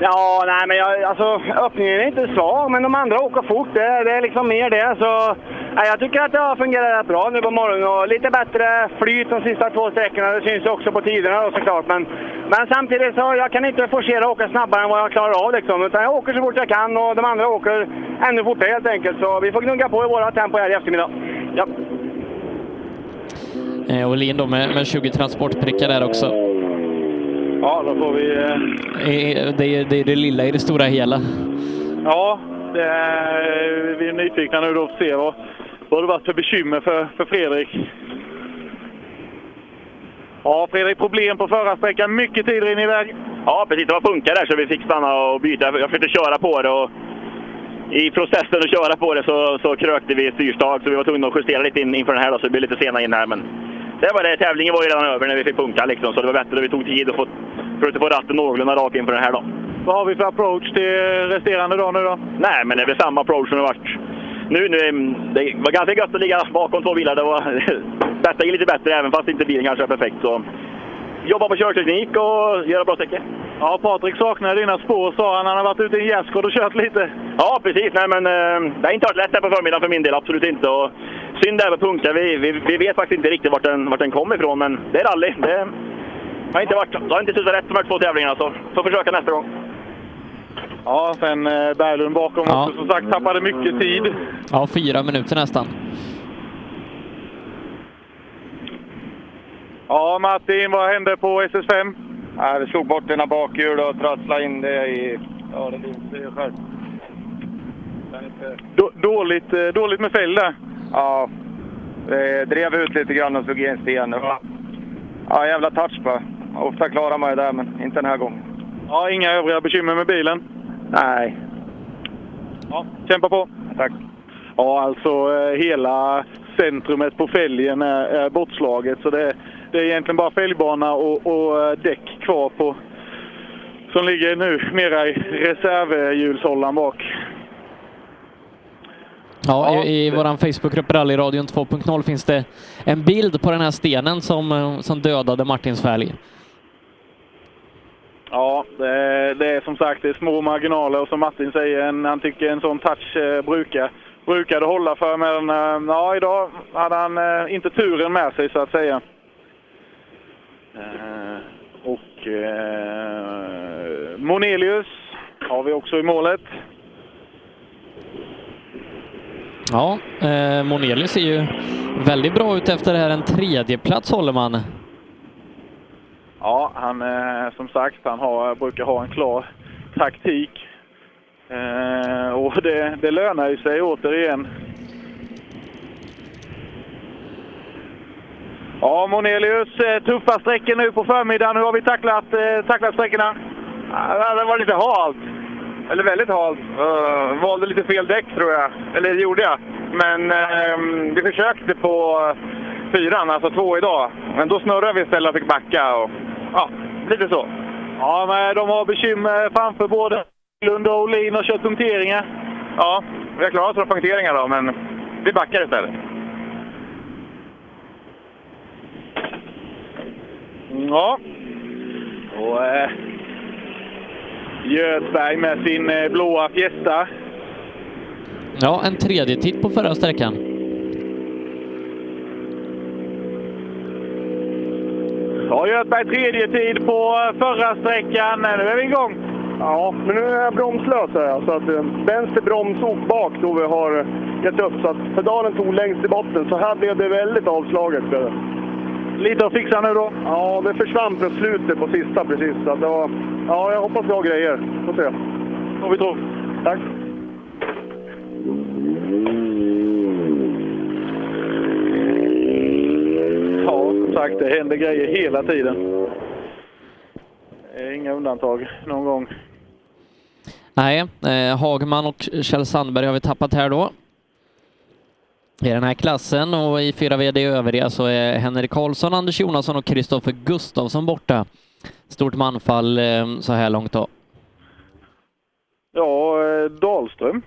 Ja, nej men jag, alltså öppningen är inte svag, men de andra åker fort. Det, är- det är liksom mer det. Så, nej, jag tycker att det har fungerat rätt bra nu på morgonen och lite bättre flyt de sista två sträckorna. Det syns också på tiderna då, såklart. Men, men samtidigt så jag kan inte forcera att åka snabbare än vad jag klarar av liksom. Utan jag åker så fort jag kan och de andra åker ännu fortare helt enkelt. Så vi får gnugga på i våra tempo här i eftermiddag. Ja. Eh, Olin då med, med 20 transportprickar där också. Ja, då får vi... Eh, Det är, det är det lilla i det stora hela. Ja, det är, vi är nyfikna nu då att se vad, vad det varit för bekymmer för, för Fredrik. Ja, Fredrik, problem på förarsträckan. Mycket tid rinner iväg. Ja, precis. Det var punka där så vi fick stanna och byta. Jag försökte köra på det och i processen att köra på det så, så krökte vi styrstag så vi var tvungna att justera lite in, inför den här då, så vi blev lite sena in här. Men det var det. Tävlingen var ju redan över när vi fick punka liksom, så det var bättre att vi tog tid och få, försökte få ratten någorlunda rak inför den här då. Vad har vi för approach till resterande dag nu då? Nej, men det är väl samma approach som det varit nu. nu är- det var ganska gött att ligga bakom två bilar. Det var bättre, lite bättre även fast inte bilen kanske är perfekt. Så jobba på körteknik och göra bra sträckor. Ja, Patrik saknar dina spår sa han. Han har varit ute i en gärdsgård och kört lite. Ja, precis. Nej, men, eh, det har inte varit lätt här på förmiddagen för min del, absolut inte. Och synd det här med punka. Vi, vi, vi vet faktiskt inte riktigt vart den, vart den kommer ifrån, men det är rally. Det har inte, varit, det har inte suttit rätt de här två tävlingarna, så får försöka nästa gång. Ja, sen eh, Berglund bakom Ja. också som sagt tappade mycket tid. Ja, fyra minuter nästan. Ja, Martin, vad hände på SS5? Ja, vi slog bort ena bakhjul och trasslade in det i... Ja, det minns ju själv. Då, dåligt, eh, dåligt med fäll där. Ja, vi drev ut lite grann och slog i en sten. Ja, ja jävla touch bara. Ofta klarar man ju det, men inte den här gången. Ja, inga övriga bekymmer med bilen? Nej. Ja, kämpa på. Tack. Ja, alltså eh, hela centrumet på fälgen är, är bortslaget. Så det, det är egentligen bara fälgbana och, och eh, däck kvar på som ligger nu mera i reservhjulshållaren bak. Ja, i, i vår Facebookgrupp Rallyradion 2.0 finns det en bild på den här stenen som, eh, som dödade Martins fälg. Ja, det är, det är som sagt det är små marginaler och som Martin säger, en, han tycker en sån touch eh, brukar, det hålla för. Men eh, ja, idag hade han eh, inte turen med sig så att säga. Eh, och eh, Monelius har vi också i målet. Ja, eh, Monelius ser ju väldigt bra ut efter det här. En tredje plats håller man. Ja, han eh, som sagt, han har, brukar ha en klar taktik. Eh, och det, det lönar ju sig återigen. Ja, Monelius, eh, tuffa sträckor nu på förmiddagen. Hur har vi tacklat, eh, tacklat sträckorna? Ja, det var lite halt. Eller väldigt halt. Uh, valde lite fel däck tror jag. Eller det gjorde jag. Men uh, vi försökte på fyran, alltså två idag. Men då snurrade vi istället och fick backa. Och, ja, lite så. Ja, men de har bekymmer framför både Lund och Olin och kört punkteringar. Ja, vi har klarat oss från punkteringar då, men vi backar istället. Ja. Och, eh, Göthberg med sin eh, blåa Fiesta. Ja, en tredje titt på förra sträckan. Ja, Göthberg tredje tid på eh, förra sträckan. Nu är vi igång. Ja, men nu är jag bromslös här, så att eh, vänster bromsok bak då vi har gett upp. Så att pedalen tog längst i botten, så här blev det väldigt avslaget. Lite att fixa nu då? Ja, det försvann på slutet på sista precis. Så att det var, ja, jag hoppas vi har grejer. Får se. Får vi tro. Tack. Ja, som sagt, det händer grejer hela tiden. Det är inga undantag någon gång. Nej, eh, Hagman och Kjell Sandberg har vi tappat här då. I den här klassen och i 4VD övriga så är Henrik Karlsson, Anders Jonasson och Kristoffer Gustafsson borta. Stort manfall eh, så här långt då. Ja, eh, Dahlström.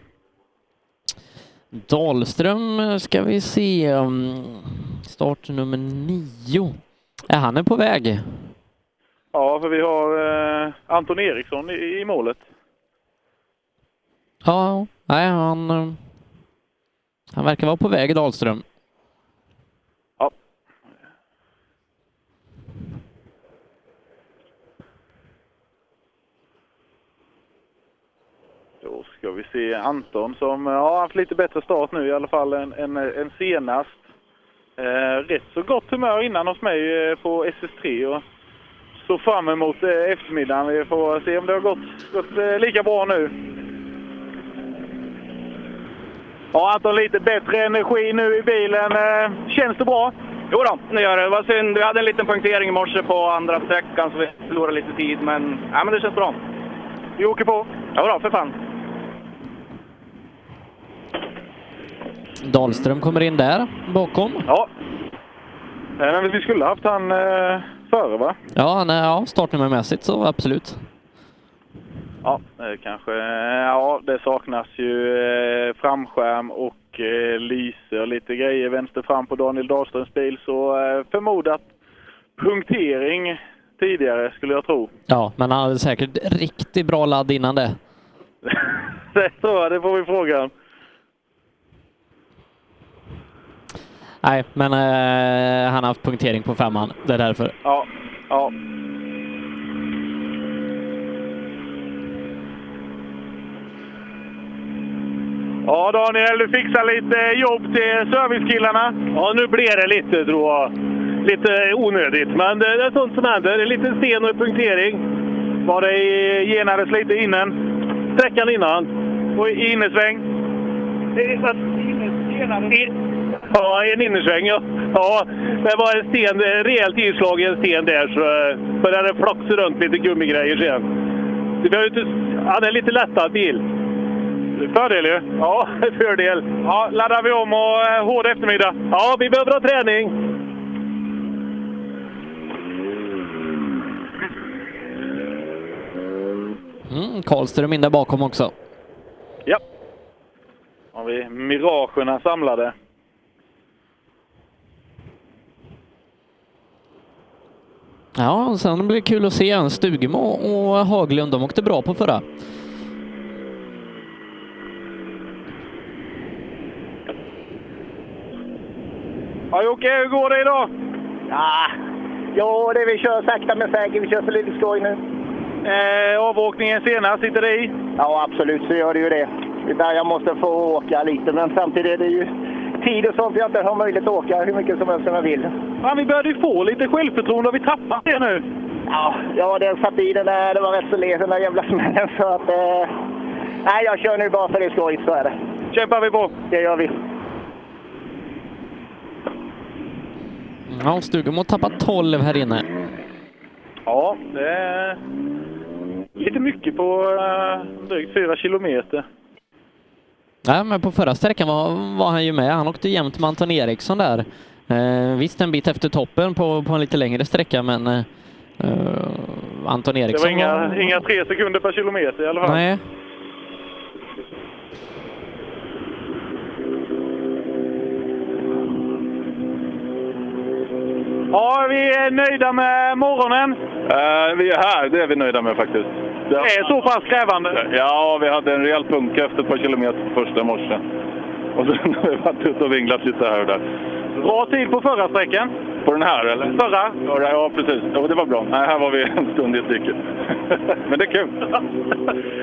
Dahlström eh, ska vi se. mm, Start nummer nio. Är han är på väg? Ja, för vi har Anton Eriksson i målet. Ja, nej han... Han verkar vara på väg, Dahlström. Ja. Då ska vi se Anton som ja, har haft lite bättre start nu i alla fall än, än, än senast. Eh, rätt så gott humör innan hos mig eh, på SS3 och så fram emot eh, eftermiddagen. Vi får se om det har gått, gått eh, lika bra nu. Ja, Anton, lite bättre energi nu i bilen. Eh, Känns det bra? Jo då, det gör det. Det var synd. Vi hade en liten punktering i morse på andra sträckan så vi förlorade lite tid. Men, ja, men det känns bra. Vi åker på. Ja, då, för fan. Dahlström kommer in där bakom. Ja. Men vi skulle haft han eh, före, va? Ja, han är ja, startnummermässigt så absolut. Ja, kanske. Ja, det saknas ju eh, framskärm och eh, lyse och lite grejer vänster fram på Daniel Dahlströms bil. Så eh, förmodat punktering tidigare, skulle jag tro. Ja, men han hade säkert riktigt bra ladd innan det. Det tror jag, det får vi fråga. Nej, men eh, han har haft punktering på femman. Det är därför. Ja, ja. Ja, Daniel, du fixar lite jobb till servicekillarna. Ja, nu blir det lite, tror jag. Lite onödigt, men det det är sånt som händer. En liten sten och punktering. Var det genades lite innan? Sträckan innan. Och i innesväng? I- Ja, en innersväng ja. Ja, det var en sten, rejält inslag i en sten där så började det flaxa runt lite gummigrejer sen. Det behöver inte, ja, det är lite lättare bil. Fördel ju. Ja, fördel. Ja, laddar vi om och eh, hård eftermiddag. Ja, vi behöver ha träning. Mm, Karlström in där bakom också. Ja. Har vi miragerna samlade. Ja, sen blir det kul att se. Stugemo och Haglund, de åkte bra på förra. Ja, Jocke, hur går det idag? Ja, jo, det vi kör sakta men säkert. Vi kör för lite skoj nu. Eh, avåkningen senast, sitter det i? Ja, absolut så gör det ju det. Där jag måste få åka lite, men samtidigt är det ju tid och sånt jag inte har möjlighet att åka hur mycket som helst som jag vill. Fan, vi började ju få lite självförtroende. Har vi tappat det nu? Ja, ja den satt i den där. Det var rätt så les den där jävla smällen. Så att, eh, nej, jag kör nu bara för det är skojigt, så är det. Kämpar vi på! Det gör vi. Ja, Stugemo tappar 12 här inne. Ja, det är lite mycket på uh, drygt fyra kilometer. Nej, men på förra sträckan var, var han ju med. Han åkte jämt med Anton Eriksson där. Eh, visst, en bit efter toppen på, på en lite längre sträcka, men eh, Anton Det Eriksson var inga, inga tre sekunder per kilometer i alla fall. Nej. Ja, vi är nöjda med morgonen. Eh, vi är här, det är vi nöjda med faktiskt. Det är så pass krävande? Ja, vi hade en rejäl punka efter ett par kilometer första morse. Och sen har vi varit ute och vinglat lite här och där. Bra tid på förra sträckan. På den här eller? Förra? Ja, ja precis. Ja, det var bra. Nej, här var vi en stund i ett dike. Men det är kul.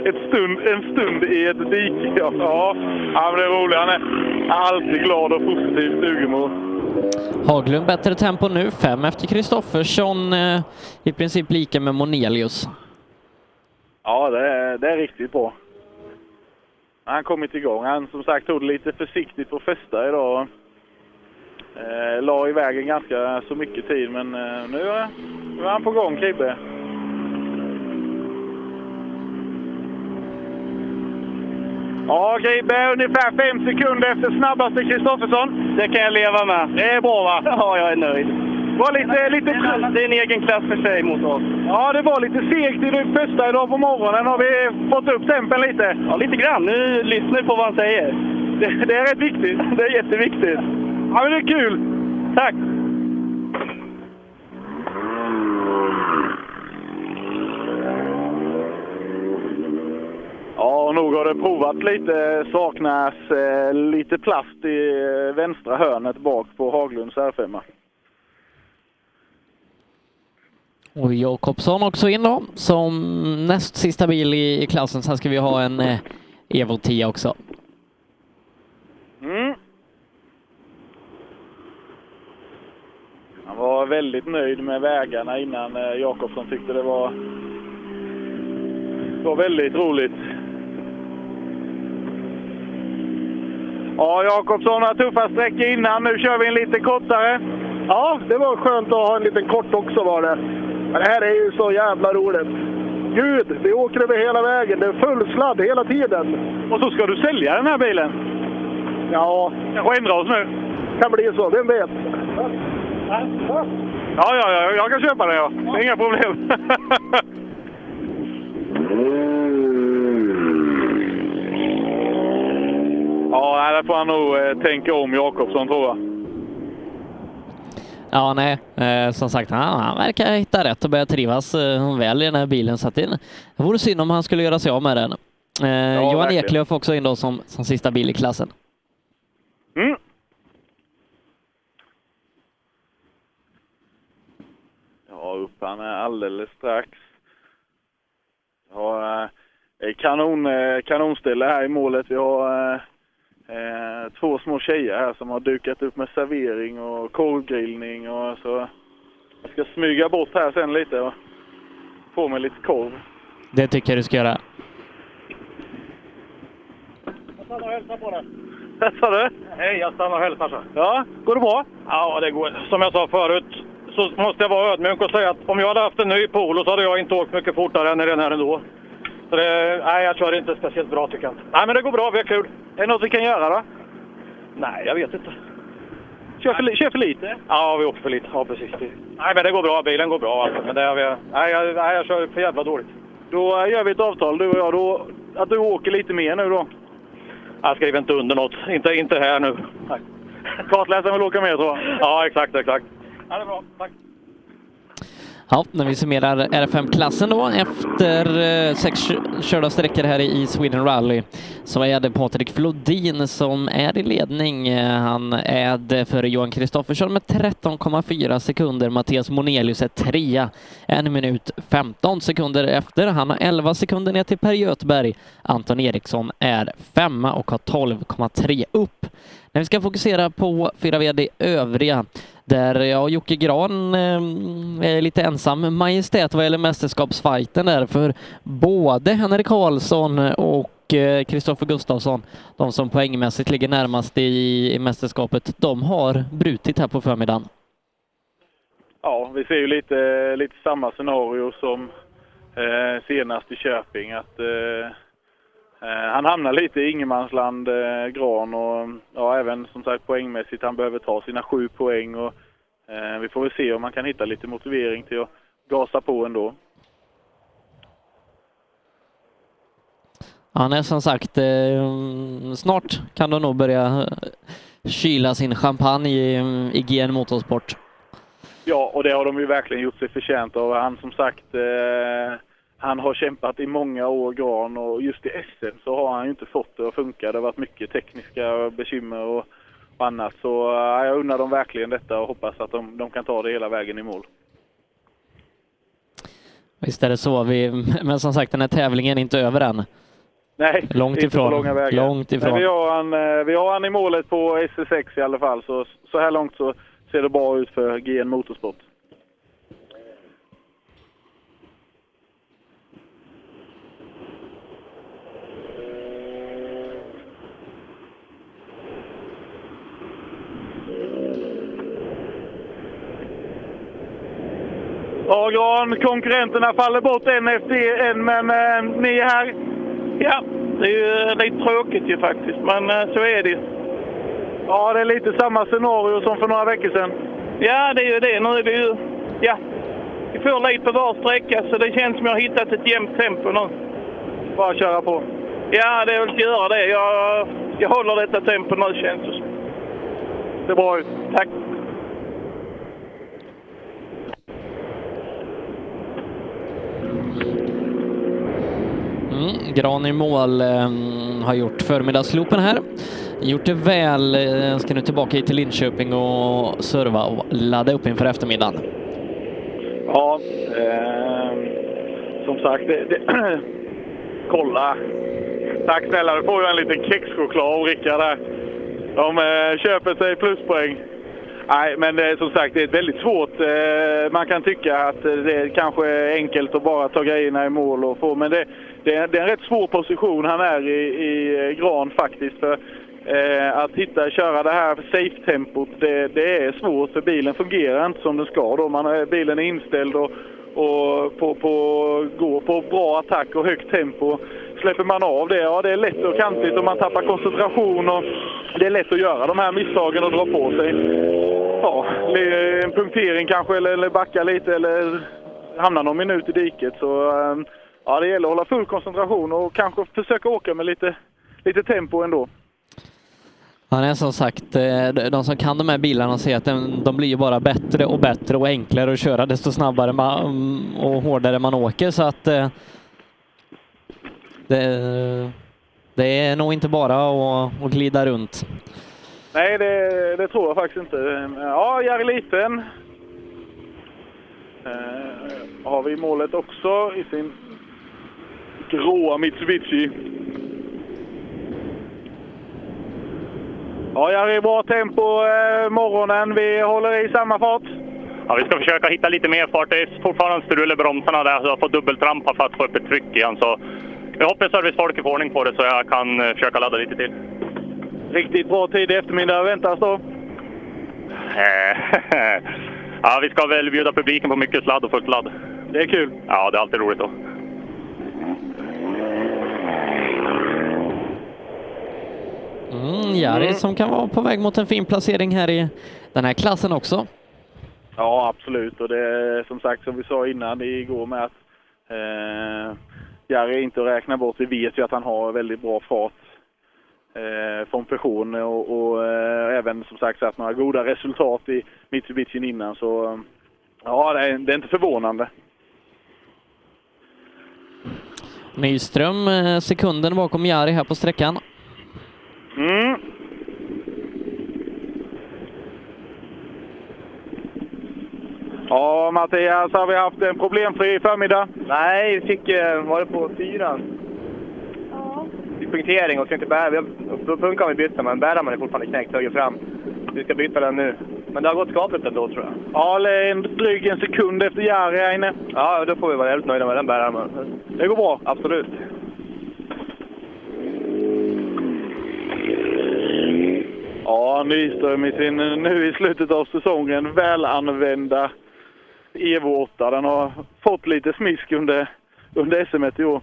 ett stund, en stund i ett dike, ja. Ja, ja men det är roligt. Han är alltid glad och positiv, Stugemo. Haglund bättre tempo nu, fem efter Kristoffersson, eh, i princip lika med Monelius. Ja, det är, det är riktigt bra. Han har kommit igång. Han som sagt tog det lite försiktigt på fästa idag. Eh, la i vägen ganska så mycket tid, men eh, nu, är- nu är han på gång, Kribbe. Ja, Kribbe, ungefär fem sekunder efter snabbaste Kristoffersson. Det kan jag leva med. Det är bra va? Ja, jag är nöjd. Var lite, lite Det är en- det är en egen klass för sig mot oss. Ja, det var lite segt i det första idag på morgonen. Har vi fått upp tempen lite? Ja, lite grann. Nu lyssnar vi på vad han säger. Det, det är rätt viktigt. Det är jätteviktigt. Ja, men det är kul. Tack! Ja, nog har det provat lite. Saknas eh, lite plast i eh, vänstra hörnet bak på Haglunds R5. Och Jakobsson också in då, som näst sista bil i, i klassen. Sen ska vi ha en eh, Evo 10 också. Mm. Var väldigt nöjd med vägarna innan eh, Jakobsson tyckte det var, var väldigt roligt. Ja, Jakobsson har tuffa sträckor innan. Nu kör vi en lite kortare. Ja, det var skönt att ha en liten kort också var det. Men det här är ju så jävla roligt. Gud, vi åker över hela vägen. Det är full sladd hela tiden. Och så ska du sälja den här bilen? Ja. Kanske ändra oss nu? Kan bli så, vem vet? Ja, ja, ja, jag kan köpa det. Ja. Det är inga problem. ja, där får han nog eh, tänka om Jakobsson tror jag. Ja, nej, eh, som sagt, han, han verkar hitta rätt och börja trivas eh, väl i den här bilen. Så att det, det vore synd om han skulle göra sig av med den. Eh, Johan verkligen. Eklöf också in då som, som sista bil i klassen. Mm. Är alldeles strax. Ja, eh, kanon, eh, kanonställe här i målet. Vi har eh, eh, två små tjejer här som har dukat upp med servering och korvgrillning och så. Jag ska smyga bort här sen lite och få mig lite korv. Det tycker jag du ska göra. Jag stannar och hälsar på dig. Vad sa du? Hej, jag stannar och hälsar. så. Ja, går det bra? Ja, det går. Som jag sa förut så måste jag vara ödmjuk och säga att om jag hade haft en ny Polo så hade jag inte åkt mycket fortare än i den här ändå. Så det, nej, jag kör inte speciellt bra tycker jag inte. Nej, men det går bra. Vi har kul. Är det något vi kan göra då? Nej, jag vet inte. Kör för, kör för lite? Ja, vi åker för lite. Ja, precis. Nej, men det går bra. Bilen går bra alltså. Men det har vi... nej, jag, nej, jag kör för jävla dåligt. Då eh, gör vi ett avtal du och jag. Då, att du åker lite mer nu då. Jag skriver inte under något. Inte, inte här nu. Nej. Kartläsaren vill åka med tror jag. Ja, exakt, exakt. Ja, det är bra. Tack. Ja, när vi summerar R5-klassen då efter eh, sex körda sträckor här i Sweden Rally så är det Patrik Flodin som är i ledning. Eh, han är det Johan Kristoffersson med 13,4 sekunder. Mattias Monelius är trea, en minut 15 sekunder efter. Han har 11 sekunder ner till Per Göthberg. Anton Eriksson är femma och har 12,3 upp. När vi ska fokusera på fyra VD övriga där ja, Jocke Gran eh, är lite ensam majestät vad gäller mästerskapsfighten där för både Henrik Karlsson och eh, Kristoffer Gustafsson, de som poängmässigt ligger närmast i, i mästerskapet, de har brutit här på förmiddagen. Ja, vi ser ju lite, lite samma scenario som eh, senast i Köping. Att, eh, han hamnar lite i ingenmansland, eh, Gran, och ja, även som sagt poängmässigt. Han behöver ta sina sju poäng och eh, vi får väl se om man kan hitta lite motivering till att gasa på ändå. Han är som sagt, eh, snart kan de nog börja eh, kyla sin champagne i, i GN Motorsport. Ja, och det har de ju verkligen gjort sig förtjänt av. Han som sagt, eh, han har kämpat i många år, Gran, och just i SM så har han ju inte fått det att funka. Det har varit mycket tekniska bekymmer och, och annat. Så eh, jag undrar dem verkligen detta och hoppas att de, de kan ta det hela vägen i mål. Visst är det så, vi, men som sagt den här tävlingen är inte över än. Nej, Långt ifrån. Långt ifrån. Men vi, har han, eh, vi har han i målet på SS6 i alla fall, så, så här långt så ser det bra ut för GN Motorsport. Ja, Gran, konkurrenterna faller bort en efter en, men eh, ni är här. Ja, det är ju lite tråkigt ju faktiskt, men eh, så är det. Ja, det är lite samma scenario som för några veckor sedan. Ja, det är ju det. Nu är det ju... Ja, vi får lite på var sträcka, så det känns som jag har hittat ett jämnt tempo nu. Bara köra på. Ja, det är väl att göra det. Jag, jag håller detta tempo nu, känns det som. Det är bra ut. Tack. Mm, Gran i mål eh, har gjort förmiddagsloopen här. Gjort det väl. Eh, ska nu tillbaka hit till Linköping och serva och ladda upp inför eftermiddagen. Ja, eh, som sagt, det, det, kolla. Tack snälla, du får ju en liten kexchoklad av Rickard där. De eh, köper sig pluspoäng. Nej, men eh, som sagt, det är väldigt svårt. Eh, man kan tycka att eh, det är kanske är enkelt att bara ta grejerna i mål och få, men det, det, är, det är en rätt svår position han är i, i eh, Gran faktiskt. För eh, att hitta, köra det här safe-tempot, det, det är svårt för bilen fungerar inte som den ska. Då. Man, eh, bilen är inställd och, och på, på, går på bra attack och högt tempo. Släpper man av det, ja det är lätt och kantigt och man tappar koncentration och det är lätt att göra de här misstagen och dra på sig. Ja, en punktering kanske eller, eller backa lite eller hamna någon minut i diket. Så ehm, ja, det gäller att hålla full koncentration och kanske försöka åka med lite, lite tempo ändå. Han är som sagt, eh, de som kan de här bilarna säger att de, blir bara bättre och bättre och enklare att köra desto snabbare man, mm, och hårdare man åker så att eh, det, det är nog inte bara att, att glida runt. Nej, det, det tror jag faktiskt inte. Ja, Jari Liten eh, har vi målet också i sin gråa Mitsubishi. Ja, Jari, bra tempo eh, morgonen. Vi håller i samma fart. Ja, vi ska försöka hitta lite mer fart. Det är fortfarande strul i bromsarna där, så jag får dubbeltrampa för att få upp ett tryck igen. Så jag hoppas servicefolket får ordning på det så jag kan eh, försöka ladda lite till. Riktigt bra tid i eftermiddag väntas då. Eh, ja, vi ska väl bjuda publiken på mycket sladd och fullt ladd. Det är kul. Ja, det är alltid roligt då. Mm, Jari som kan vara på väg mot en fin placering här i den här klassen också. Ja, absolut. Och det är som sagt, som vi sa innan igår med att eh, Jari är inte att räkna bort. Vi vet ju att han har väldigt bra fart eh, från person och, och eh, även som sagt satt några goda resultat i Mitsubishi innan. Så Ja, det är, det är inte förvånande. Nyström eh, sekunden bakom Jari här på sträckan. Mm. Ja, Mattias, har vi haft en problemfri förmiddag? Nej, vi fick, eh, var det på fyran? Ja. Fick punktering och ska inte bära. Då punkar vi byta, men bärarmen är fortfarande knäckt höger fram. Vi ska byta den nu. Men det har gått skapligt ändå tror jag. Ja, en dryg en sekund efter Jari här inne. Ja, då får vi vara jävligt nöjda med den bärarmen. Det går bra? Absolut. Ja, Nyström i sin, nu i slutet av säsongen, välanvända Evo 8. Den har fått lite smisk under, under SM i år.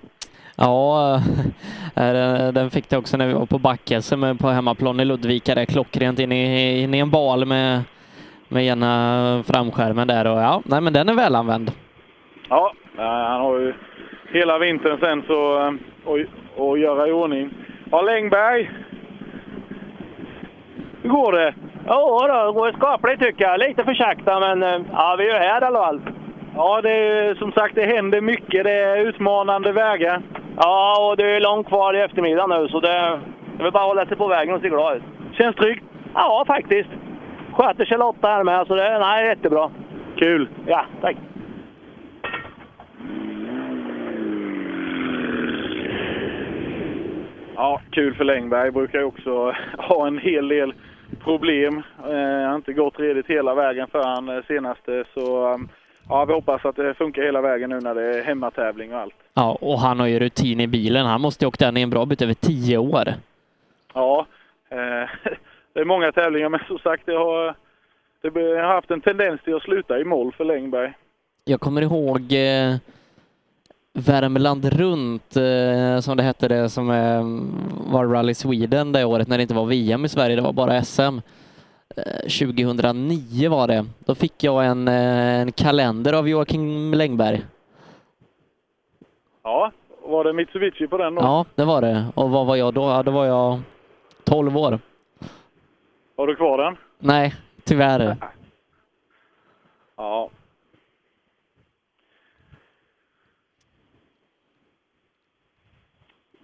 Ja, eh, den fick det också när vi var på back-SM på hemmaplan i Ludvika. Där klockrent in i, in i en bal med, med ena framskärmen där. Och ja, nej, men den är välanvänd. Ja, han har ju hela vintern sen så att, att göra i ordning. Ja, Längberg. Hur går det? Ja, då, det går skapligt tycker jag. Lite för sakta, men eh, ja, vi är här i alla fall. Ja, det är, som sagt, det händer mycket. Det är utmanande vägar. Ja, och det är långt kvar i eftermiddag nu, så det, det är bara hålla sig på vägen och se glad ut. Känns tryggt? Ja, faktiskt. Sköter sig Lotta här med, så det är jättebra. Kul! Ja, tack. Ja, kul för Längberg. Brukar ju också ha en hel del problem. Eh, har inte gått redigt hela vägen för han eh, senaste, så um, ja, vi hoppas att det funkar hela vägen nu när det är hemmatävling och allt. Ja, och han har ju rutin i bilen. Han måste ju åkt den i en bra bit över tio år. Ja, eh, det är många tävlingar, men som sagt, det har, det har haft en tendens till att sluta i mål för Längberg. Jag kommer ihåg eh, Värmland runt, eh, som det hette det, som eh, var Rally Sweden det året när det inte var VM i Sverige, det var bara SM. 2009 var det. Då fick jag en, en kalender av Joakim Längberg. Ja, var det Mitsubishi på den då? Ja, det var det. Och vad var jag då? Ja, då var jag 12 år. Har du kvar den? Nej, tyvärr. Ja.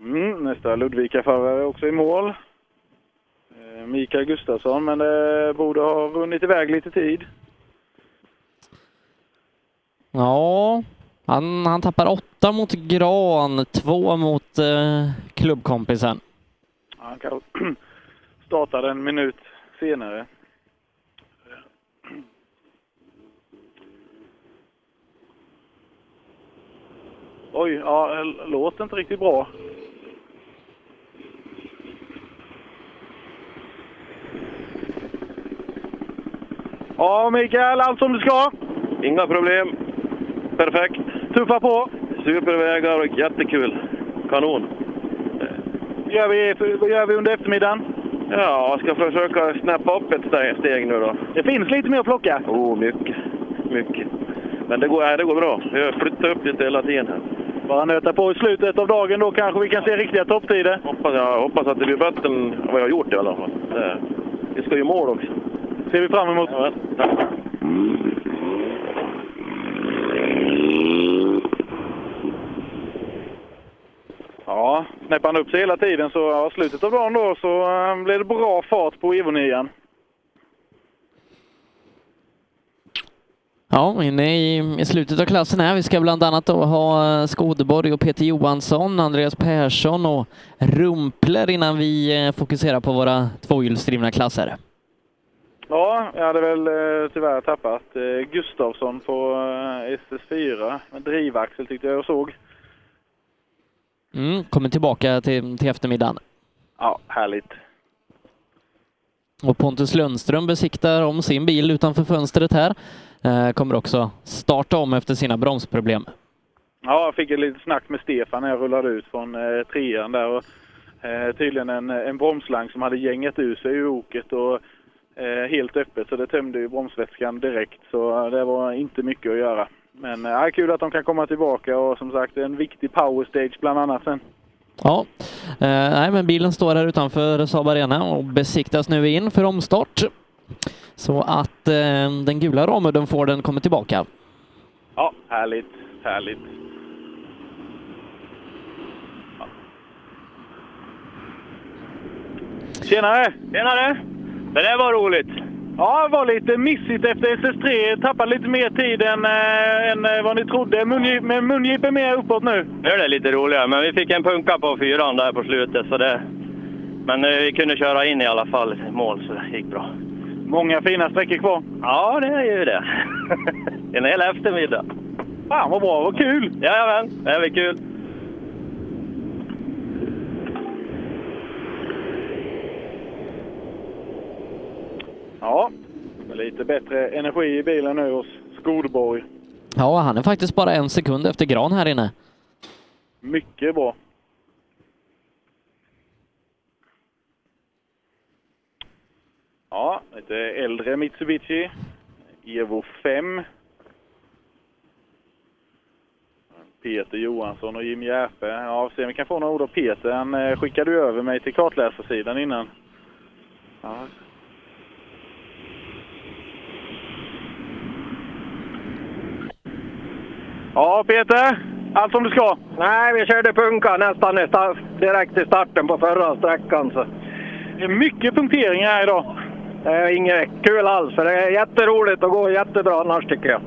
Mm, nästa Ludvika-förare är också i mål. Eh, Mikael Gustafsson, men det borde ha runnit iväg lite tid. Ja, han, han tappar åtta mot Gran, två mot eh, klubbkompisen. Han kan starta en minut senare. Oj, ja, låter inte riktigt bra. Ja, Mikael, allt som du ska? Inga problem. Perfekt. Tuffa på. Supervägar och jättekul. Kanon. Vad gör vi, vad gör vi under eftermiddagen? Ja, jag ska försöka snäppa upp ett steg- nu då. Det finns lite mer att plocka. Oh, mycket. Mycket. Men det går, det går bra. Jag flyttar upp lite hela tiden här. Bara nöta på i slutet av dagen då kanske vi kan se riktiga topptider. Hoppas, jag hoppas att det blir bättre än vad jag har gjort i alla fall. Det, vi ska ju mål också ser vi fram emot. Ja. Ja, knäpper han upp sig hela tiden så ja, slutet av dagen då så äh, blir det bra fart på Evo 9. Ja, inne i, i slutet av klassen här. Vi ska bland annat då ha eh, Skodeborg och Peter Johansson, Andreas Persson och Rumpler innan vi eh, fokuserar på våra tvåhjulsdrivna klasser. Ja, jag hade väl eh, tyvärr tappat eh, Gustavsson på eh, SS4. med Drivaxel tyckte jag jag såg. Mm, kommer tillbaka till, till eftermiddagen. Ja, härligt. Och Pontus Lundström besiktar om sin bil utanför fönstret här. Kommer också starta om efter sina bromsproblem. Ja, jag fick ett litet snack med Stefan när jag rullade ut från trean där. Och, eh, tydligen en, en bromslang som hade gängat ur sig ur oket och helt öppet så det tömde ju bromsvätskan direkt. Så det var inte mycket att göra. Men eh, kul att de kan komma tillbaka och som sagt en viktig power stage bland annat sen. Ja, eh, nej, men bilen står här utanför Saab Arena och besiktas nu in för omstart. Så att eh, den gula Ramudden Forden kommer tillbaka. Ja, härligt, härligt. Ja. Tjenare! Tjenare! Det där var roligt. Ja, det var lite missigt efter SS3. Tappade lite mer tid än, äh, än äh, vad ni trodde. Mungi- Men Mungip är mer uppåt nu. Nu är det lite roligare, men vi fick en punka på fyran där på slutet. Så det... Men eh, vi kunde köra in i alla fall mål, så det gick bra. Många fina sträckor kvar. Ja, det är ju det. en hel eftermiddag. Fan vad bra, vad kul! Jajamän, det blir kul. Ja, lite bättre energi i bilen nu hos Skodborg. Ja, han är faktiskt bara en sekund efter Gran här inne. Mycket bra. Ja, lite äldre Mitsubishi. Evo 5. Peter Johansson och Jim Järpe. Ja, se om vi kan få några ord av Peter. Han eh, skickade ju över mig till kartläsarsidan innan. Ja. Ja, Peter. Allt som du ska? Nej, vi körde punka nästan direkt i starten på förra sträckan. Så. Det är mycket punkteringar här idag. Det är inget kul alls, för det är jätteroligt och går jättebra annars tycker jag.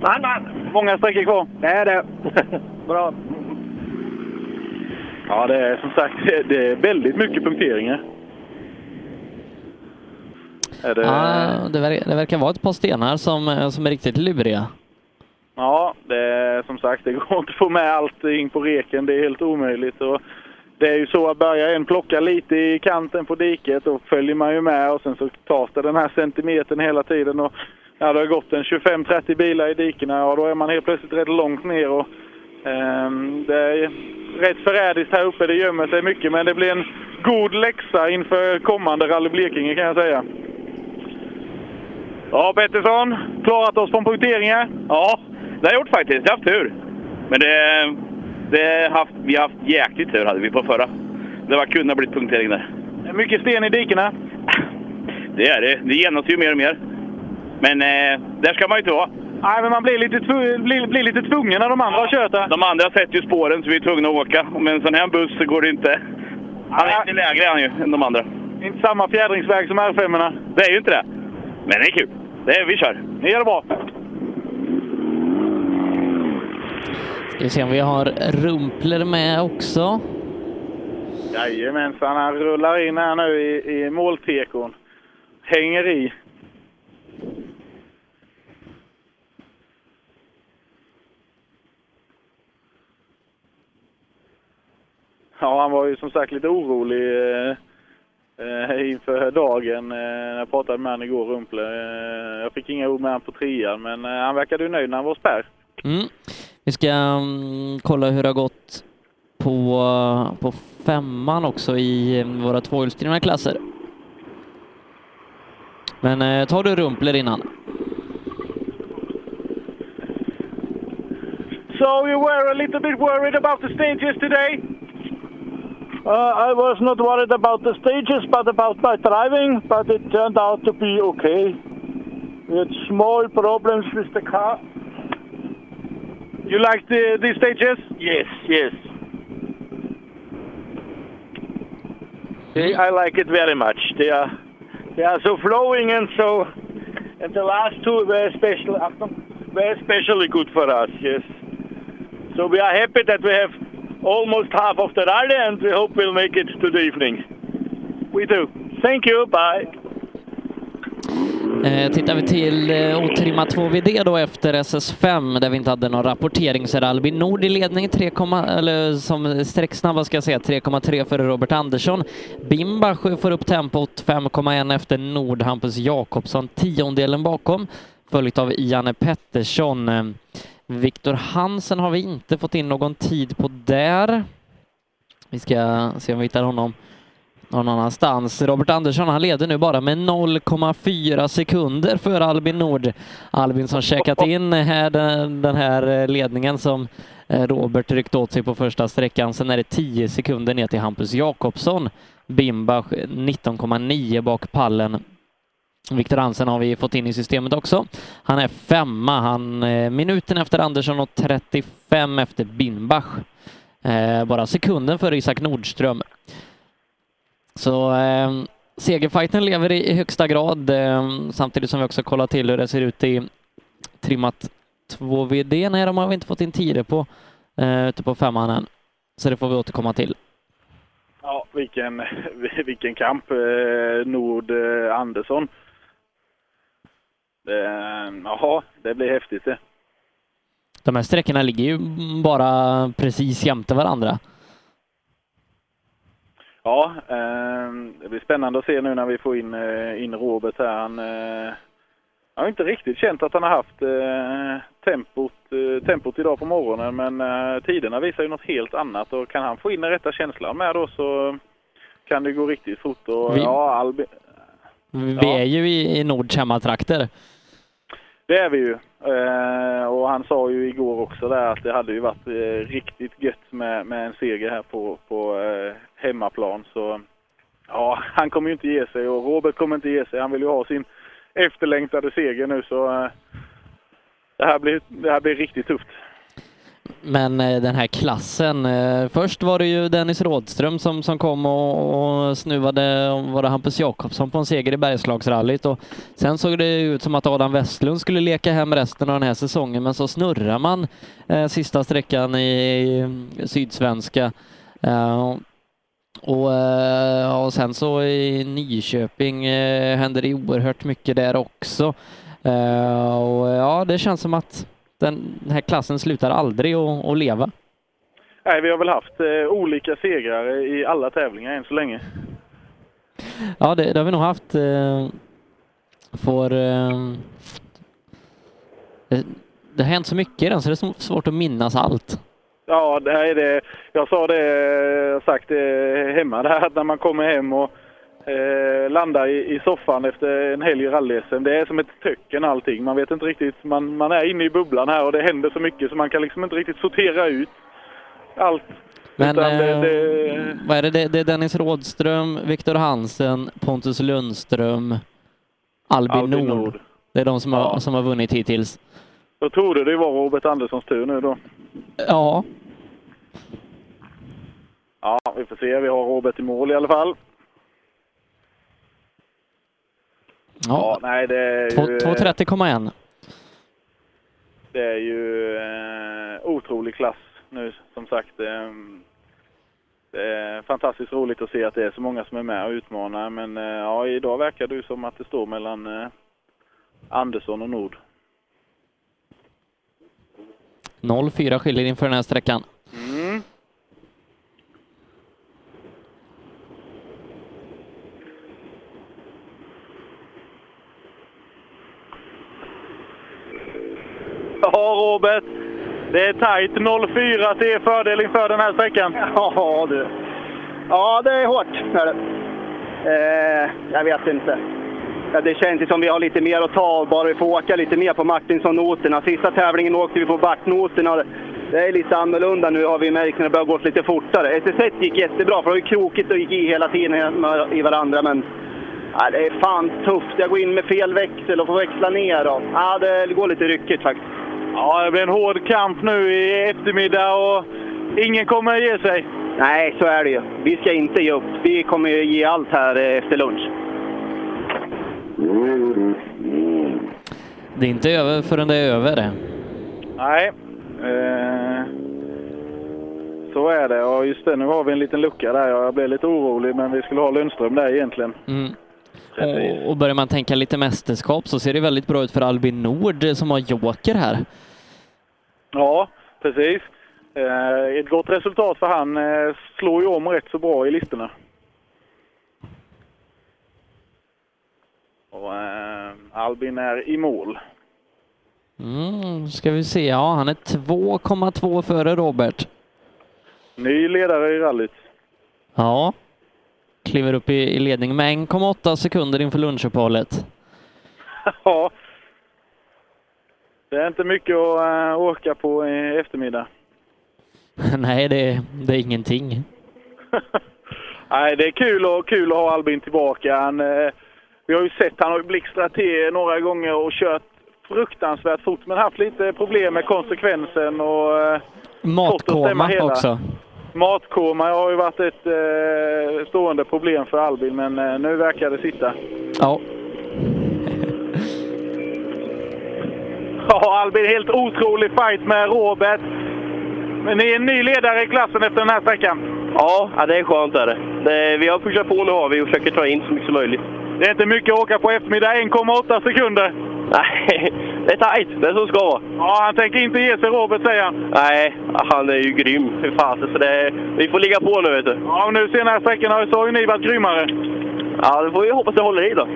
Men, men. Många sträckor kvar. Det är det. bra. Ja, det är som sagt det- det är väldigt mycket punkteringar. Är det... Ja, det, ver- det verkar vara ett par stenar som, eh, som är riktigt luriga. Ja, det som sagt, det går inte att få med allting på reken. Det är helt omöjligt. Och det är ju så att börjar en plocka lite i kanten på diket, då följer man ju med och sen så tas det den här centimetern hela tiden. Och ja, det har gått en 25-30 bilar i dikena och då är man helt plötsligt rätt långt ner. Och, eh, det är rätt förrädiskt här uppe. Det gömmer sig mycket, men det blir en god läxa inför kommande Rally Blekinge kan jag säga. Ja, Pettersson, klarat oss från punkteringar? Ja, det har jag gjort faktiskt. Jag har haft tur. Men det, det haft, vi har haft jäkligt tur hade vi på förra. Det var kunde ha blivit punktering där. Det är mycket sten i dikena. Det är det. Det genas ju mer och mer. Men eh, där ska man ju inte vara. Nej, men man blir lite, blir, blir lite tvungen när de andra har kört där. De andra sätter ju spåren så vi är tvungna att åka. Och Med en sån här buss så går det inte. Han är lite lägre han ju än de andra. Inte samma fjädringsväg som R5. Det är ju inte det. Men det är kul. Det är, vi kör. Det gör det bra. Ska vi se om vi har Rumpler med också. Jajamensan, han rullar in här nu i, i måltekon. Hänger i. Ja, han var ju som sagt lite orolig eh, eh, inför dagen eh, när jag pratade med honom igår, Rumple. Eh, jag fick inga ord med honom på trean, men eh, han verkade ju nöjd när han var spärr. Mm. Vi ska um, kolla hur det har gått på, på femman också i mm, våra tvåhjulsdrivna klasser. Men eh, tar du Rumpler innan? So you were a little bit worried about the stages today? Uh, I was not worried about the stages, but about my driving, but it turned out to be okay. We had small problems with the car. You like the, the stages? Yes, yes. They, I like it very much. They are they are so flowing and so, and the last two were special, uh, were especially good for us. Yes. So we are happy that we have almost half of the rally, and we hope we'll make it to the evening. We do. Thank you. Bye. Eh, tittar vi till eh, otrimma 2VD då efter SS5 där vi inte hade någon rapportering så är det Albin Nord i ledning, 3, eller som sträcksnabba ska jag säga, 3,3 före Robert Andersson. Bimbach får upp tempot 5,1 efter Nord, Hampus Jakobsson tiondelen bakom, följt av Janne Pettersson. Eh, Viktor Hansen har vi inte fått in någon tid på där. Vi ska se om vi hittar honom någon annanstans. Robert Andersson han leder nu bara med 0,4 sekunder för Albin Nord. Albin som checkat in här den, den här eh, ledningen som eh, Robert ryckt åt sig på första sträckan. Sen är det 10 sekunder ner till Hampus Jakobsson. Bimbach eh, 19,9 bak pallen. Viktor Hansen har vi fått in i systemet också. Han är femma, han minuten efter Andersson och 35 efter Bimbach. Bara sekunden för Isak Nordström. Så eh, segerfighten lever i, i högsta grad, eh, samtidigt som vi också kollar till hur det ser ut i trimmat 2VD. Nej, de har vi inte fått in tider på eh, ute på femman än. Så det får vi återkomma till. Ja, vilken, vilken kamp. Eh, Nord eh, Andersson. Eh, Jaha, det blir häftigt det. De här sträckorna ligger ju bara precis jämte varandra. Ja, eh, det blir spännande att se nu när vi får in, eh, in Robert här. Han, eh, har inte riktigt känt att han har haft eh, tempot, tempot idag på morgonen men tiderna visar ju något helt annat och kan han få in den rätta känslan med då så kan det gå riktigt fort. Och, Vi- ja, Albi, Vi är ju i, i Nords hemmatrakter. det är vi ju. Eh, och han sa ju igår också där att det hade ju varit eh, riktigt gött med, med en seger här på, på eh, hemmaplan. Så ja, han kommer ju inte ge sig och Robert kommer inte ge sig. Han vill ju ha sin efterlängtade seger nu så eh, det, här blir, det här blir riktigt tufft. Men eh, den här klassen, eh, först var det ju Dennis Rådström som, som kom och, och snuvade, var det Hampus Jakobsson på en seger i Bergslagsrallyt och sen såg det ut som att Adam Westlund skulle leka hem resten av den här säsongen men så snurrar man eh, sista sträckan i, i Sydsvenska. Eh, och, eh, och sen så i Nyköping eh, händer det oerhört mycket där också. Eh, och ja, det känns som att den, här klassen slutar aldrig att, leva. Nej, vi har väl haft eh, olika segrar i alla tävlingar än så länge. Ja, det, det har vi nog haft. Eh, för, eh, det, det har hänt så mycket i den så det är svårt att minnas allt. Ja, det är det. Jag sa det, jag sagt det hemma där, att när man kommer hem och eh, landar i, i soffan efter en helg i rally Det är som ett töcken allting. Man vet inte riktigt, man, man är inne i bubblan här och det händer så mycket så man kan liksom inte riktigt sortera ut allt. Men det- eh, det- vad är det? det? Det är Dennis Rådström, Viktor Hansen, Pontus Lundström, Albin, Albin Nord. Nord. Det är de som, har, som har vunnit hittills. Då trodde det var Robert Anderssons tur nu då. Ja, Ja, vi får se. Vi har Robert i mål i alla fall. Ja. nej, det är ju... 2.30,1. Det är ju eh, otrolig klass nu, som sagt. Eh, det är fantastiskt roligt att se att det är så många som är med och utmanar. Men eh, ja, idag verkar det som att det står mellan eh, Andersson och Nord. 0,4 skiljer inför den här sträckan. Mm. Ja, Robert. Det är tajt. 04 till fördel inför den här sträckan. Ja du. Ja, det är hårt. Är det. Eh, jag vet inte. Ja, det känns som vi har lite mer att ta av, bara vi får åka lite mer på Martinsson-noterna. Sista tävlingen åkte vi på Bart-noterna. Det är lite annorlunda nu har vi märkt när det börjar gå lite fortare. SS1 gick jättebra, för det var ju krokigt och gick i hela tiden i varandra. Men ja, det är fan tufft. Jag går in med fel växel och får växla ner. Och, ja, det går lite ryckigt faktiskt. Ja, det blir en hård kamp nu i eftermiddag och ingen kommer att ge sig. Nej, så är det ju. Vi ska inte ge upp. Vi kommer ju ge allt här eh, efter lunch. Det är inte över förrän det är över. Nej. Eh, så är det. Och just det, nu har vi en liten lucka där. Jag blev lite orolig, men vi skulle ha Lundström där egentligen. Mm. Och, och börjar man tänka lite mästerskap så ser det väldigt bra ut för Albin Nord eh, som har joker här. Ja, precis. Eh, ett gott resultat för han eh, slår ju om rätt så bra i listorna. Och eh, Albin är i mål. Mm, ska vi se, ja han är 2,2 före Robert. Ny ledare i rallyt. Ja. Kliver upp i, i ledning med 1,8 sekunder inför lunchuppehållet. ja. Det är inte mycket att eh, åka på i eftermiddag. Nej, det, det är ingenting. Nej, det är kul, och, kul att ha Albin tillbaka. Han, eh, vi har ju sett, han har blixtrat till några gånger och kört fruktansvärt fort, men haft lite problem med konsekvensen och eh, Matkoma också. Matkoma har ju varit ett eh, stående problem för Albin, men eh, nu verkar det sitta. Ja. Ja, Albin, helt otrolig fight med Robert. Men ni är en ny ledare i klassen efter den här sträckan. Ja, ja, det är skönt. Är det. Det, vi har pushat på nu har vi och försöker ta in så mycket som möjligt. Det är inte mycket att åka på eftermiddag, 1,8 sekunder. Nej, det är tajt. Det är så det ska vara. Ja, han tänker inte ge sig Robert, säger han. Nej, han är ju grym. Fy fasen, så det, vi får ligga på nu vet du. Ja, nu senare sträckan har- så har ju ni varit grymmare. Ja, då får vi hoppas det håller i då.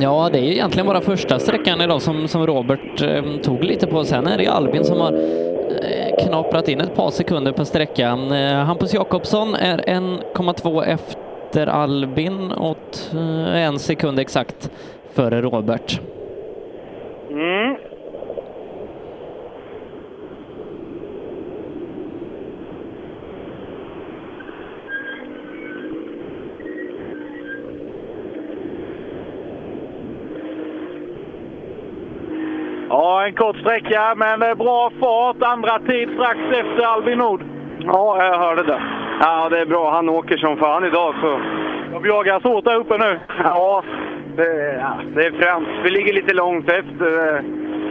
Ja, det är ju egentligen bara första sträckan idag som, som Robert eh, tog lite på. Sen är det ju Albin som har eh, knaprat in ett par sekunder på sträckan. Eh, Hampus Jakobsson är 1,2 efter Albin och eh, en sekund exakt före Robert. Mm. Ja, en kort sträcka, men eh, bra fart. Andra tid strax efter Albin Nord. Ja, jag hörde det. Ja, det är bra. Han åker som fan idag. Så. De jagas hårt där uppe nu. Ja, det, ja, det är främst. Vi ligger lite långt efter.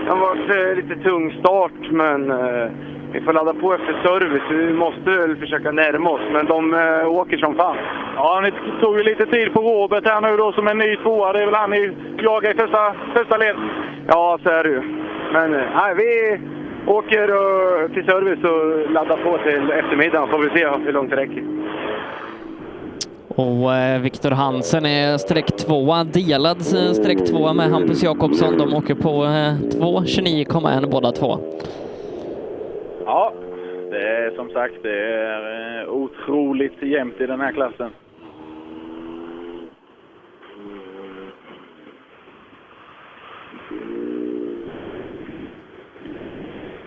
Det har varit eh, lite tung start, men eh, vi får ladda på efter service. Vi måste väl försöka närma oss, men de eh, åker som fan. Ja, ni tog ju lite tid på Robert här nu då som en ny tvåa. Det är väl han ni jagar i första, första led. Ja, så är det ju. Men eh, nej, vi åker eh, till service och laddar på till eftermiddagen. Får vi se hur långt det räcker. Och eh, Viktor Hansen är streck tvåa, delad streck tvåa med Hampus Jakobsson. De åker på eh, 2.29,1 båda två. Ja, det är som sagt det är eh, otroligt jämnt i den här klassen.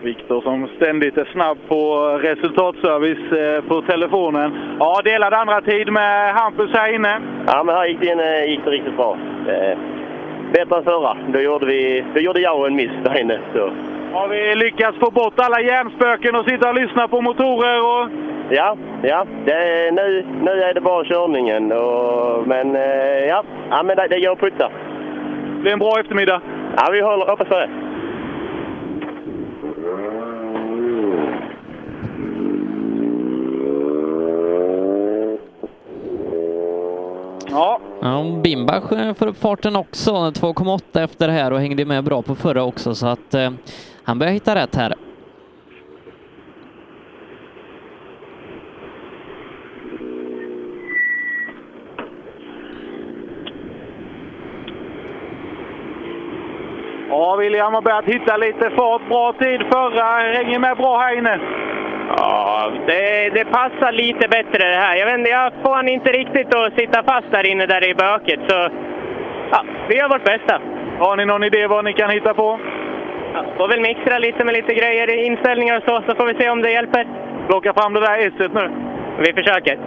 Viktor som ständigt är snabb på resultatservice eh, på telefonen. Ja, delad andra tid med Hampus här inne. Ja, men här gick det, in, eh, gick det riktigt bra. Eh, Bättre än förra. Då gjorde, vi, då gjorde jag en miss där inne. Så. Har vi lyckats få bort alla hjärnspöken och sitta och lyssna på motorer och... Ja, ja. Det, nu, nu är det bara körningen. Och, men eh, ja, ja men det, det går att putta. Det blir en bra eftermiddag. Ja, vi håller, hoppas på det. Ja. Ja, Bimbach får upp farten också, 2,8 efter här och hängde med bra på förra också så att eh, han börjar hitta rätt här. Ja, William har börjat hitta lite fart. Bra tid förra. Hänger med bra här inne. Ja, det, det passar lite bättre det här. Jag vet inte, jag får han inte riktigt att sitta fast där inne där det är bökigt. Så ja, vi gör vårt bästa. Har ni någon idé vad ni kan hitta på? Ja, får väl mixtra lite med lite grejer, inställningar och så, så får vi se om det hjälper. Plocka fram det där S nu. Vi försöker.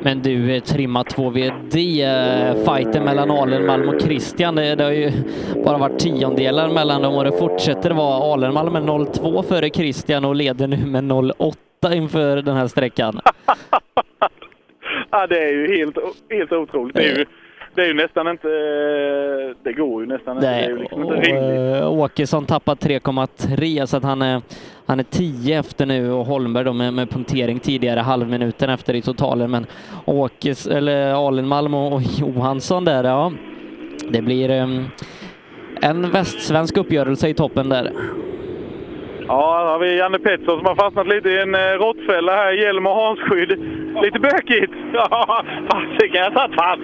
Men du, eh, trimma 2VD, eh, fighten mellan Alenmalm och Christian, det, det har ju bara varit tiondelar mellan dem och det fortsätter vara Alenmalm med 0,2 före Christian och leder nu med 0,8 inför den här sträckan. Ja, det är ju helt, helt otroligt. Det är ju, det är ju nästan inte... Det går ju nästan inte. Det är ju liksom och, inte rimligt. eh, Åkesson tappat 3,3 så att han är, han är 10 efter nu och Holmberg då med, med punktering tidigare, halvminuten efter i totalen. Men Åkes, eller Alenmalm och, och Johansson där, ja, det blir em, en västsvensk uppgörelse i toppen där. Ja, här har vi Janne Pettersson som har fastnat lite i en eh, råttfälla här. Hjälm och hansskydd. Lite bökigt. Ja, fasiken, jag satt fast.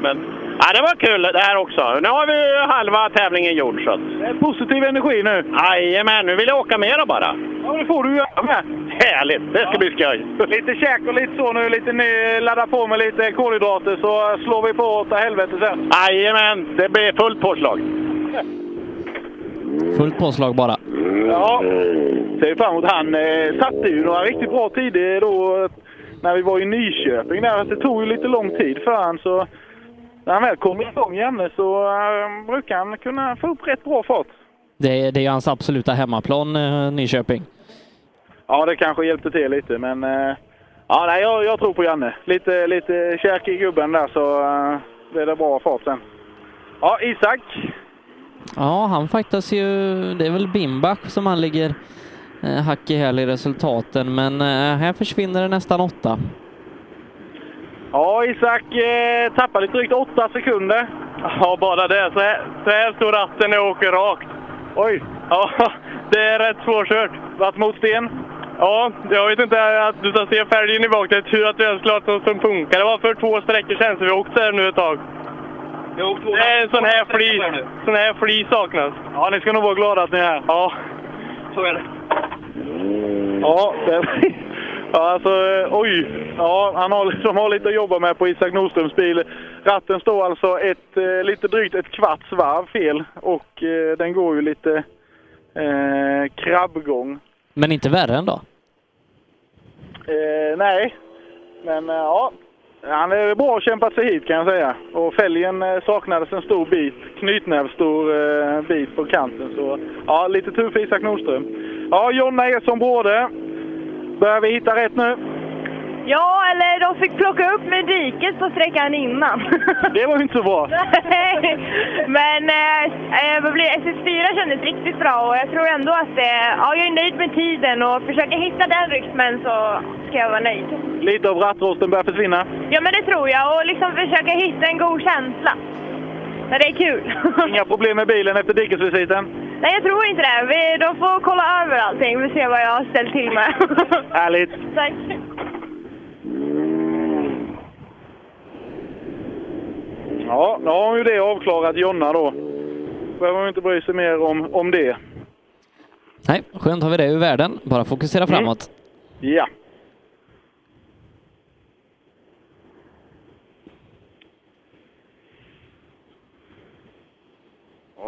Men ja, det var kul det här också. Nu har vi halva tävlingen gjord. Så. att- Det är positiv energi nu. Jajamän, nu vill jag åka mera bara. Ja, det får du göra med. Härligt, det ska bli skoj. Lite käk och lite så nu. Lite ny, ladda på med lite kolhydrater så slår vi på åt helvete sen. Jajamän, det blir fullt påslag. Fullt påslag bara. Ja, ser fram emot. Han eh, satte ju några riktigt bra tider då när vi var i Nyköping där, det tog ju lite lång tid för han så när han väl kommer igång Janne så eh, brukar han kunna få upp rätt bra fart. Det är, det är hans absoluta hemmaplan, eh, Nyköping. Ja, det kanske hjälpte till lite, men eh, ja, nej, jag, jag tror på Janne. Lite, lite käk i gubben där så blir det bra fart sen. Ja, Isak. Ja, han faktiskt ju... Det är väl Bimbach som han ligger hack i häl i resultaten, men här försvinner det nästan åtta. Ja, Isak eh, tappar lite drygt åtta sekunder. Ja, bara det. Så här, så här står ratten när jag åker rakt. Oj! Ja, det är rätt svårkört. Varit mot sten? Ja, jag vet inte att du ska se fälgen i bak. Det är tur att vi ens klart något som funkar. Det var för två sträckor sedan, så vi har åkt där nu ett tag. Det är en sån här flis. Sån här flis saknas. Ja, ni ska nog vara glada att ni är här. Ja, så är det. Ja, det, ja alltså eh, oj. Ja, han har, liksom, har lite att jobba med på Isak Nordströms bil. Ratten står alltså ett, eh, lite drygt ett kvarts varv fel och eh, den går ju lite eh, krabbgång. Men inte värre ändå. Eh, nej, men ja. Han är bra kämpat sig hit kan jag säga. Och fälgen saknades en stor bit, knytnävsstor eh, bit på kanten. Så ja, lite tur för Isak Nordström. Ja, Jonna är som bråde. Börjar vi hitta rätt nu? Ja, eller de fick plocka upp med diket på sträckan innan. Det var ju inte så bra. Nej, Men eh, eh, vad blir det? SS4 kändes riktigt bra och jag tror ändå att eh, ja, jag är nöjd med tiden och försöker hitta den rytmen så ska jag vara nöjd. Lite av rattrosten börjar försvinna. Ja, men det tror jag och liksom försöka hitta en god känsla. Men det är kul. Inga problem med bilen efter dikesvisiten? Nej, jag tror inte det. Vi, de får kolla över allting. Vi ser vad jag har ställt till med. Härligt! Tack. Ja, nu har ju det avklarat Jonna då. Behöver man inte bry sig mer om, om det. Nej, skönt har vi det ur världen. Bara fokusera framåt. Ja.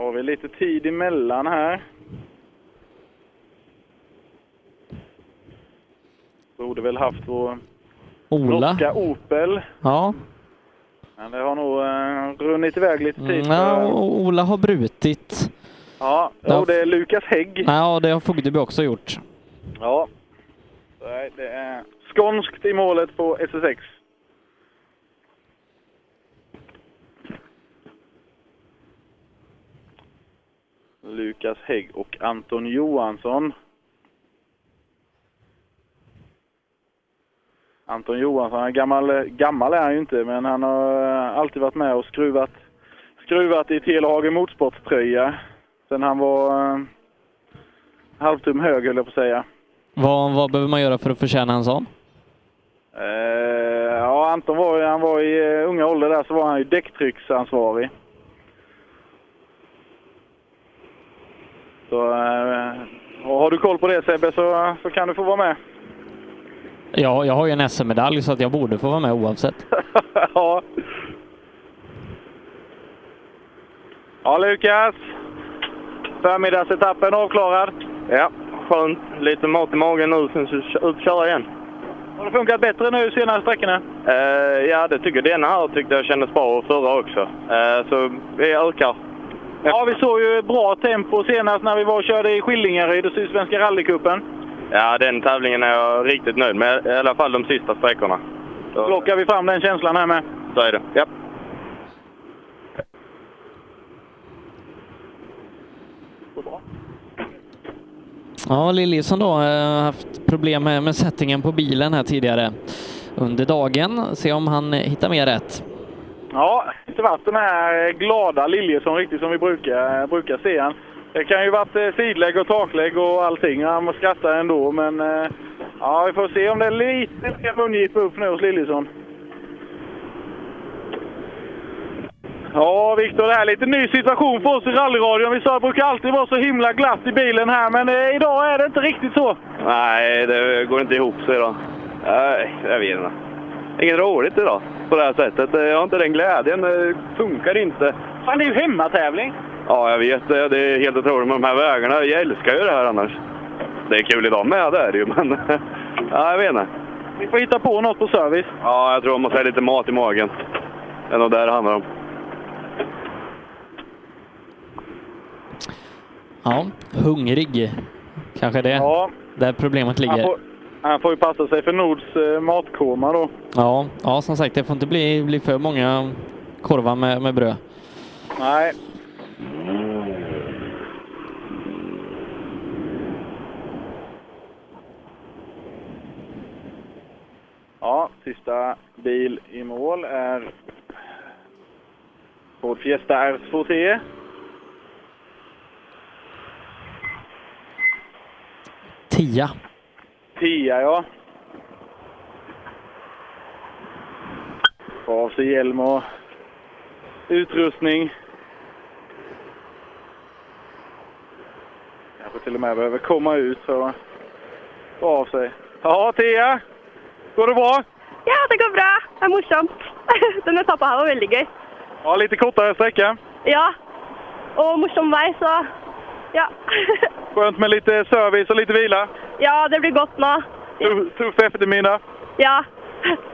Har vi lite tid emellan här. Borde väl haft vår Ola. norska Opel. Ja. Men det har nog uh, runnit iväg lite tid. Ja, Ola har brutit. ja, Ja. och det är Lukas Hägg. Ja, det har Fogdeby också gjort. Ja. Det är skånskt i målet på SS6. Lukas Hägg och Anton Johansson. Anton Johansson, han är gammal, gammal är han ju inte, men han har eh, alltid varit med och skruvat, skruvat i Telehagen Motorsporttröja sen han var eh, halvtum hög, höll jag på att säga. Vad, vad behöver man göra för att förtjäna en sån? Eh, ja, Anton var, han var i eh, unga ålder där så var han ju däcktrycksansvarig. Så eh, och har du koll på det Sebbe så, så kan du få vara med. Ja, jag har ju en SM-medalj så att jag borde få vara med oavsett. ja. Ja, Lukas. Förmiddagsetappen avklarad. Ja, skönt. Lite mat i magen nu, sen så ut och köra igen. Har det funkat bättre nu senaste sträckorna? Eh, ja, det tycker denna här tyckte jag kändes bra och förra också. Eh, så vi ökar. Ja, vi såg ju ett bra tempo senast när vi var och körde i Skillingaryd och Sydsvenska rallycupen. Ja, den tävlingen är jag riktigt nöjd med. I alla fall de sista sträckorna. Så, Plockar vi fram den känslan här med. så är det. Ja. Ja, Liljesson då har haft problem med, settingen på bilen här tidigare under dagen. Se om han eh, hittar mer rätt. Ja, inte varit den här glada Liljesson riktigt som vi brukar, brukar se han. Det kan ju varit eh, sidlägg och taklägg och allting. Han skrattar ändå, men eh, ja, vi får se om det är lite mer mungipa upp nu hos Liljesson. Ja, Viktor, det här är lite ny situation för oss i rallyradion. Vi sa att det brukar alltid vara så himla glatt i bilen här, men eh, idag är det inte riktigt så. Nej, det går inte ihop sig idag. Nej, jag vet inte. Det är inget roligt idag på det här sättet. Jag har inte den glädjen. Det funkar inte. Fan, det är ju hemmatävling! Ja, jag vet det. Det är helt otroligt med de här vägarna. Jag älskar ju det här annars. Det är kul idag med, det är det ju, men... Ja, jag vet inte. Vi får hitta på något på service. Ja, jag tror man måste ha lite mat i magen. Det är nog det det handlar om. Ja, hungrig. Kanske det. Ja. Där problemet ligger. Han får, ju passa sig för Nords eh, matkoma då. Ja, ja, som sagt, det får inte bli, bli för många korvar med, med bröd. Nej. Ja, sista bil i mål är Ford Fiesta R2T. Tia. Tia, ja. Av sig hjälm och utrustning. Kanske till och med behöver komma ut för att få av sig. Ja, Tia! Går det bra? Ja, det går bra. Det är morsomt. Den etappen här var väldigt gøy. Ja, lite kortare sträcka. Ja. Och morsom vei, så ja. Skönt med lite service och lite vila. Ja, det blir godt nå. Tuff, tuff eftermiddag. Ja.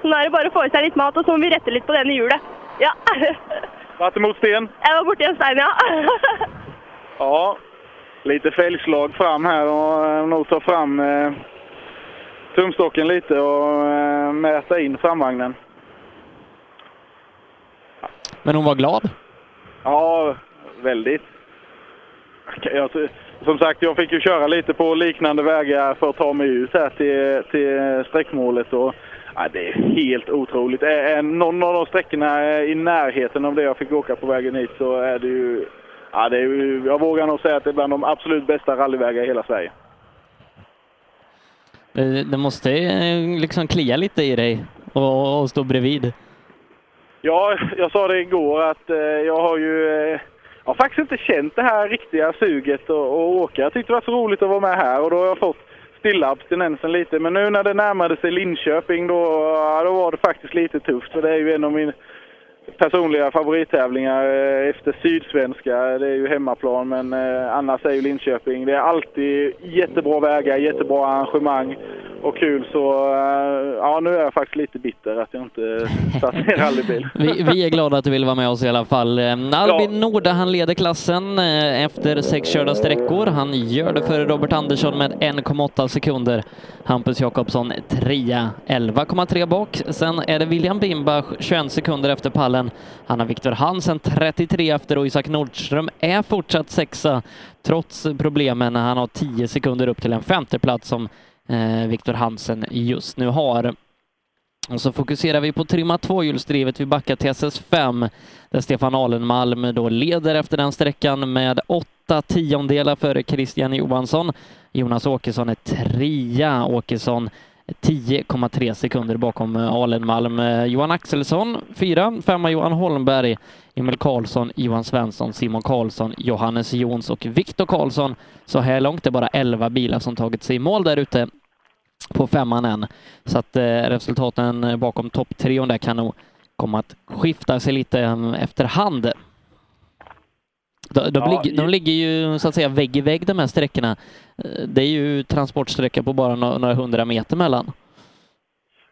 Nå er det bare å få i seg litt mat, og så må vi rette litt på denne hjulet. Ja. Varit emot sten. Jeg var borti en stein, ja. Ja, lite fälgslag fram här och eh, nog ta fram eh, tumstocken lite och eh, mäta in framvagnen. Men hon var glad. Ja, väldigt. Jag, som sagt, jag fick ju köra lite på liknande vägar för att ta mig ut här till, till sträckmålet. Och, ja, det är helt otroligt. Är någon av de sträckorna är i närheten av det jag fick åka på vägen hit så är det ju... Ja, det är ju jag vågar nog säga att det är bland de absolut bästa rallyvägar i hela Sverige. Det, det måste eh, liksom klia lite i dig och, och stå bredvid. Ja, jag sa det igår att eh, jag har ju eh, jag har faktiskt inte känt det här riktiga suget att åka. Jag tyckte det var så roligt att vara med här och då har jag fått stilla abstinensen lite. Men nu när det närmade sig Linköping då, då var det faktiskt lite tufft. För det är ju en av mina personliga favorittävlingar eh, efter Sydsvenska. Det är ju hemmaplan men eh, annars är ju Linköping. Det är alltid jättebra vägar, jättebra arrangemang och kul. Så eh, ja, nu är jag faktiskt lite bitter att jag inte satt i rallybil. Vi, vi är glada att du vill vara med oss i alla fall. Eh, Albin Norda, han leder klassen eh, efter sex körda sträckor. Han gör det före Robert Andersson med 1,8 sekunder. Hampus Jakobsson trea, 11,3 bak. Sen är det William Bimbach 21 sekunder efter pallen. Han har Viktor Hansen 33 efter och Isak Nordström är fortsatt sexa trots problemen. Han har 10 sekunder upp till en femteplats som Eh, Viktor Hansen just nu har. Och så fokuserar vi på trimma tvåhjulsdrivet. Vi backar till SS5 där Stefan Alenmalm då leder efter den sträckan med åtta tiondelar före Christian Johansson. Jonas Åkesson är trea. Åkesson 10,3 sekunder bakom eh, Alenmalm. Eh, Johan Axelsson fyra, femma Johan Holmberg, Emil Karlsson, Johan Svensson, Simon Karlsson, Johannes Jons och Viktor Karlsson. Så här långt är det bara 11 bilar som tagit sig i mål där ute på femman än. Så att eh, resultaten bakom topptrion där kan nog komma att skifta sig lite eh, efterhand. De, de, Ja, ligger, de ligger ju så att säga vägg i vägg de här sträckorna. Eh, Det är ju transportsträcka på bara några, hundra meter mellan.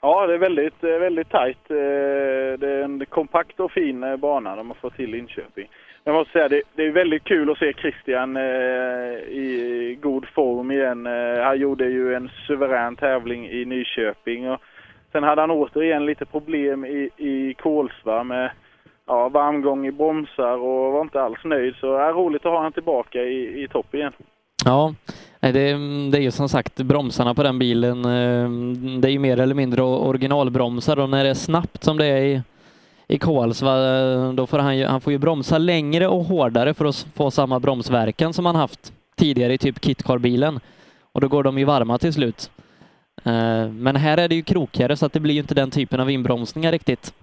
Ja, det är väldigt, eh, väldigt tajt. Eh, Det är en kompakt och fin bana de har fått till Linköping. Jag måste säga, det, det är väldigt kul att se Christian i god form igen. Han gjorde ju en suverän tävling i Nyköping. Och sen hade han återigen lite problem i, i Kolsva med ja, varmgång i bromsar och var inte alls nöjd. Så det är roligt att ha honom tillbaka i, i topp igen. Ja, det, det är ju som sagt bromsarna på den bilen. Eh, det är ju mer eller mindre originalbromsar och när det är snabbt som det är i, i Kolsva, eh, då får han ju, han får ju bromsa längre och hårdare för att få samma bromsverkan som han haft tidigare i typ kitcar-bilen. Och då går de ju varma till slut. Eh, men här är det ju krokigare så att det blir ju inte den typen av inbromsningar riktigt.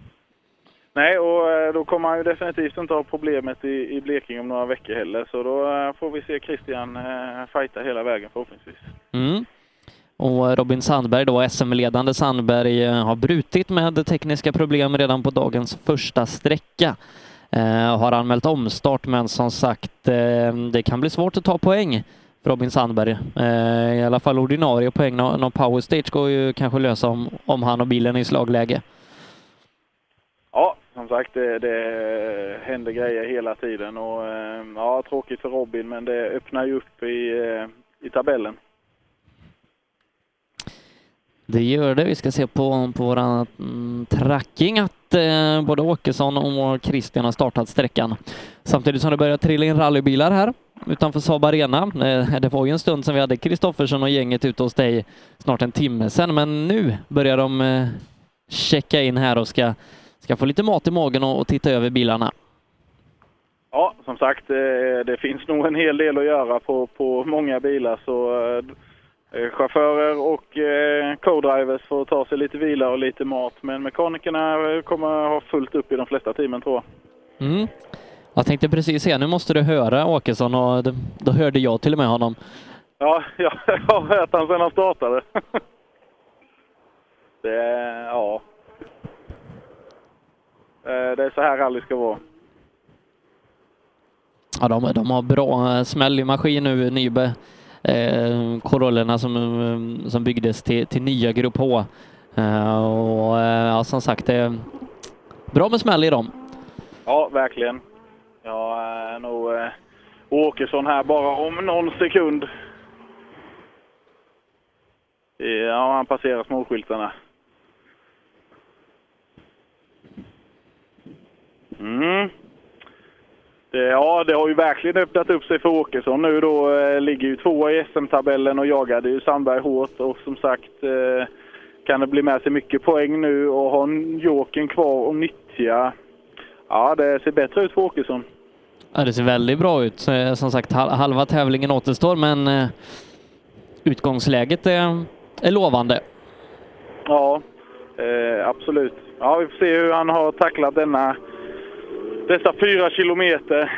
Nej, och eh, då kommer han ju definitivt inte ha problemet i, i Blekinge om några veckor heller. Så då eh, får vi se Christian eh, fighta hela vägen förhoppningsvis. Mm. Och eh, Robin Sandberg då, SM-ledande Sandberg, har brutit med tekniska problem redan på dagens första sträcka. Eh, har anmält omstart, men som sagt, eh, det kan bli svårt att ta poäng för Robin Sandberg. Eh, I alla fall ordinarie poäng. Någon power stage går ju kanske lösa om, om han och bilen är i slagläge. Som sagt, det, det händer grejer hela tiden och eh, ja, tråkigt för Robin, men det öppnar ju upp i, eh, i tabellen. Det gör det. Vi ska se på, på vår mm, tracking att eh, både Åkesson och Christian har startat sträckan. Samtidigt som det börjar trilla in rallybilar här utanför Saab Arena. Eh, det var ju en stund sedan vi hade Kristoffersson och gänget ute hos dig, snart en timme sedan, men nu börjar de eh, checka in här och ska, ska få lite mat i magen och, och titta över bilarna. Ja, som sagt, eh, det finns nog en hel del att göra på, på många bilar så eh, chaufförer och eh, co-drivers får ta sig lite vila och lite mat. Men mekanikerna eh, kommer ha fullt upp i de flesta teamen tror jag. Mm. Jag tänkte precis säga, nu måste du höra Åkesson och då, hörde jag till och med honom. Ja, jag har hört han sedan han startade. Det ja. Eh, Det är så här rally ska vara. Ja, de, de har bra eh, smäll i maskin nu, Nybe. Eh, Corollorna som, eh, som byggdes till, till nya Grupp H. Eh, och ja, som sagt, det är bra med smäll i dem. Ja, verkligen. Jag är nog eh, Åkesson här bara om någon sekund. Ja, han passerar småskyltarna. Mm. Det, ja, det har ju verkligen öppnat upp sig för Åkesson nu då. Eh, ligger ju tvåa i SM-tabellen och jagade ju Sandberg hårt och som sagt eh, kan det bli med sig mycket poäng nu och ha en Jokern kvar och nyttja. Ja, det ser bättre ut för Åkesson. Ja, det ser väldigt bra ut. Eh, Som sagt, hal- halva tävlingen återstår, men eh, utgångsläget är, är lovande. Ja, eh, absolut. Ja, vi får se hur han har tacklat denna, dessa fyra kilometer.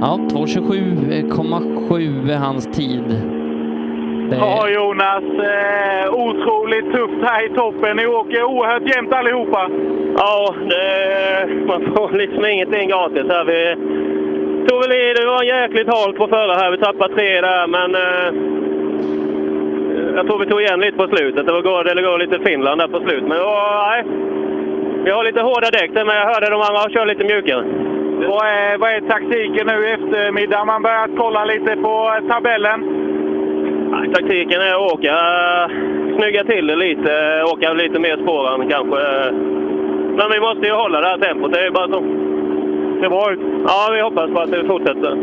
Ja, 2.27,7 är hans tid. Det Ja, Jonas. Eh, otroligt tufft här i toppen. Ni åker oerhört jämnt allihopa. Ja, det, man får liksom ingenting gratis här. Vi tog väl i, det var jäkligt halt på förra här. Vi tappade tre där, men eh, jag tror vi tog igen lite på slutet. Det var går, det går lite Finland där på slutet. Men ja, nej. Vi har lite hårda däck där, men jag hörde de andra kör lite mjukare. Vad är, vad är taktiken nu i eftermiddag? Man börjat kolla lite på tabellen. Nej, taktiken är att åka, snygga till det lite, åka lite mer spåren kanske. Men vi måste ju hålla det här tempot, det är bara så. Det bra ut. Ja, vi hoppas på att det fortsätter.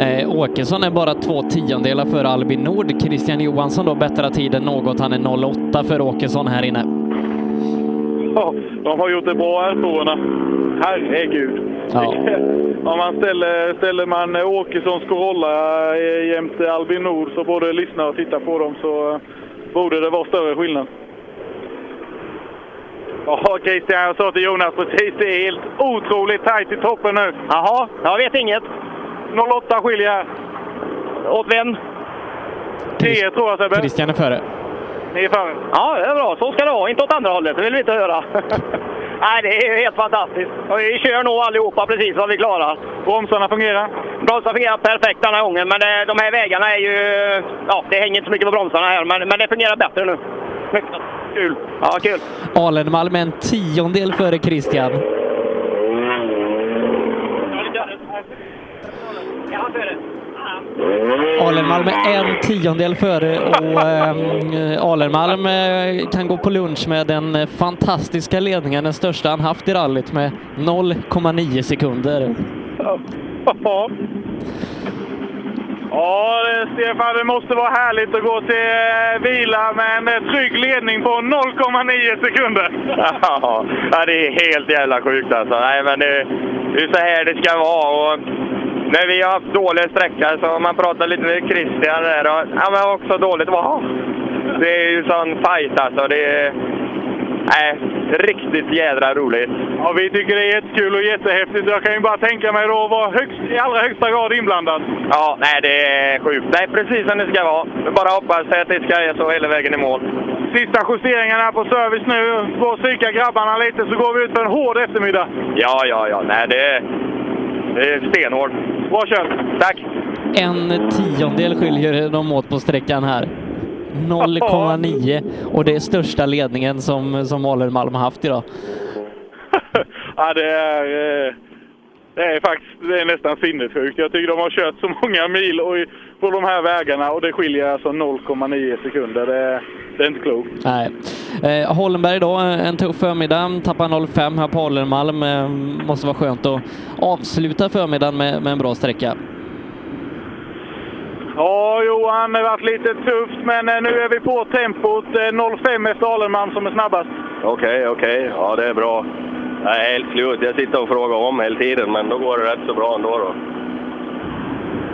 Eh, Åkesson är bara två tiondelar före Albin Nord. Christian Johansson då bättrar tiden något. Han är 08 för Åkesson här inne. Ja, de har gjort det bra här spåren. Herregud. Ja. Om man ställer, ställer man Åkessons Corolla eh, jämte Albin Nord så både lyssna och titta på dem så borde det vara större skillnad. Ja, Christian, jag sa till Jonas precis, det är helt otroligt tajt i toppen nu. Jaha, jag vet inget. 08 skiljer. Åt vem? 10 tror jag Sebbe. Christian är före. Ni är före. Ja, det är bra. Så ska det vara. Inte åt andra hållet. Det vill vi inte höra. Nej, det är helt fantastiskt. Och vi kör nog allihopa precis vad vi klarar. Bromsarna fungerar? Bromsarna fungerar perfekt den här gången, men det, de här vägarna är ju... Ja, det hänger inte så mycket på bromsarna här, men, men det fungerar bättre nu. Mycket kul. Ja, kul. Alenmalm en tiondel före Christian. Alenmalm är en tiondel före och eh, Alenmalm kan gå på lunch med den fantastiska ledningen, den största han haft i rallyt med 0,9 sekunder. Ja. Ja, Stefan, det måste vara härligt att gå till eh, vila med en eh, trygg ledning på 0,9 sekunder. Ja, det är helt jävla sjukt alltså. Nej, men det, det är så här det ska vara. Och när vi har haft dåliga sträckor så har man pratat lite med Christian där och ja, men också dåligt. Wow. Det är ju sån fight alltså. Det är, nej, riktigt jädra roligt. Ja, vi tycker det är jättekul och jättehäftigt. Jag kan ju bara tänka mig då att vara högst, i allra högsta grad inblandad. Ja, nej det är sjukt. Det är precis som det ska vara. Vi bara hoppas att det ska så hela vägen i mål. Sista justeringarna på service nu. Får att psyka grabbarna lite så går vi ut för en hård eftermiddag. Ja, ja, ja. Nej, det är, det är stenhårt. Bra kört! Tack! En tiondel skiljer de åt på sträckan här. 0,9 och det är största ledningen som, som Malm har haft idag. Ja, det är, eh, det är faktiskt det är nästan sinnessjukt. Jag tycker de har kört så många mil och på de här vägarna och det skiljer alltså 0,9 sekunder. Det, är- det är inte klokt. Nej. Eh, Holmberg då, en tuff förmiddag, tappar 0,5 här på Hollenmalm. Eh, måste vara skönt att avsluta förmiddagen med, med en bra sträcka. Ja, Johan, det har varit lite tufft, men eh, nu är vi på tempot. Eh, 05 efter Alenman som är snabbast. Okej, okej. Ja, det är bra. Jag är helt slut. Jag sitter och frågar om hela tiden, men då går det rätt så bra ändå. Då.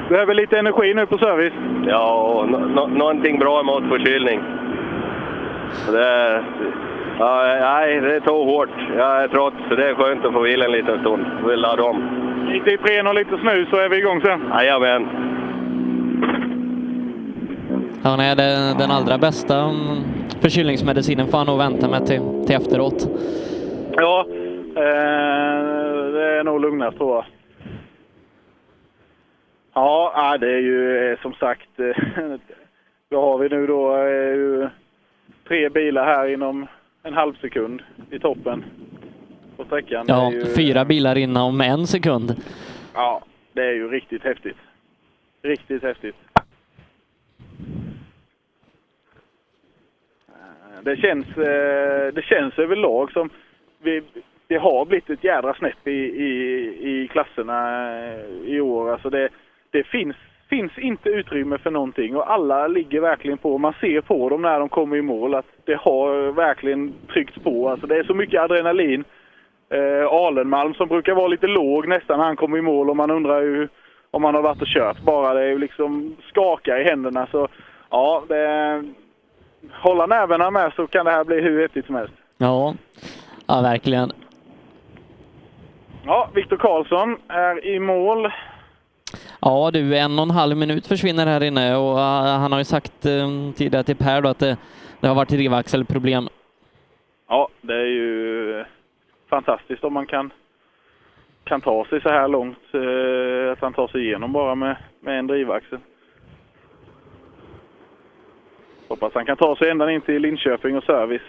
Behöver lite energi nu på service. Ja, nå- någonting bra mot förkylning. Det ja, nej, det tog hårt. Jag är trött, så det är skönt att få vila en liten stund. Vill ladda om. Lite Ipren och lite snus så är vi igång sen. Jajamän. Ja, nej, det, den allra bästa mm, förkylningsmedicinen får han nog vänta med till, till efteråt. Ja, eh, det är nog lugnast tror jag. Ja, det är ju eh, som sagt, eh, vad har vi nu då? Eh, tre bilar här inom en halv sekund i toppen på sträckan. Ja, ju, fyra bilar inom en sekund. Ja, det är ju riktigt häftigt. Riktigt häftigt. Det känns, eh, det känns överlag som vi, det har blivit ett jädra snäpp i, i, i klasserna eh, i år. Alltså det, det finns, finns inte utrymme för någonting och alla ligger verkligen på. Man ser på dem när de kommer i mål att det har verkligen tryckts på. Alltså det är så mycket adrenalin. Eh, Alenmalm som brukar vara lite låg nästan när han kommer i mål och man undrar ju om han har varit och kört bara. Det är ju liksom skaka i händerna. Så ja, det, hålla nerverna med så kan det här bli hur häftigt som helst. Ja, ja verkligen. Ja, Viktor Karlsson är i mål. Ja du, en och en halv minut försvinner här inne och uh, han har ju sagt uh, tidigare till Per då att det, det har varit drivaxelproblem. Ja, det är ju fantastiskt om man kan, kan ta sig så här långt. Eh, att han tar sig igenom bara med, med en drivaxel. Hoppas han kan ta sig ända in till Linköping och service.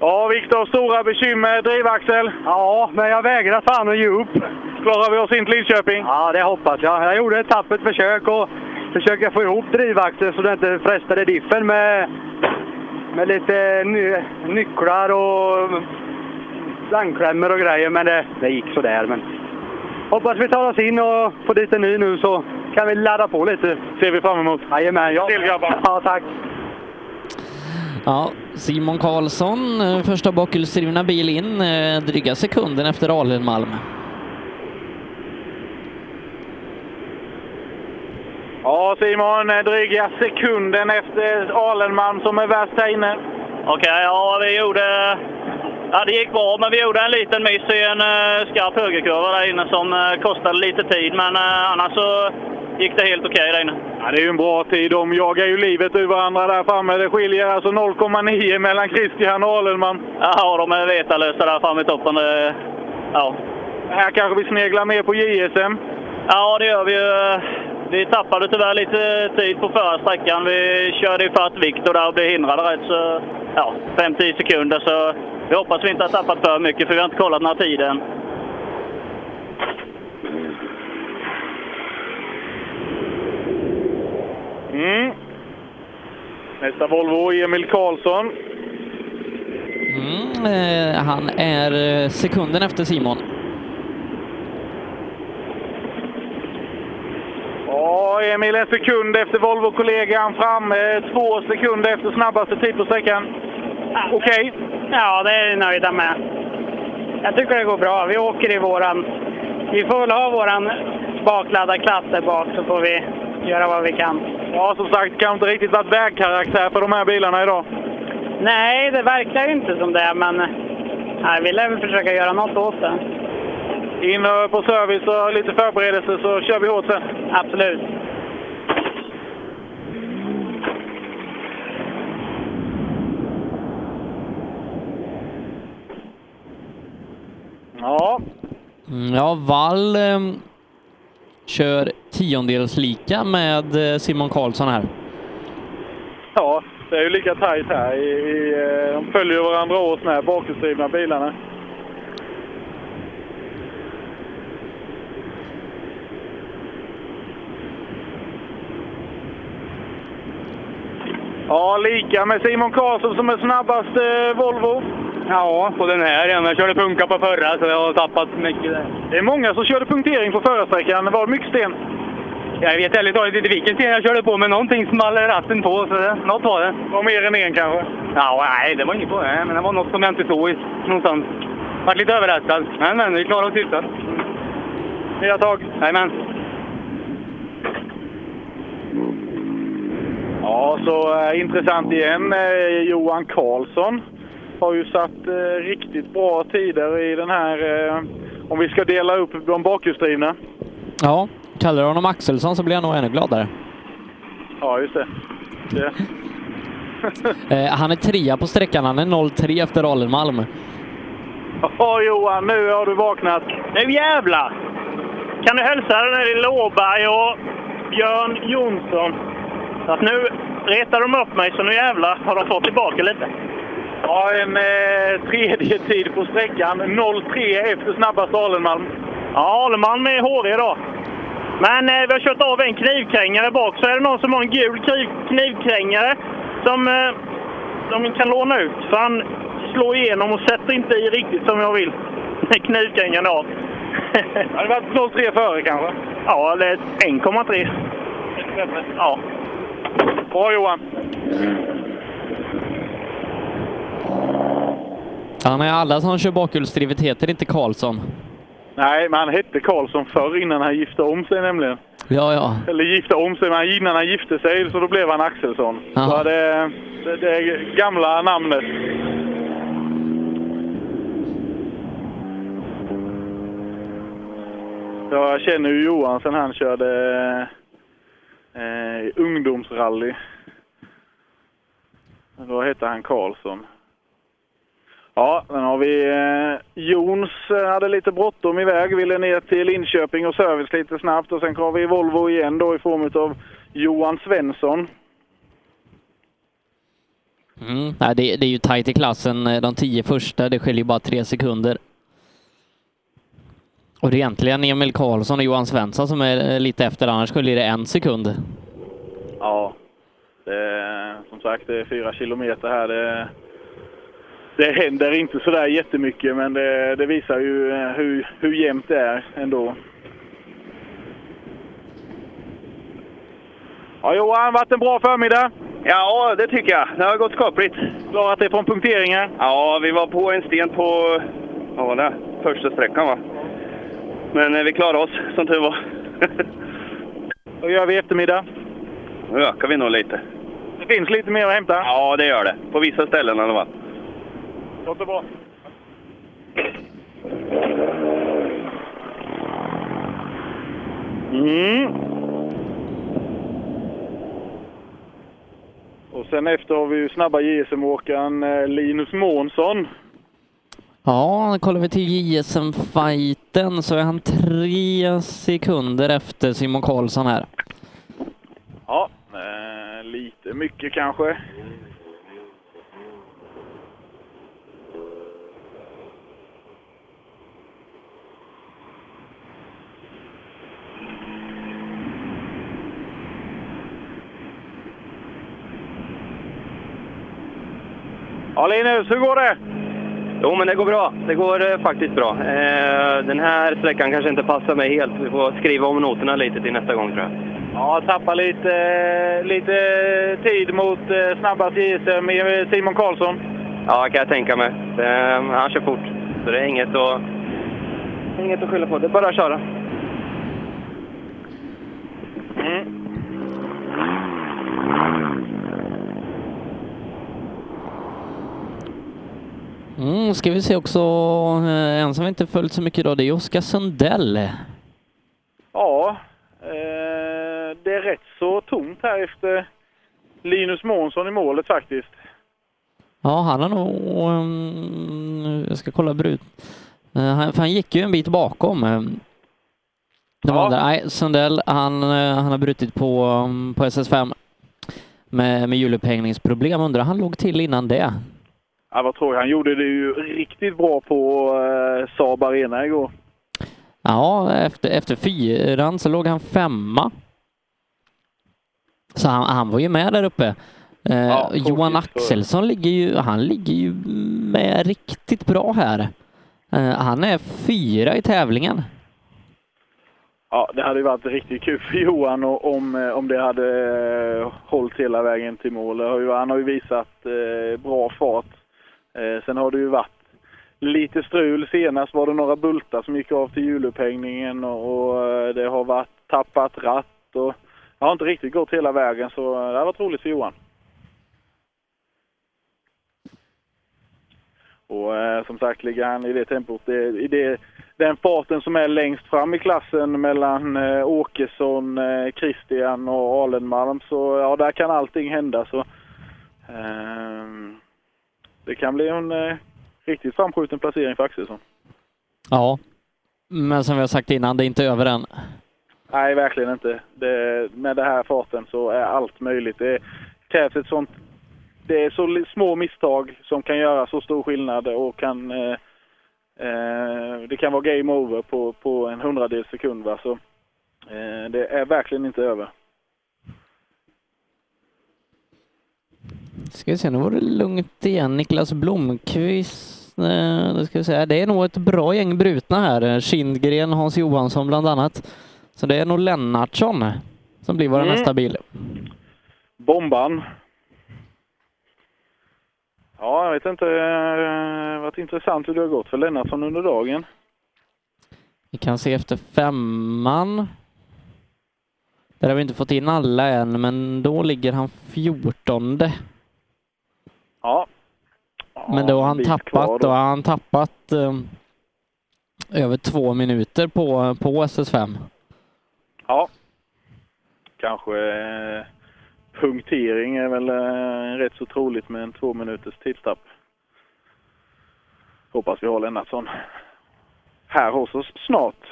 Ja, Viktor, stora bekymmer. Drivaxel? Ja, men jag vägrar fan att ge upp. Klarar vi oss in till Linköping? Ja, det hoppas jag. Jag gjorde ett tappert försök och försöker få ihop drivaxeln så det inte frestade diffen med, med lite ny, nycklar och slangklämmor och grejer. Men det, det gick sådär. Men hoppas vi tar oss in och får dit en ny nu så kan vi ladda på lite. ser vi fram emot. Jajamän. Ja. Till grabbar. Ja, tack. Ja, Simon Karlsson, eh, första bakhjulsdrivna bil in, eh, dryga sekunden efter Alenmalm. Ja, Simon, eh, dryga sekunden efter Alenmalm som är värst här inne. Okej, ja vi gjorde... Ja, det gick bra, men vi gjorde en liten miss i en uh, skarp högerkurva där inne som eh, kostade lite tid. Men eh, annars så gick det helt okej där inne. Ja, det är ju en bra tid. De jagar ju livet ur varandra där framme. Det skiljer alltså 0,9 mellan Christian och Alenman. Ja, de är vetalösa där framme i toppen. Ja. Här kanske vi sneglar mer på JSM. Ja, det gör vi ju. Vi tappade tyvärr lite tid på förra sträckan. Vi körde i fatt Viktor där och blev hindrade rätt så... Ja, 5-10 sekunder. Så vi hoppas vi inte har tappat för mycket för vi har inte kollat några tider än. Mm. Nästa Volvo, Emil Karlsson. Mm, eh, han är eh, sekunden efter Simon. Ja, Emil en sekund efter Volvo-kollegan fram. eh, Två sekunder efter snabbaste tid på sträckan. Okej. Ja, det är vi nöjda med. Jag tycker det går bra. Vi åker i våran... Vi får väl ha våran bakladdad klass där bak så får vi göra vad vi kan. Ja, som sagt, det kan inte riktigt varit vägkaraktär för de här bilarna idag. Nej, det verkar ju inte som det, men nej, vi lär väl försöka göra något åt det. In på service och lite förberedelse så kör vi hårt sen. Absolut. Ja, Mm, Ja, Wall eh, kör tiondels lika med Simon Karlsson här. ja det är ju lika tajt här. I, i, eh, de följer varandra åt med bakhjulsdrivna bilarna. Ja, lika med Simon Karlsson som är snabbast eh, Volvo. Ja, på den här. Jag körde punka på förra, så jag har tappat mycket där. Det är många som körde punktering på förra sträckan. Det var mycket sten. Jag vet ärligt talat inte vilken sten jag körde på, men någonting small ratten på, så det, något var det. var mer än en kanske? Ja, nej, det var inget på det. Men det var något som jag inte såg i- någonstans. Vart lite överraskad. Men, men, vi klarade oss hyfsat. Nya tag? Jajamän. Ja, så eh, intressant igen. Eh, Johan Karlsson har ju satt eh, riktigt bra tider i den här, eh, om vi ska dela upp de bakhjulsdrivna. Ja, kallar du honom Axelsson så blir jag nog ännu gladare. Ja, just det. det. Eh, han är trea på sträckan, han är 0-3 efter Alenmalm. Ja, Johan, nu har du vaknat. Nu jävlar! Kan du hälsa den här lilla Åberg och Björn Jonsson att nu retar de upp mig, så nu jävlar har de fått tillbaka lite. Ja, en eh, tredje tid på sträckan. 0-3 efter snabbast Alenmalm. Ja, Alenmalm är hårig idag. Men eh, vi har kört av en knivkrängare bak, så är det någon som har en gul kniv, knivkrängare som eh, de kan låna ut. För han slår igenom och sätter inte i riktigt som jag vill. Knivkrängaren av. Har det varit 0-3 före kanske? Ja, eller 1,3. Ja. Bra Johan! Han är alla som kör bakhjulsdrivet heter inte Karlsson. Nej, men han hette Karlsson förr innan han gifte om sig nämligen. Ja, ja. Eller gifte om sig, men innan han gifte sig så då blev han Axelsson. Så det, det, det gamla namnet. Jag känner ju Johan sen han körde eh, ungdomsrally. Då hette han Karlsson. Ja, sen har vi eh, Jons eh, hade lite bråttom iväg, ville ner till Linköping och service lite snabbt och sen har vi Volvo igen då i form av Johan Svensson. Mm. Det, det är ju tajt i klassen. De tio första, det skiljer bara tre sekunder. Och det är egentligen Emil Karlsson och Johan Svensson som är eh, lite efter, annars skiljer det en sekund. Ja, det, som sagt det är fyra kilometer här. Det, det händer inte sådär jättemycket men det, det visar ju eh, hur, hur jämnt det är ändå. Ja Johan, varit en bra förmiddag? Ja, det tycker jag. Det har gått skapligt. Klarat det från punkteringar? Ja, vi var på en sten på vad var det? första sträckan va? Men eh, vi klarade oss som tur var. Vad gör vi i eftermiddag? Nu ökar vi nog lite. Det finns lite mer att hämta? Ja, det gör det. På vissa ställen i alla fall. Låter bra. Mm. Och sen efter har vi ju snabba JSM-åkaren eh, Linus Månsson. Ja, kollar vi till JSM-fighten så är han tre sekunder efter Simon Karlsson här. Ja, eh, lite mycket kanske. Ja, Linus, hur går det? Jo, men det går bra. Det går eh, faktiskt bra. Eh, den här sträckan kanske inte passar mig helt. Vi får skriva om noterna lite till nästa gång tror jag. Ja, tappar lite, lite tid mot eh, snabbast JSM med Simon Karlsson. Ja, kan jag tänka mig. Eh, han kör fort, så det är inget att, inget att skylla på. Det är bara att köra. Mm, ska vi se också, eh, en som vi inte följt så mycket idag, det är Oskar Sundell. Ja, eh, det är rätt så tomt här efter Linus Månsson i målet faktiskt. Ja, han har nog... Um, jag ska kolla brut. Uh, han, för han gick ju en bit bakom. Um, Ja. Nej, Sundell, han, han har brutit på, um, på SS5 med, med hjulupphängningsproblem. Undrar han låg till innan det? Ja, vad tror jag? Han gjorde det ju riktigt bra på eh, Saab Arena igår. Ja, efter, efter fyran så låg han femma. Så han, han var ju med där uppe. Eh, Ja, Johan för- Axelsson ligger ju, han ligger ju med riktigt bra här. Eh, han är fyra i tävlingen. Ja, det hade ju varit riktigt kul för Johan och om, eh, om det hade eh, hållit hela vägen till mål. Han har ju visat eh, bra fart. Eh, sen har det ju varit lite strul. Senast var det några bultar som gick av till hjulupphängningen och, och eh, det har varit tappat ratt och det har inte riktigt gått hela vägen så det har varit roligt för Johan. Och eh, som sagt, ligger han i det tempot, det, i det, den farten som är längst fram i klassen mellan eh, Åkesson, eh, Christian och Alenmalm, så ja, där kan allting hända. Så, eh, det kan bli en eh, riktigt framskjuten placering för Axelsson. Ja. Men som vi har sagt innan, det är inte över än. Nej, verkligen inte. Det, med den här farten så är allt möjligt. Det krävs ett sånt... Det är så små misstag som kan göra så stor skillnad och kan... Eh, eh, det kan vara game over på, på en hundradels sekund. Va? Så, eh, det är verkligen inte över. Ska vi se, nu var det lugnt igen. Niklas Blomqvist. Eh, då ska vi säga, det är nog ett bra gäng brutna här. Kindgren, Hans Johansson bland annat. Så det är nog Lennartsson som blir vår Mm. nästa bil. Bomban. Ja, jag vet inte. Det varit intressant hur det har gått för Lennartsson under dagen. Vi kan se efter femman. Där har vi inte fått in alla än, men då ligger han fjortonde. Ja. Men då har han tappat, då då. har han tappat eh, över två minuter på, på SS5. Ja. Kanske eh, punktering är väl eh, rätt så troligt med en två minuters tidstapp. Hoppas vi har Lennartsson här hos oss snart.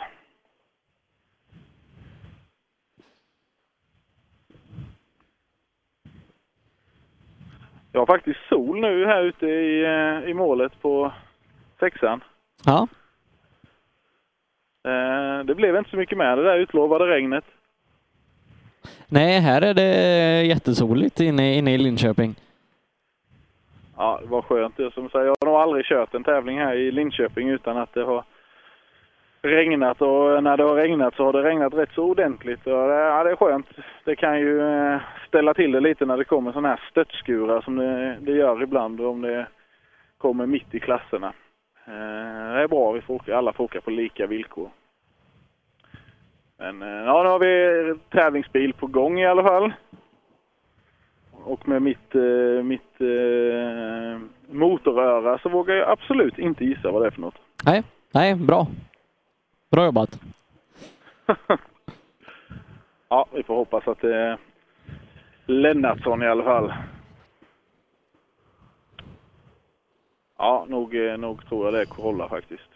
Jag har faktiskt sol nu här ute i, eh, i målet på sexan. Ja. Eh, Det blev inte så mycket med det där utlovade regnet. Nej, här är det jättesoligt inne, inne i Linköping. Ja, det var skönt. Det som säger, jag har nog aldrig kört en tävling här i Linköping utan att det har regnat och när det har regnat så har det regnat rätt så ordentligt. Och eh, det, ja, det är skönt. Det kan ju eh, ställa till det lite när det kommer sådana här stöttskurar som det, det gör ibland om det kommer mitt i klasserna. Eh, det är bra, vi får åka, alla får åka på lika villkor. Men ja, nu har vi tävlingsbil på gång i alla fall. Och med mitt, mitt motoröra så vågar jag absolut inte gissa vad det är för något. Nej, nej, bra. Bra jobbat. Ja, vi får hoppas att det är Lennartsson i alla fall. Ja, nog, eh, nog tror jag det är Corolla faktiskt.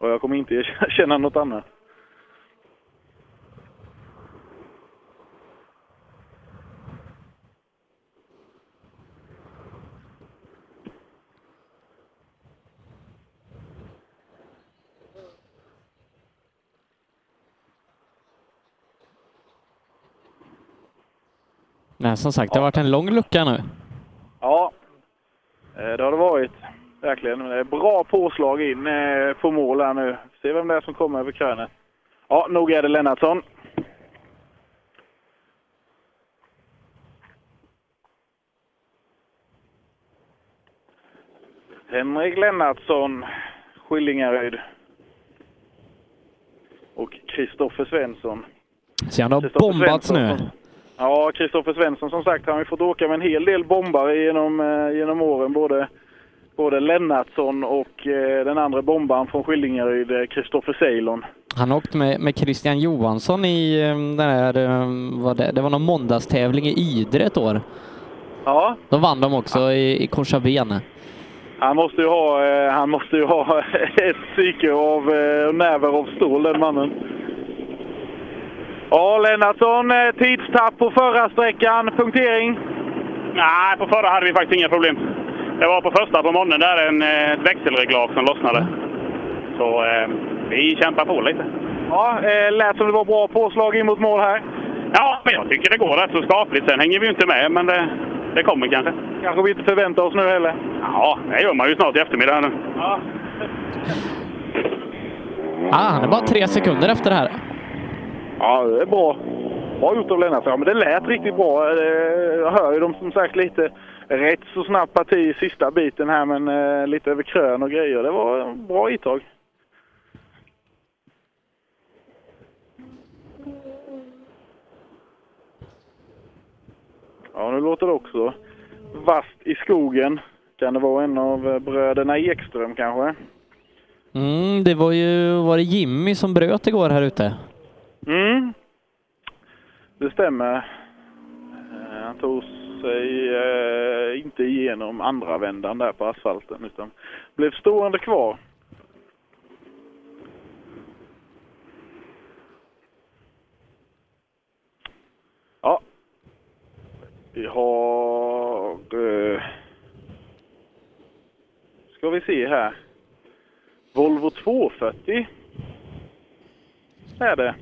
Och jag kommer inte känna något annat. Nej, som sagt, det har varit en lång lucka nu. Ja, eh, det har det varit. Verkligen. Bra påslag in eh, på mål här nu. Se vem det är som kommer över krönet. Ja, nog är det Lennartsson. Henrik Lennartsson, Skillingaryd. Kristoffer Svensson. Så han har Kristoffer bombat Svensson. snö. Ja, Kristoffer Svensson som sagt, han har ju fått åka med en hel del bombare genom, eh, genom åren. Både, både Lennartsson och eh, den andra bombaren från Skillingaryd, eh, Kristoffer Ceylon. Han har åkt med, med Christian Johansson i eh, den där, vad det, det var någon måndagstävling i Ydre ett år. Ja, Då vann de också i, i Korsabene. han måste ju ha, han måste ju ha ett psyke av nerver av stål, den mannen. Ja, Lennartsson, eh, tidstapp på förra sträckan, punktering? Nej, på förra hade vi faktiskt inga problem. Det var på första på morgonen där en, eh, ett växelreglage som lossnade. Så eh, vi kämpar på lite. Ja, eh, lät som det var bra påslag in mot mål här. Ja, men jag tycker det går rätt så skapligt. Sen hänger vi ju inte med, men det, det kommer kanske. Kanske vi inte förväntar oss nu heller. Ja, det gör man ju snart i eftermiddag nu. Ja. Ah, han är bara tre sekunder efter det här. Ja, det är bra. Bra gjort av Lennart. Ja, men det lät riktigt bra. Eh, jag hör ju dem som sagt lite rätt så snabbt parti i sista biten här, men eh, lite över krön och grejer. Det var bra intag. Ja, nu låter det också vast i skogen. Kan det vara en av eh, bröderna Ekström kanske? Mm, det var ju var det Jimmy som bröt igår här ute. Mm. Det stämmer. Eh, han tog sig eh, inte igenom andra vändan där på asfalten utan blev stående kvar. Ja. Vi har... Eh, ska vi se här. Volvo 240 är det.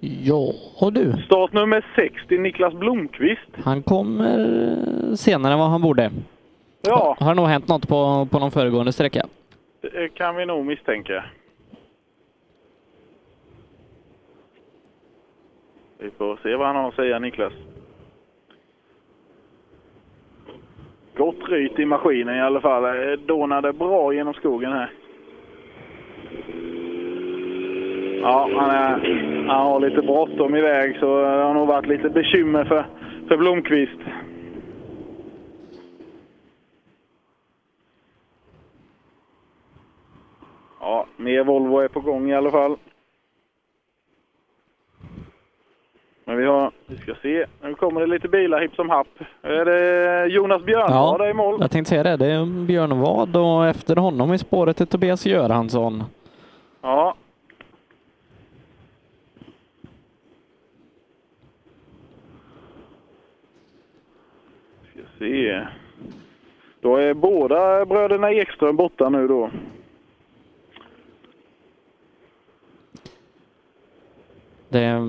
Ja du, Startnummer 60, Niklas Blomqvist. han kommer eh, senare än vad han borde. Ja, Har nog hänt något på, på någon föregående sträcka. det kan vi nog misstänka. Vi får se vad han har att säga, Niklas. Gott ryt i maskinen i alla fall. Det Dånade bra genom skogen här. Ja, han, är, han har lite bråttom iväg så det har nog varit lite bekymmer för, för Blomqvist. Ja, mer Volvo är på gång i alla fall. Men vi har, vi ska se, nu kommer det lite bilar hipp som happ. Är det Jonas Björnvad där i mål? jag tänkte säga det. Det är Björn Wad och efter honom i spåret är Tobias Göransson. Ja. Ska se. Då är båda bröderna Ekström borta nu då. Det,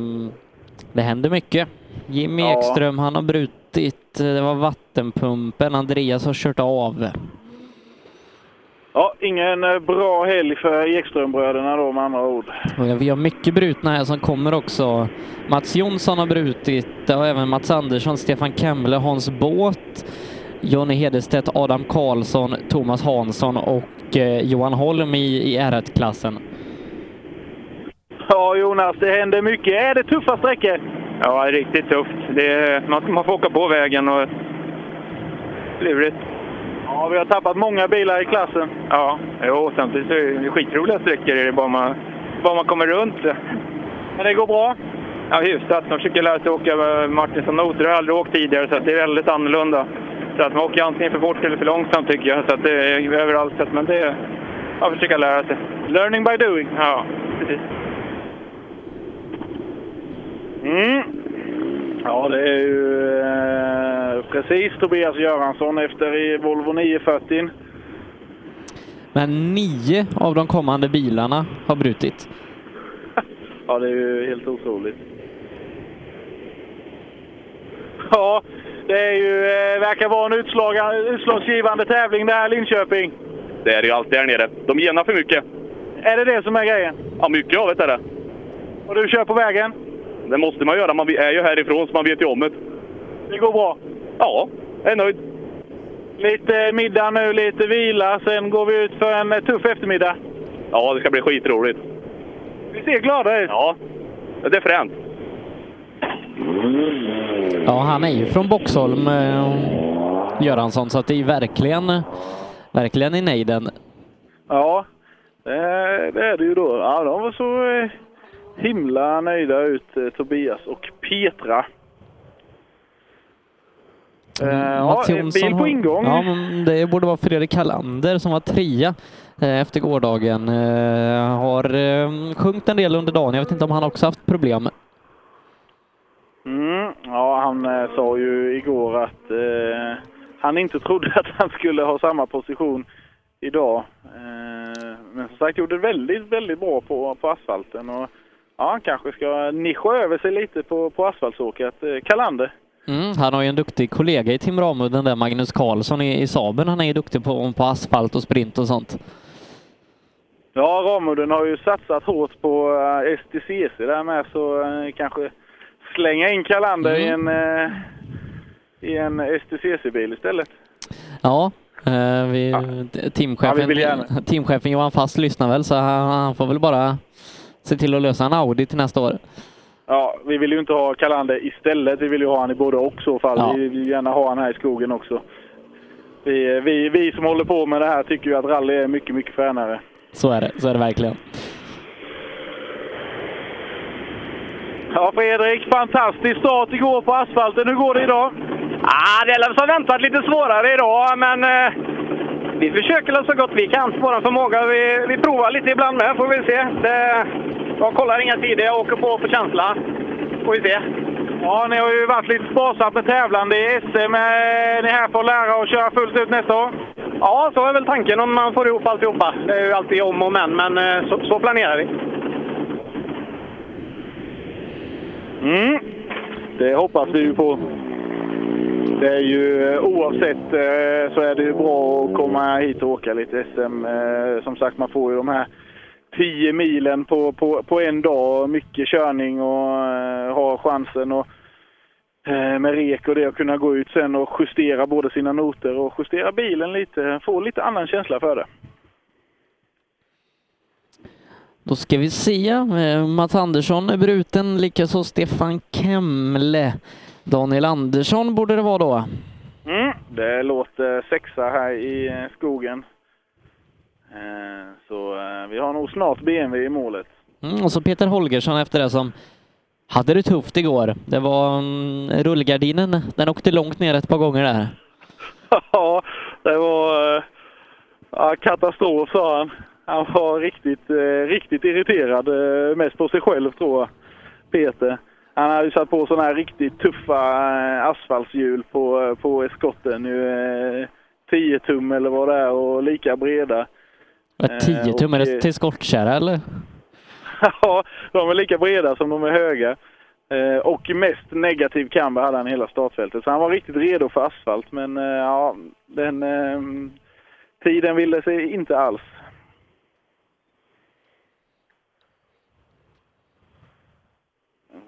det händer mycket. Jimmy Ja. Ekström, han har brutit, det var vattenpumpen, Andreas har kört av. Ingen eh, bra helg för Ekströmbröderna då med andra ord. Vi har mycket brutna här som kommer också. Mats Jonsson har brutit och även Mats Andersson, Stefan Kemble, Hans Båt, Jonny Hedestedt, Adam Karlsson, Thomas Hansson och eh, Johan Holm i, i R1-klassen. Ja Jonas, det händer mycket. Är det tuffa sträckor? Ja, det är riktigt tufft. Det är, man, man får åka på vägen och lurigt. Ja, vi har tappat många bilar i klassen. Ja, jo, samtidigt så är det skitroliga sträckor. Är det bara man, bara man kommer runt. Men det går bra? Ja, hyfsat. Man försöker lära sig åka med Martinsson-noter. Jag har aldrig åkt tidigare så att det är väldigt annorlunda. Så att man åker antingen för fort eller för långsamt tycker jag. Så att det är överallt. Så att, men det är... Ja, försöka lära sig. Learning by doing. Ja, precis. Mm. Ja, det är ju eh, precis Tobias Göransson efter i Volvo 940. Men nio av de kommande bilarna har brutit. Ja, det är ju helt otroligt. Ja, det är ju, eh, verkar vara en utslag, utslagsgivande tävling det här Linköping. Det är det ju alltid här nere. De genar för mycket. Är det det som är grejen? Ja, mycket av det är det. Och du kör på vägen? Det måste man göra. Man är ju härifrån så man vet ju om det. Det går bra? Ja, jag är nöjd. Lite middag nu, lite vila. Sen går vi ut för en tuff eftermiddag. Ja, det ska bli skitroligt. Vi ser glada ut. Ja, det är fränt. Ja, han är ju från Boxholm, eh, Göransson, så att det är verkligen, verkligen i nejden. Ja, det är, det är det ju då. Ja, de var så eh, himla nöjda ut, eh, Tobias och Petra. Eh, ja, en bil på har- ingång. Ja, men det borde vara Fredrik Kallander som var trea eh, efter gårdagen. Eh, Har eh, sjunkit en del under dagen. Jag vet inte om han också haft problem. Mm, ja, han sa ju igår att eh, han inte trodde att han skulle ha samma position idag. Eh, men som sagt gjorde det väldigt, väldigt bra på, på asfalten. Och, ja, kanske ska nischa över sig lite på, på asfaltsåket. Eh, Kalander. Mm, han har ju en duktig kollega i Tim Ramudden där, Magnus Karlsson i, i Saben. Han är ju duktig på, på asfalt och sprint och sånt. Ja, Ramudden har ju satsat hårt på uh, STCC där med så eh, kanske slänga in Kalander i en, eh, i en STCC-bil istället. Ja, eh, vi, teamchefen, Ja, vill gärna. teamchefen Johan Fast lyssnar väl så han, han får väl bara se till att lösa en Audi till nästa år. Ja, vi vill ju inte ha Kalander istället. Vi vill ju ha han i både och så fall. Ja. Vi vill gärna ha han här i skogen också. Vi, vi, vi som håller på med det här tycker ju att rally är mycket, mycket fränare. Så är det, så är det verkligen. Ja, Fredrik, fantastisk start igår på asfalten. Hur går det idag? Ah, det är som väntat lite svårare idag, men eh, vi försöker så gott vi kan. Vår förmåga. Vi, vi provar lite ibland med, får vi se. Det, jag kollar inga tider, jag åker på för känsla. Får vi se. Ja, ni har ju varit lite sparsamt med tävlande i SM. Är ni här för att lära att köra fullt ut nästa år? Ja, så är väl tanken om man får ihop alltihopa. Det är ju alltid om och men, men eh, så, så planerar vi. Mm. Det hoppas vi ju på. Det är ju eh, oavsett eh, så är det ju bra att komma hit och åka lite SM. Eh, som sagt, man får ju de här 10 milen på, på, på en dag. Mycket körning och ha chansen och med rek och det att kunna gå ut sen och justera både sina noter och justera bilen lite. Få lite annan känsla för det. Då ska vi se. Mats Andersson är bruten, likaså Stefan Kemle. Daniel Andersson borde det vara då. Mm. Det låter sexa här i skogen. Eh, Så eh, vi har nog snart BMW i målet. Mm, och så Peter Holgersson efter det som hade det tufft igår. Det var mm, rullgardinen, den åkte långt ner ett par gånger där. Ja, det var eh, ja, katastrof sa han. Han var riktigt, riktigt irriterad. Mest på sig själv tror jag, Peter. Han hade satt på sådana här riktigt tuffa eh, asfaltshjul på, eh, på skotten. Nu, eh, 10 tum eller vad det är och lika breda. Vad, 10 tum, är det till skottkärra eller? Ja, de är lika breda som de är höga. Eh, och mest negativ camber hade han hela startfältet. Så han var riktigt redo för asfalt. Men eh, ja, den eh, tiden ville sig inte alls.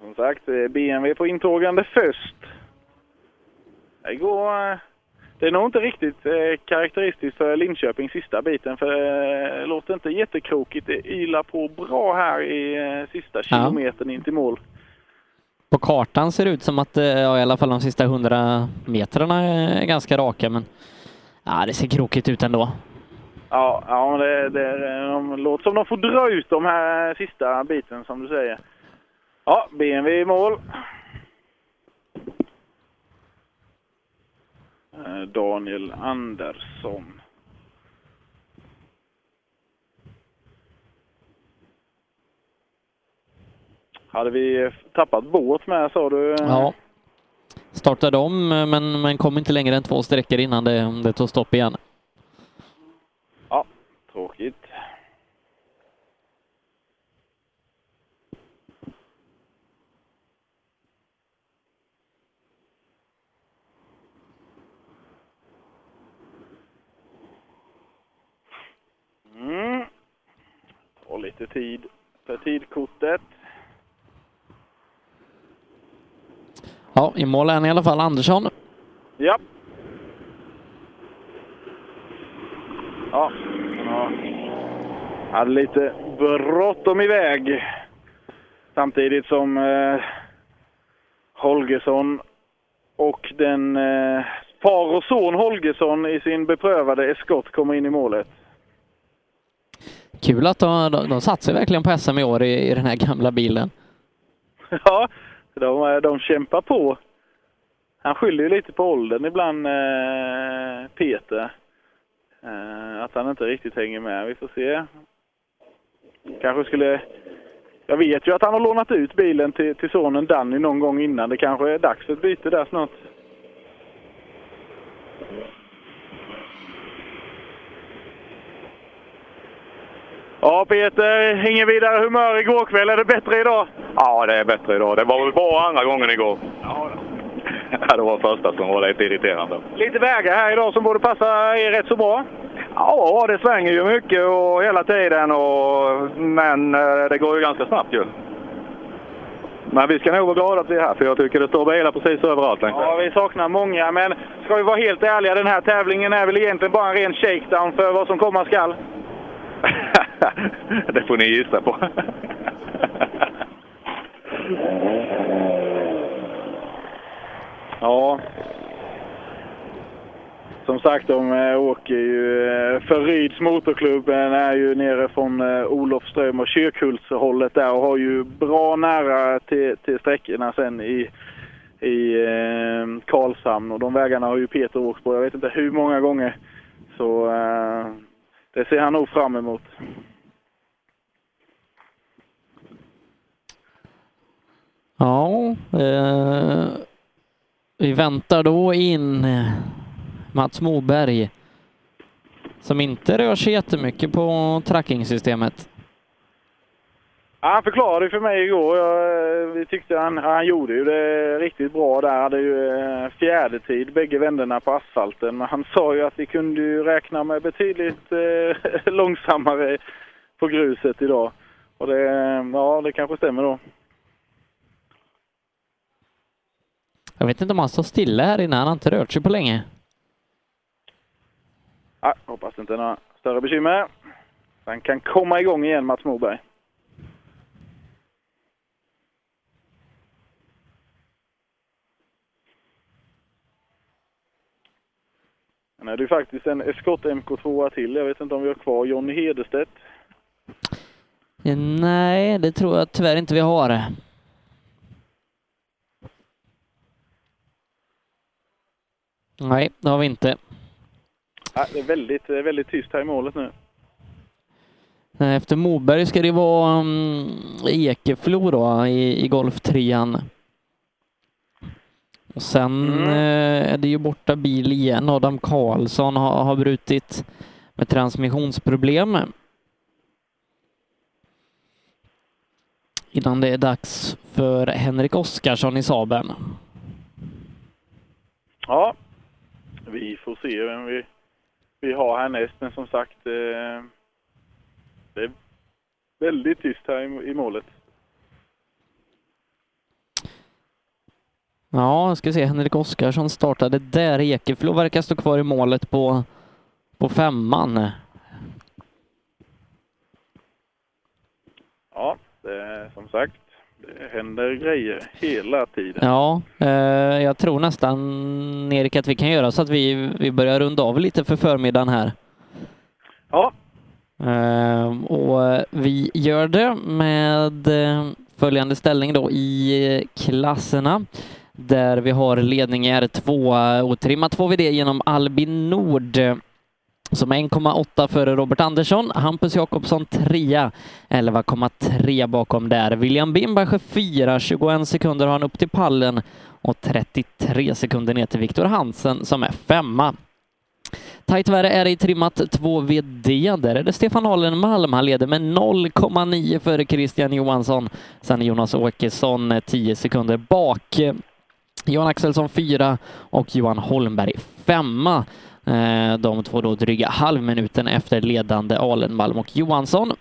Som sagt, eh, BMW på intågande först. Det går... eh, Det är nog inte riktigt eh, karaktäristiskt för Linköpings sista biten. För eh, det låter inte jättekrokigt. Det ylar på bra här i eh, sista kilometern in till mål. På kartan ser det ut som att eh, ja, i alla fall de sista 100 metrarna är ganska raka, men ja, det ser krokigt ut ändå. Ja, ja det, det, de låter som de får dra ut de här sista biten som du säger. Ja, BMW i mål. Eh, Daniel Andersson. Hade vi tappat båt med sa du? Ja. Startade om, men, men kom inte längre än två sträckor innan det, det tog stopp igen. Ja, tråkigt. Mm. Tar lite tid för tidkortet. Ja, i mål är han i alla fall Andersson. Ja. Ja. ja. hade lite bråttom iväg. Samtidigt som eh, Holgersson och den eh, far och son Holgersson i sin beprövade Escort kommer in i målet. Kul att de, de, de satsar verkligen på SM i år i, i den här gamla bilen. Ja, de, eh, de kämpar på. Han skyller ju lite på åldern ibland, eh, Peter. Eh, att han inte riktigt hänger med. Vi får se. Kanske skulle... Jag vet ju att han har lånat ut bilen till, till sonen Danny någon gång innan. Det kanske är dags för ett byte där snart. Ja, Peter, ingen vidare humör igår kväll. Är det bättre idag? Ja, det är bättre idag. Det var väl bra andra gången igår. Ja, det var första som var lite irriterande. Lite vägar här idag som borde passa er rätt så bra. Ja, det svänger ju mycket och hela tiden, och, men eh, det går ju ganska snabbt ju. Men vi ska nog vara glada att vi är här, för jag tycker det står bilar precis överallt. Ja, vi saknar många, men ska vi vara helt ärliga, den här tävlingen är väl egentligen bara en ren shakedown för vad som komma skall det får ni gissa på. Ja. Som sagt, de eh, åker ju Förryds för Ryds motorklubb. Eh, är ju nere från Olofström och Kyrkhultshållet där och har ju bra nära till, till sträckorna sen i, i eh, Karlshamn. Och de vägarna har ju Peter åkt på, jag vet inte hur många gånger. Så eh, det ser han nog fram emot. Ja, eh, vi väntar då in eh, Mats Moberg som inte rör sig jättemycket på trackingsystemet. Han förklarade för mig igår. Jag, vi tyckte han, han gjorde ju det riktigt bra där. Hade ju eh, fjärde tid bägge vänderna på asfalten. Men han sa ju att vi kunde ju räkna med betydligt eh, långsammare på gruset idag. Och det, ja, det kanske stämmer då. Jag vet inte om han står stilla här inne. Han har inte rört sig på länge. Ja, hoppas inte är några större bekymmer. Han kan komma igång igen, Mats Moberg. Är det ju faktiskt en Escort MK2 till. Jag vet inte om vi har kvar Jonny Hederstedt. Eh, Nej, det tror jag tyvärr inte vi har. Nej, det har vi inte. Ja, det är väldigt, väldigt tyst här i målet nu. Efter Moberg ska det vara um, Ekeflo då i, i golftrean. Och sen eh, är det ju borta bil igen. Adam Karlsson har, har brutit med transmissionsproblem. Innan det är dags för Henrik Oskarsson i Saben. Ja, vi får se vem vi, vi har härnäst. Men som sagt, eh, det är väldigt tyst här i, i målet. Ja, ska se. Henrik Oskarsson startade där. Ekeflo verkar stå kvar i målet på, på femman. Ja, det som sagt, det händer grejer hela tiden. Ja, eh, jag tror nästan, Erik, att vi kan göra så att vi, vi börjar runda av lite för förmiddagen här. Ja. Eh, och vi gör det med eh, följande ställning då i klasserna där vi har ledning i R2 och trimmat får vi det genom Albin Nord eh, som är 1,8 före Robert Andersson. Hampus Jakobsson trea, 11,3 bakom där. William Bimbacher fyra, 21 sekunder har han upp till pallen och 33 sekunder ner till Viktor Hansen som är femma. Tajt värre är det i trimmat 2VD. Där är det Stefan Alenmalm. Han leder med 0,9 före Christian Johansson. Sen Jonas Åkesson eh, 10 sekunder bak. Johan Axelsson fyra och Johan Holmberg femma. Eh, de två då dryga halvminuten efter ledande Alenmalm och Johansson.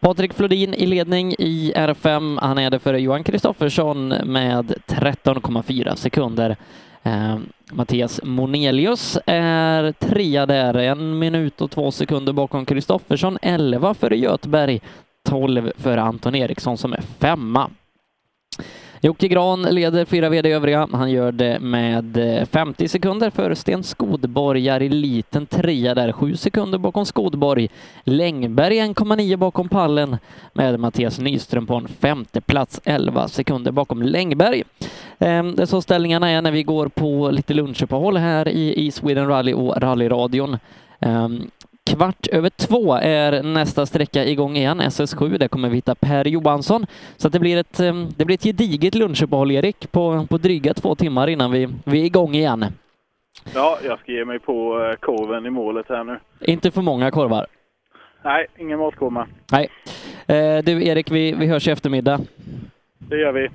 Patrik Flodin i ledning i R5. Han är det före Johan Kristoffersson med 13,4 sekunder Eh, Mattias Monelius är trea där, en minut och två sekunder bakom Kristoffersson, 11 före Göteberg, 12 före Anton Eriksson som är femma. Jocke Gran leder fyra VD övriga. Han gör det med eh, 50 sekunder före Sten Skodborg. är i Liten trea där, sju sekunder bakom Skodborg. Längberg 1,9 bakom pallen med Mattias Nyström på en femte plats, 11 sekunder bakom Längberg. Ehm, det är så ställningarna är när vi går på lite lunchuppehåll här i Sweden Rally och rallyradion. Ehm, Kvart över två är nästa sträcka igång igen, SS7. Där kommer vi hitta Per Johansson. Så det, blir ett, ehm, det blir ett gediget lunchuppehåll, Erik, på, på dryga två timmar innan vi, vi är igång igen. Ja, jag ska ge mig på eh, korven i målet här nu. Inte för många korvar. Nej, ingen matkorv Nej. Eh, Du, Erik, vi, vi hörs i eftermiddag. Det gör vi.